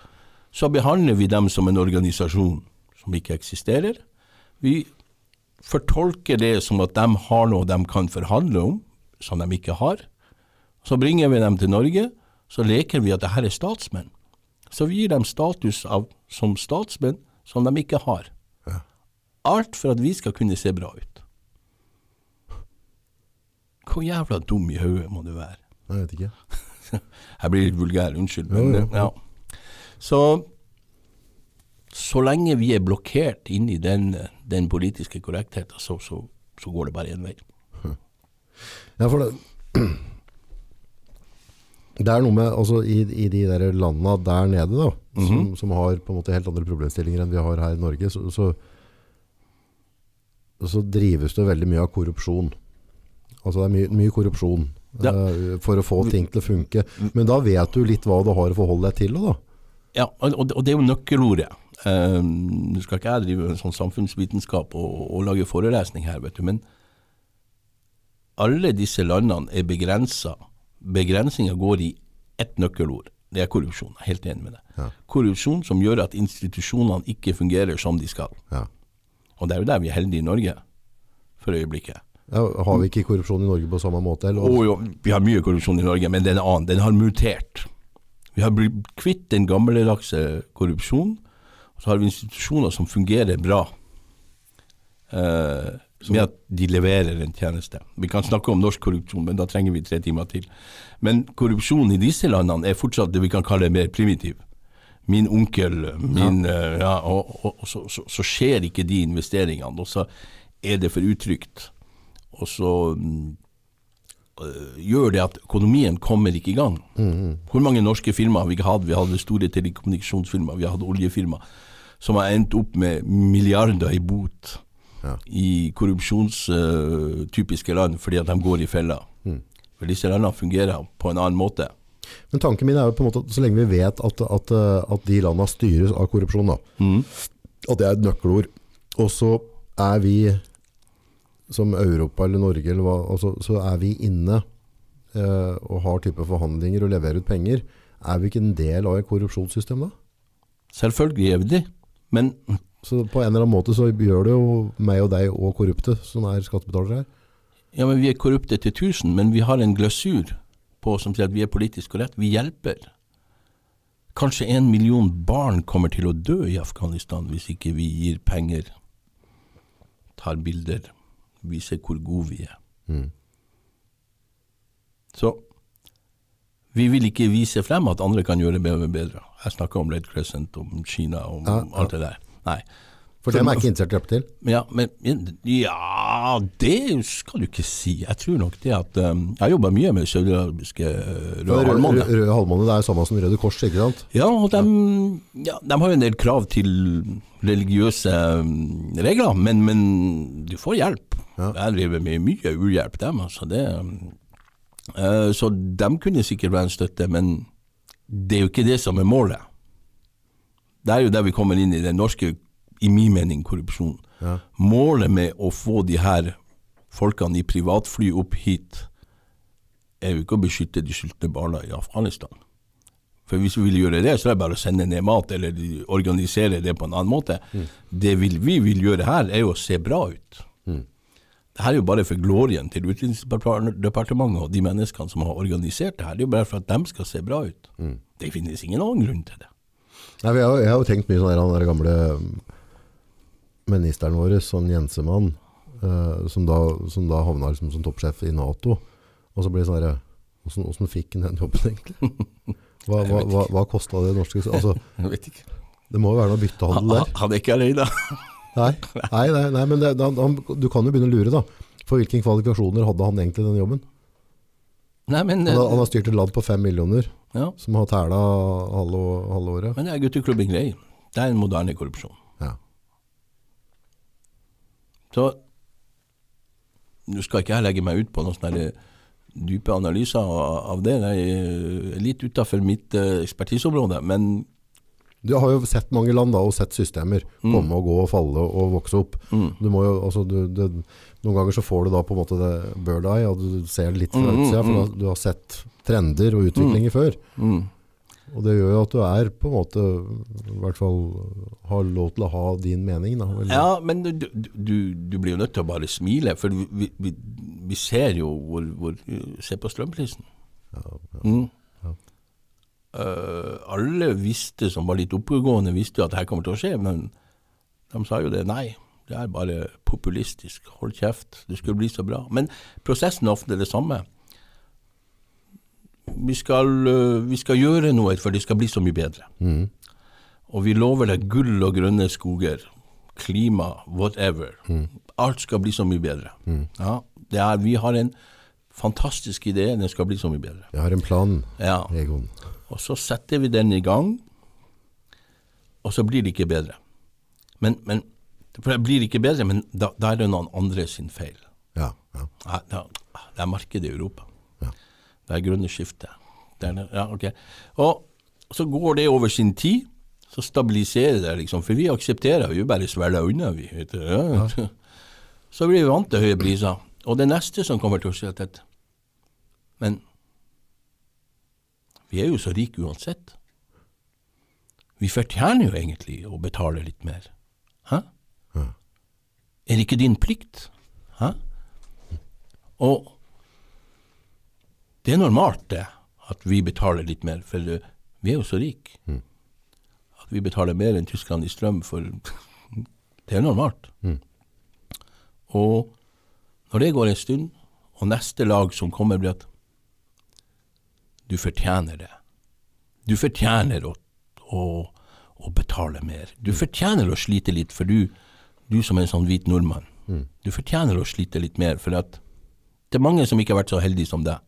så behandler vi dem som en organisasjon som ikke eksisterer. Vi fortolker det som at de har noe de kan forhandle om, som de ikke har. Så bringer vi dem til Norge, så leker vi at det her er statsmenn. Så vi gir dem status av, som statsmenn som de ikke har. Ja. Alt for at vi skal kunne se bra ut. Hvor jævla dum i hodet må du være? Jeg vet ikke. [LAUGHS] Jeg blir litt vulgær, unnskyld. Men, Jo, jo. ja. Så så lenge vi er blokkert inni den, den politiske korrektheten, så, så, så går det bare én vei. Ja, for det, [CLEARS THROAT] det er noe med, altså i, i de der landene der nede da, som, som har på en måte helt andre problemstillinger enn vi har her i Norge, så, så, så drives det veldig mye av korrupsjon. Altså det er mye, mye korrupsjon Ja. uh, for å få ting til å funke. Men da vet du litt hva du har å forholde deg til da. Ja, og, og det- er jo nøkkelordet. Um, Nå skal ikke jeg drive med sånn samfunnsvitenskap og, og lage forelesning her, vet du, men alle disse landene er begrensa. Begrensninga går i ett nøkkelord. Det er korrupsjon. Jeg er helt enig med deg. Ja. Korrupsjon som gjør at institusjonene ikke fungerer som de skal. Ja. Og det er jo der vi er heldige i Norge, for øyeblikket. Ja, har vi ikke korrupsjon i Norge på samme måte? Eller? Oh, jo, vi har mye korrupsjon i Norge, men den er annen. Den har mutert. Vi har blitt kvitt den gammeldagse korrupsjonen, og så har vi institusjoner som fungerer bra. Eh, med at de leverer en tjeneste. Vi kan snakke om norsk korrupsjon, men da trenger vi tre timer til. Men korrupsjonen i disse landene er fortsatt det vi kan kalle mer primitiv. Min onkel, min eh, ja, og, og, og så, så, så skjer ikke de investeringene, og så er det for utrygt. Og så mm, øh, gjør det at økonomien kommer ikke i gang. Hvor mange norske firmaer har vi ikke hatt? Vi hadde store telekommunikasjonsfirmaer, vi hadde oljefirmaer, som har endt opp med milliarder i bot Ja. i korrupsjonstypiske land fordi at de går i fella. For disse landene fungerer på en annen måte. Men tanken min er jo på en måte at så lenge vi vet at, at, eh, at de landene styres av korrupsjon, da, at det er et nøkkelord, og så er vi som Europa eller Norge, eller hva, altså, så er vi inne eh, og har type forhandlinger og leverer ut penger. Er vi ikke en del av et korrupsjonssystem da? Selvfølgelig er vi det, men Så på en eller annen måte så gjør det jo meg og deg og korrupte som er skattebetalere her. Ja, men Vi er korrupte til tusen, men vi har en glasur på som sier at vi er politisk korrekt. Vi hjelper. Kanskje en million barn kommer til å dø i Afghanistan hvis ikke vi gir penger, tar bilder, viser hvor gode vi er. Så vi vil ikke vise frem at andre kan gjøre det bedre. Jeg snakker om Red Crescent, om Kina, om Ja, ja. alt det der. Nei. For dem er ikke interessert i å hjelpe til. Ja, men ja, det skal du ikke si. Jeg tror nok det at um, Jeg har jobba mye med saudiarabiske uh, røde halvmåne. røde halvmåne det er samme som Røde Kors, ikke sant? Ja, og de, ja, de har jo en del krav til religiøse um, regler, men, men du får hjelp. Ja. Jeg driver med mye uhjelp, dem. Altså det, uh, så de kunne sikkert være en støtte, men det er jo ikke det som er målet. Det er jo der vi kommer inn i den norske, i min mening, korrupsjonen. Ja. Målet med å få de her folkene i privatfly opp hit, er jo ikke å beskytte de sultne barna i Afghanistan. For hvis vi vil gjøre det, så er det bare å sende ned mat, eller organisere det på en annen måte. Det vil, vi vil gjøre her, er jo å se bra ut. Det her er jo bare for glorien til Utenriksdepartementet og de menneskene som har organisert det her. Det er jo bare for at de skal se bra ut. Det finnes ingen annen grunn til det. Nei, jeg, har, jeg har jo tenkt mye sånn der, han der gamle ministeren vår, sånn Jensemann, eh, som, da, som da havna liksom som toppsjef i NATO. Og så blir det sånn der, hvordan, hvordan fikk han den jobben egentlig? [LAUGHS] Hva, hva, hva, hva kostet det norske? Altså, [LAUGHS] Jeg vet ikke. det må jo være noe byttehandel der. Han er ikke alene. [LAUGHS] Nei, nei, nei, nei men det, han, du kan jo begynne å lure da. For hvilke kvalifikasjoner hadde han egentlig den jobben? Nei, men Han, han har styrt et land på fem millioner. Ja. som har tæla halve, halve året. Men det er gutteklubbing grei. Det er en moderne korrupsjon. Ja. Så nå skal ikke jeg legge meg ut på noen sånne dype analyser av det. Det er litt utafor mitt eh, ekspertiseområde. Men Du har jo sett mange land da, og sett systemer komme og gå og falle og vokse opp. Du må jo, altså, du, det, noen ganger så får du da på en måte det bird eye, og du ser det litt fra utsida, for da, du har sett trender og utviklinger før. mm, Og det gjør jo at du er på en måte, i hvert fall har lov til å ha din mening. Da. Eller- Ja, men du, du, du blir jo nødt til å bare smile, for vi, vi, vi, ser jo hvor, hvor Se på strømprisen. Mm. Eh, alle visste, som var litt oppegående, visste jo at dette kommer til å skje, men de sa jo det. Nei, det er bare populistisk. Hold kjeft, det skulle bli så bra. Men prosessen er ofte det samme. Vi skal, eh, vi skal gjøre noe for det skal bli så mye bedre. Og vi lover deg gull og grønne skoger, klima, whatever. Alt skal bli så mye bedre. Ja, det er, vi har en fantastisk idé, den skal bli så mye bedre. Jeg har en plan, Ja, Egon. og så setter vi den i gang, og så blir det ikke bedre. Men, men for det blir ikke bedre, men da, da er det noen andre sin feil. Ja, ja. Ja, da- Det er markedet i Europa. Ja. Det er grønne skiftet. Ja, okay. Og så går det over sin tid, så stabiliserer det, liksom. For vi aksepterer, vi bare svelger unna, vi. Ja. [LAUGHS] Så blir vi vant til høye priser. Og det neste som kommer til å skje, er Men vi er jo så rike uansett. Vi fortjener jo egentlig å betale litt mer. Hæ? Er det ikke din plikt? Hæ? Og det er normalt det, at vi betaler litt mer, for eh, vi er jo så rike. At vi betaler mer enn Tyskland i strøm, for [LAUGHS] det er normalt. Og når det går en stund, og neste lag som kommer blir at du fortjener det. Du fortjener å, å, å betale mer. Du fortjener å slite litt, for du, du som er en sånn hvit nordmann, du fortjener å slite litt mer, for det er mange som ikke har vært så heldige som deg.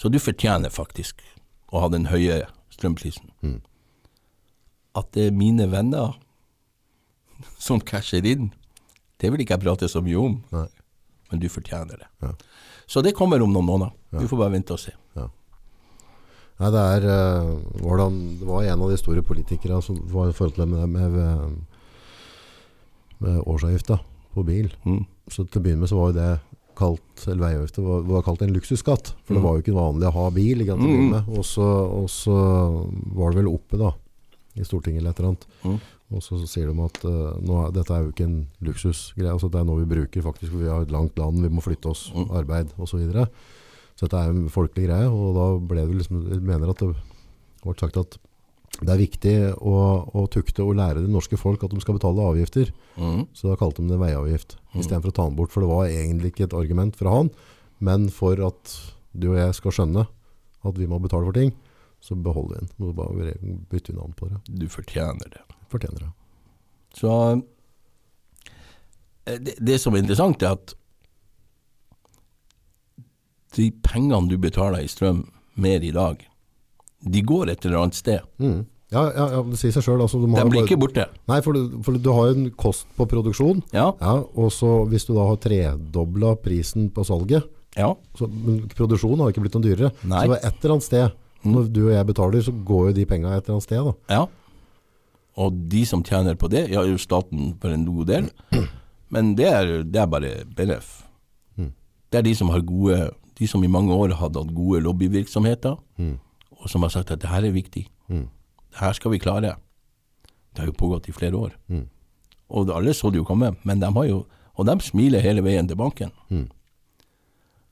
Så du fortjener faktisk å ha den høye strømprisen. At det er mine venner [LAUGHS] som casher inn, det vil ikke jeg prate så mye om, Nei. men du fortjener det. Ja. Så det kommer om noen måneder. Du får bare vente og se. Nei, det er uh, hvordan, Det var en av de store politikere som var i forhold til det med, med, med årsavgifta på bil. Mm. Så til å begynne med så var jo det kalt eller veiavgifter var, var kalt en luksusskatt. For det var jo ikke vanlig å ha bil. Med. Og, så, og så var det vel oppe da i Stortinget eller et eller annet. Mm. Og så sier de at uh, nå dette er jo ikke en luksusgreie. Altså, det er noe vi bruker faktisk. for Vi har et langt land, vi må flytte oss, arbeid osv. Så, videre. så dette er en folkelig greie. Og da ble det liksom, jeg mener at det ble sagt at det er viktig å, å tukte og lære det norske folk at de skal betale avgifter. Mm. Så da kalte de det veiavgift, istedenfor å ta den bort. For det var egentlig ikke et argument fra han, men for at du og jeg skal skjønne at vi må betale for ting, så beholder vi den. Må bare vi navn på det. Du fortjener det. Fortjener det. Så eh, det, det som er interessant, er at de pengene du betaler i strøm mer i dag, de går et eller annet sted. Mm. Ja, ja, ja, det sier seg sjøl. Altså, du De ha blir ikke borte. Nei, for du, for du har en kost på produksjon. Ja, Ja, og så hvis du da har tredobla prisen på salget, ja. så men produksjonen har ikke blitt noe dyrere. Nei. Så et eller annet sted, når du og jeg betaler, så går jo de penga et eller annet sted. Da. ja. Og de som tjener på det, ja, jo staten for en god del, [CLEARS THROAT] men det er, det er bare BNF. Det er de som har gode, de som i mange år har hatt gode lobbyvirksomheter, og som har sagt at det her er viktig. Det her skal vi klare. Det har jo pågått i flere år. Og alle så det jo komme, men de har jo, og de smiler hele veien til banken.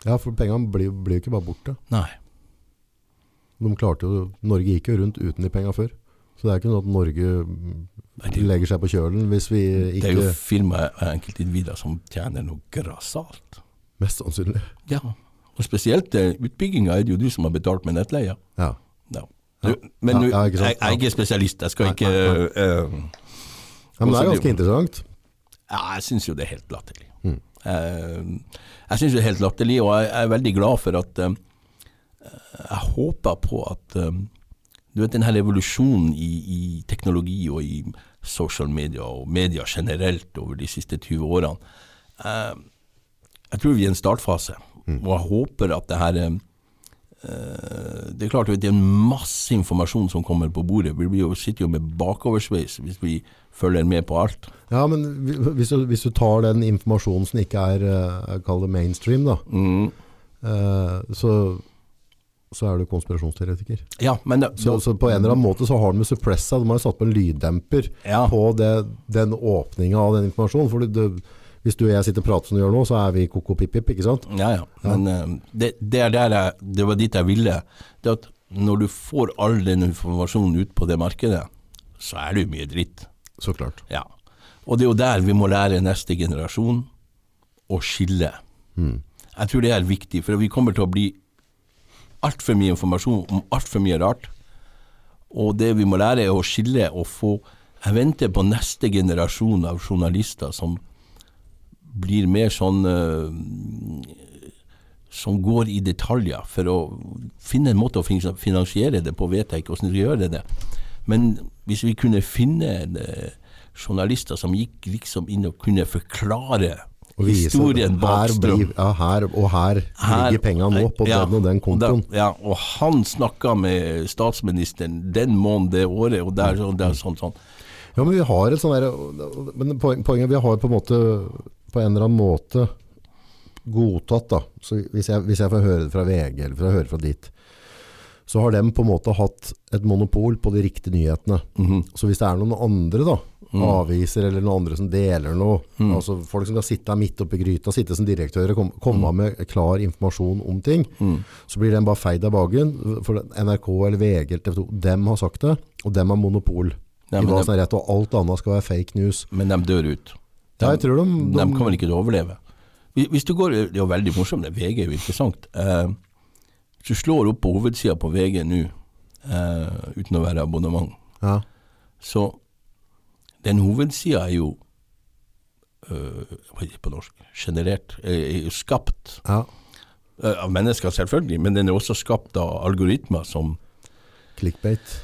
Ja, for pengene blir, jo ikke bare borte. Nei. De klarte jo, Norge gikk jo rundt uten de pengene før. Så det er ikke noe at Norge mm, Nei, det- legger seg på kjølen hvis vi Det er jo ikke firmaer og enkeltindivider som tjener noe grassat. Mest sannsynlig. Ja, og spesielt eh, utbygginga er det jo du som har betalt med nettleia. Ja. Ja. Du, men Ja, sant. jeg, jeg er spesialist, jeg skal ikke eh, ja men det er ganske interessant. Ja, jeg syns jo det er helt latterlig. Mm. Uh, jeg syns det er helt latterlig, og jeg er veldig glad for at uh, jeg håper på at Du vet den her revolusjonen i, i, teknologi og i social media og media generelt over de siste 20 årene. Uh, jeg tror vi er i en startfase, mm. og jeg håper at det her uh, Det er klart det er en masse informasjon som kommer på bordet. Vi sitter jo med bakoversveis hvis vi følger med på alt. Ja, men hvis du, hvis du tar den informasjonen som ikke er jeg kaller det mainstream, da, mm. så så er du konspirasjonsteoretiker. Ja, men det, så, så, på en eller annen måte så har de suppressa, de har satt på en lyddemper ja. på det, den åpninga av den informasjonen. For det, hvis du og jeg sitter og prater som du gjør nå, så er vi koko-pip-pip, ikke sant? Ja, ja. Men uh, det, det, jeg, det, var dit jeg ville. Det at når du får all den informasjonen ut på det markedet, så er det jo mye dritt. Så klart. Ja. Og det er jo der vi må lære neste generasjon å skille. Mm. Jeg tror det er viktig, for vi kommer til å bli altfor mye informasjon om altfor mye rart. Og det vi må lære, er å skille og få Jeg venter på neste generasjon av journalister som blir mer sånn uh, Som går i detaljer for å finne en måte å finansiere det på, vet jeg ikke hvordan de gjør det. Men hvis vi kunne finne uh, journalister som gikk liksom inn og kunne forklare historien bak Strøm. Ja, her, og her, her ligger penga nå, på ja, den og den kontoen. Da, ja, og han snakka med statsministeren den måneden det året, og det er sånn, er sånn, sånn. Ja, men vi har et sånn der, men poenget vi har på en måte på en eller annen måte godtatt, da. Så hvis jeg, hvis jeg får høre det fra VG, eller får høre fra dit, så har de på en måte hatt et monopol på de riktige nyhetene. Mm -hmm. Så hvis det er noen andre da, mm. aviser eller noen andre som deler noe. Mm. Altså Folk som kan sitte midt oppi gryta, sitte som direktører, kom, komme mm. med klar informasjon om ting. Mm. Så blir den bare feid av bagen. For NRK eller VG eller TV 2, dem har sagt det, og dem har monopol. Nei, rett, og alt annet skal være fake news. Men de dør ut. De, jeg tror de, de, de kommer ikke overleve. Hvis du går, Det er jo veldig morsomt, det VG er jo interessant. Eh, hvis du slår opp på hovedsida på VG nå, eh, uten å være abonnement, ja. så den hovedsida er jo øh, på norsk generert, er jo skapt ja. øh, av mennesker, selvfølgelig, men den er også skapt av algoritmer som Clickbait.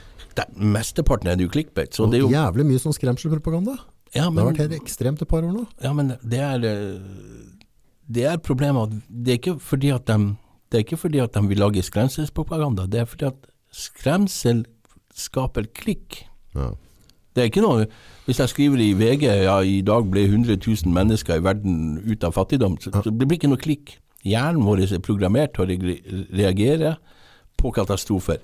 mesteparten er det jo clickbait. Så det er jo jævlig mye sånn skremselpropaganda. Ja, men, det har vært helt ekstremt et par år nå. Ja, men det er øh, det er problemet det er ikke fordi at de det er ikke fordi at de vil lage skremselspropaganda, det er fordi at skremsel skaper klikk. Ja. Det er ikke noe Hvis jeg skriver i VG ja, i dag ble 100 000 mennesker i verden ut av fattigdom, så, så det blir ikke noe klikk. Hjernen vår er programmert til å reagere på katastrofer.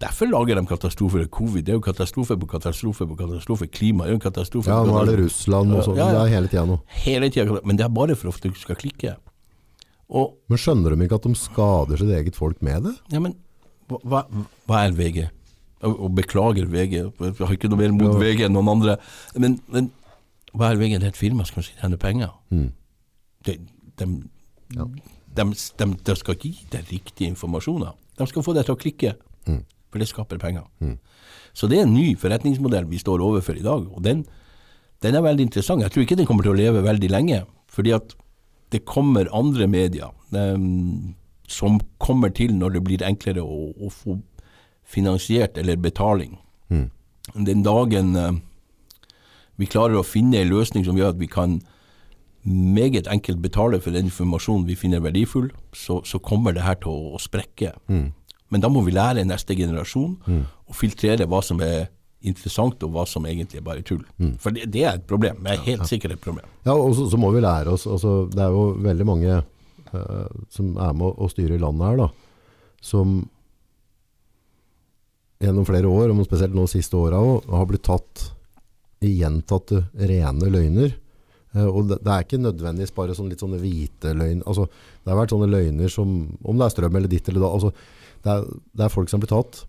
Derfor lager de katastrofer. Covid det er jo katastrofe på katastrofe på katastrofe. Klima er jo en katastrofe. Ja, nå er det Russland og sånn. Ja, ja. Det er hele tida nå. Hele tida. Men det er bare for at du skal klikke. Og, men skjønner de ikke at de skader sitt eget folk med det? Ja, men hva, hva er VG? Og beklager VG, jeg har ikke noe mer mot. VG enn noen andre. Men, men hva er VG? Det er et firma som skal tjene penger. Mm. De, de, ja. de, de, skal ikke gi deg riktige informasjoner. De skal få deg til å klikke, mm. Det skaper penger. Mm. Så det er en ny forretningsmodell vi står overfor i dag, og den, den, er veldig interessant. Jeg tror ikke den kommer til å leve veldig lenge, fordi at det kommer andre medier um, som kommer til når det blir enklere å, å få finansiert eller betaling. Mm. Den dagen uh, vi klarer å finne en løsning som gjør at vi kan meget enkelt betale for den informasjonen vi finner verdifull, så, så kommer det her til å, å sprekke. Mm. Men da må vi lære neste generasjon mm. å filtrere hva som er interessant, og hva som egentlig er bare tull. Mm. For det, det, er et problem. Det er helt ja. sikkert et problem. Ja, og så, så må vi lære oss altså, Det er jo veldig mange uh, som er med å styre landet her, da, som gjennom flere år, og spesielt nå siste åra, har blitt tatt i gjentatte rene løgner. Uh, og det, det, er ikke nødvendigvis bare sånn litt sånne hvite løgn. Altså, det har vært sånne løgner som Om det er strøm eller ditt eller da. Altså, det, er, det, er, folk som blir tatt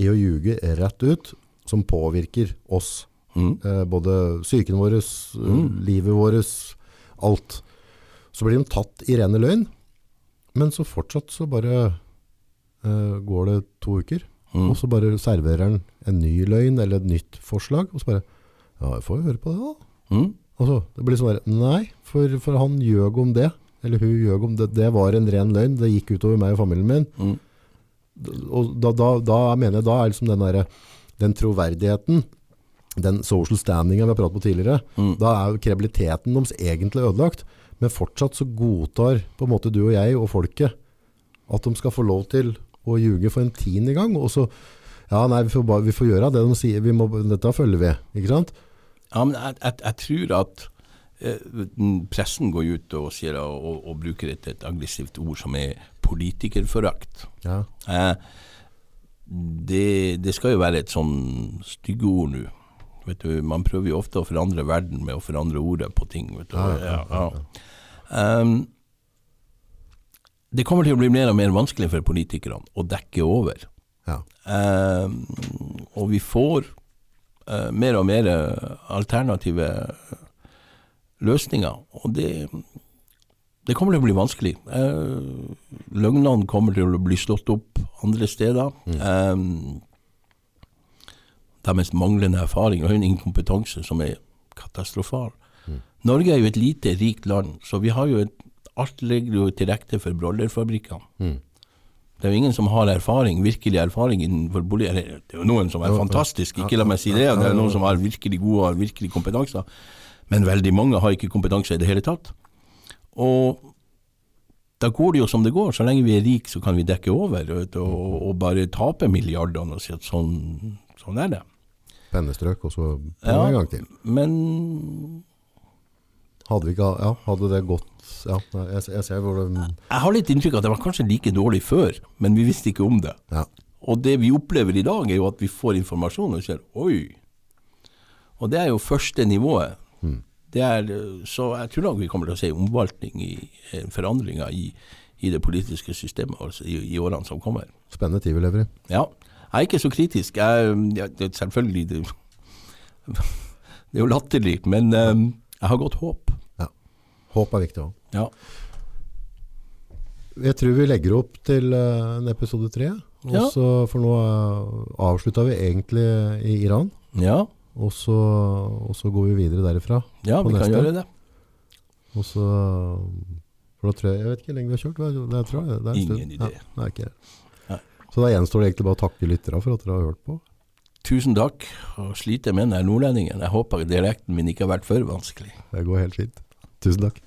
i å ljuge rett ut, som påvirker oss. Mm. Eh, både psyken vår, mm. livet vårt, alt. Så blir de tatt i rene løgn. Men så fortsatt så bare eh, går det to uker. Mm. Og så bare serverer han en ny løgn eller et nytt forslag. Og så bare Ja, jeg får jo høre på det, da. Mm. Altså, det blir sånn bare, Nei, for, for han gjøg om det. Eller hun gjøg om det. Det var en ren løgn. Det gikk utover meg og familien min. Og da, da, da mener jeg da er liksom den, der, den troverdigheten, den social standingen vi har pratet på tidligere, Mm. da er kreabiliteten kredibiliteten deres egentlig ødelagt. Men fortsatt så godtar på en måte du og jeg og folket at de skal få lov til å ljuge for en tiende gang. Og så, ja nei, vi får, bare, vi får gjøre det de sier, vi må, dette følger vi, ikke sant? Ja, men jeg, jeg, jeg tror at pressen går ut og, sier, og, og bruker et, et aggressivt ord som er politikerforakt. Ja, Eh, det, det skal jo være et sånn styggeord nå. Vet du, Man prøver jo ofte å forandre verden med å forandre ordet på ting. Vet du. Ja, ja, Um, det kommer til å bli mer og mer vanskelig for politikerne å dekke over. ja. Um, og vi får uh, mer og mer alternative løsninger. Og det, det kommer til å bli vanskelig. Eh, løgnene kommer til å bli slått opp andre steder. Um, deres manglende erfaring og inkompetanse som er katastrofal. Norge er jo et lite, rikt land, så vi har jo et, alt ligger jo til rette for brollerfabrikkene. Mm. Det er jo ingen som har erfaring, virkelig erfaring innenfor bolig. Det er jo noen som er fantastiske, ikke la meg si det. Det er noen som har virkelig gode og virkelig kompetanse. Men veldig mange har ikke kompetanse i det hele tatt. Og da går det jo som det går. Så lenge vi er rike, så kan vi dekke over vet og, og bare tape milliardene og si at sånn, sånn er det. Pennestrøk, og så Ja. en gang til. Men Hadde, vi ikke, ja, hadde det gått ja, jeg, jeg ser hvor det jeg har litt inntrykk av at det var kanskje like dårlig før, men vi visste ikke om det. ja. Og det vi opplever i dag, er jo at vi får informasjon og ser oi. Og det er jo første nivået. Det er, eh, så jeg tror nok vi kommer til å se omvaltning i eh, forandringer i, i det politiske systemet altså i, i årene som kommer. Spennende tid vi lever i. Ja. Jeg er ikke så kritisk. Jeg, jeg, selvfølgelig det, [LAUGHS] det er jo latterlig, men eh, jeg har godt håp. Ja. Håp er viktig òg. Ja. Jeg tror vi legger opp til eh, en episode tre. Ja. så- For nå uh, avslutta vi egentlig i Iran. ja. Og så, og så går vi videre derifra. Ja, vi vi kan gjøre det. Og så For da tror jeg, jeg vet ikke hvor lenge vi har kjørt. Det det tror jeg, det er en Ingen stund. idé. Ja, det er ikke. Nei. Så da gjenstår det egentlig bare å takke lytterne for at dere har hørt på. Tusen takk, og sliter med den nordlendingen. Jeg håper dialekten min ikke har vært for vanskelig. Det går helt fint. Tusen takk.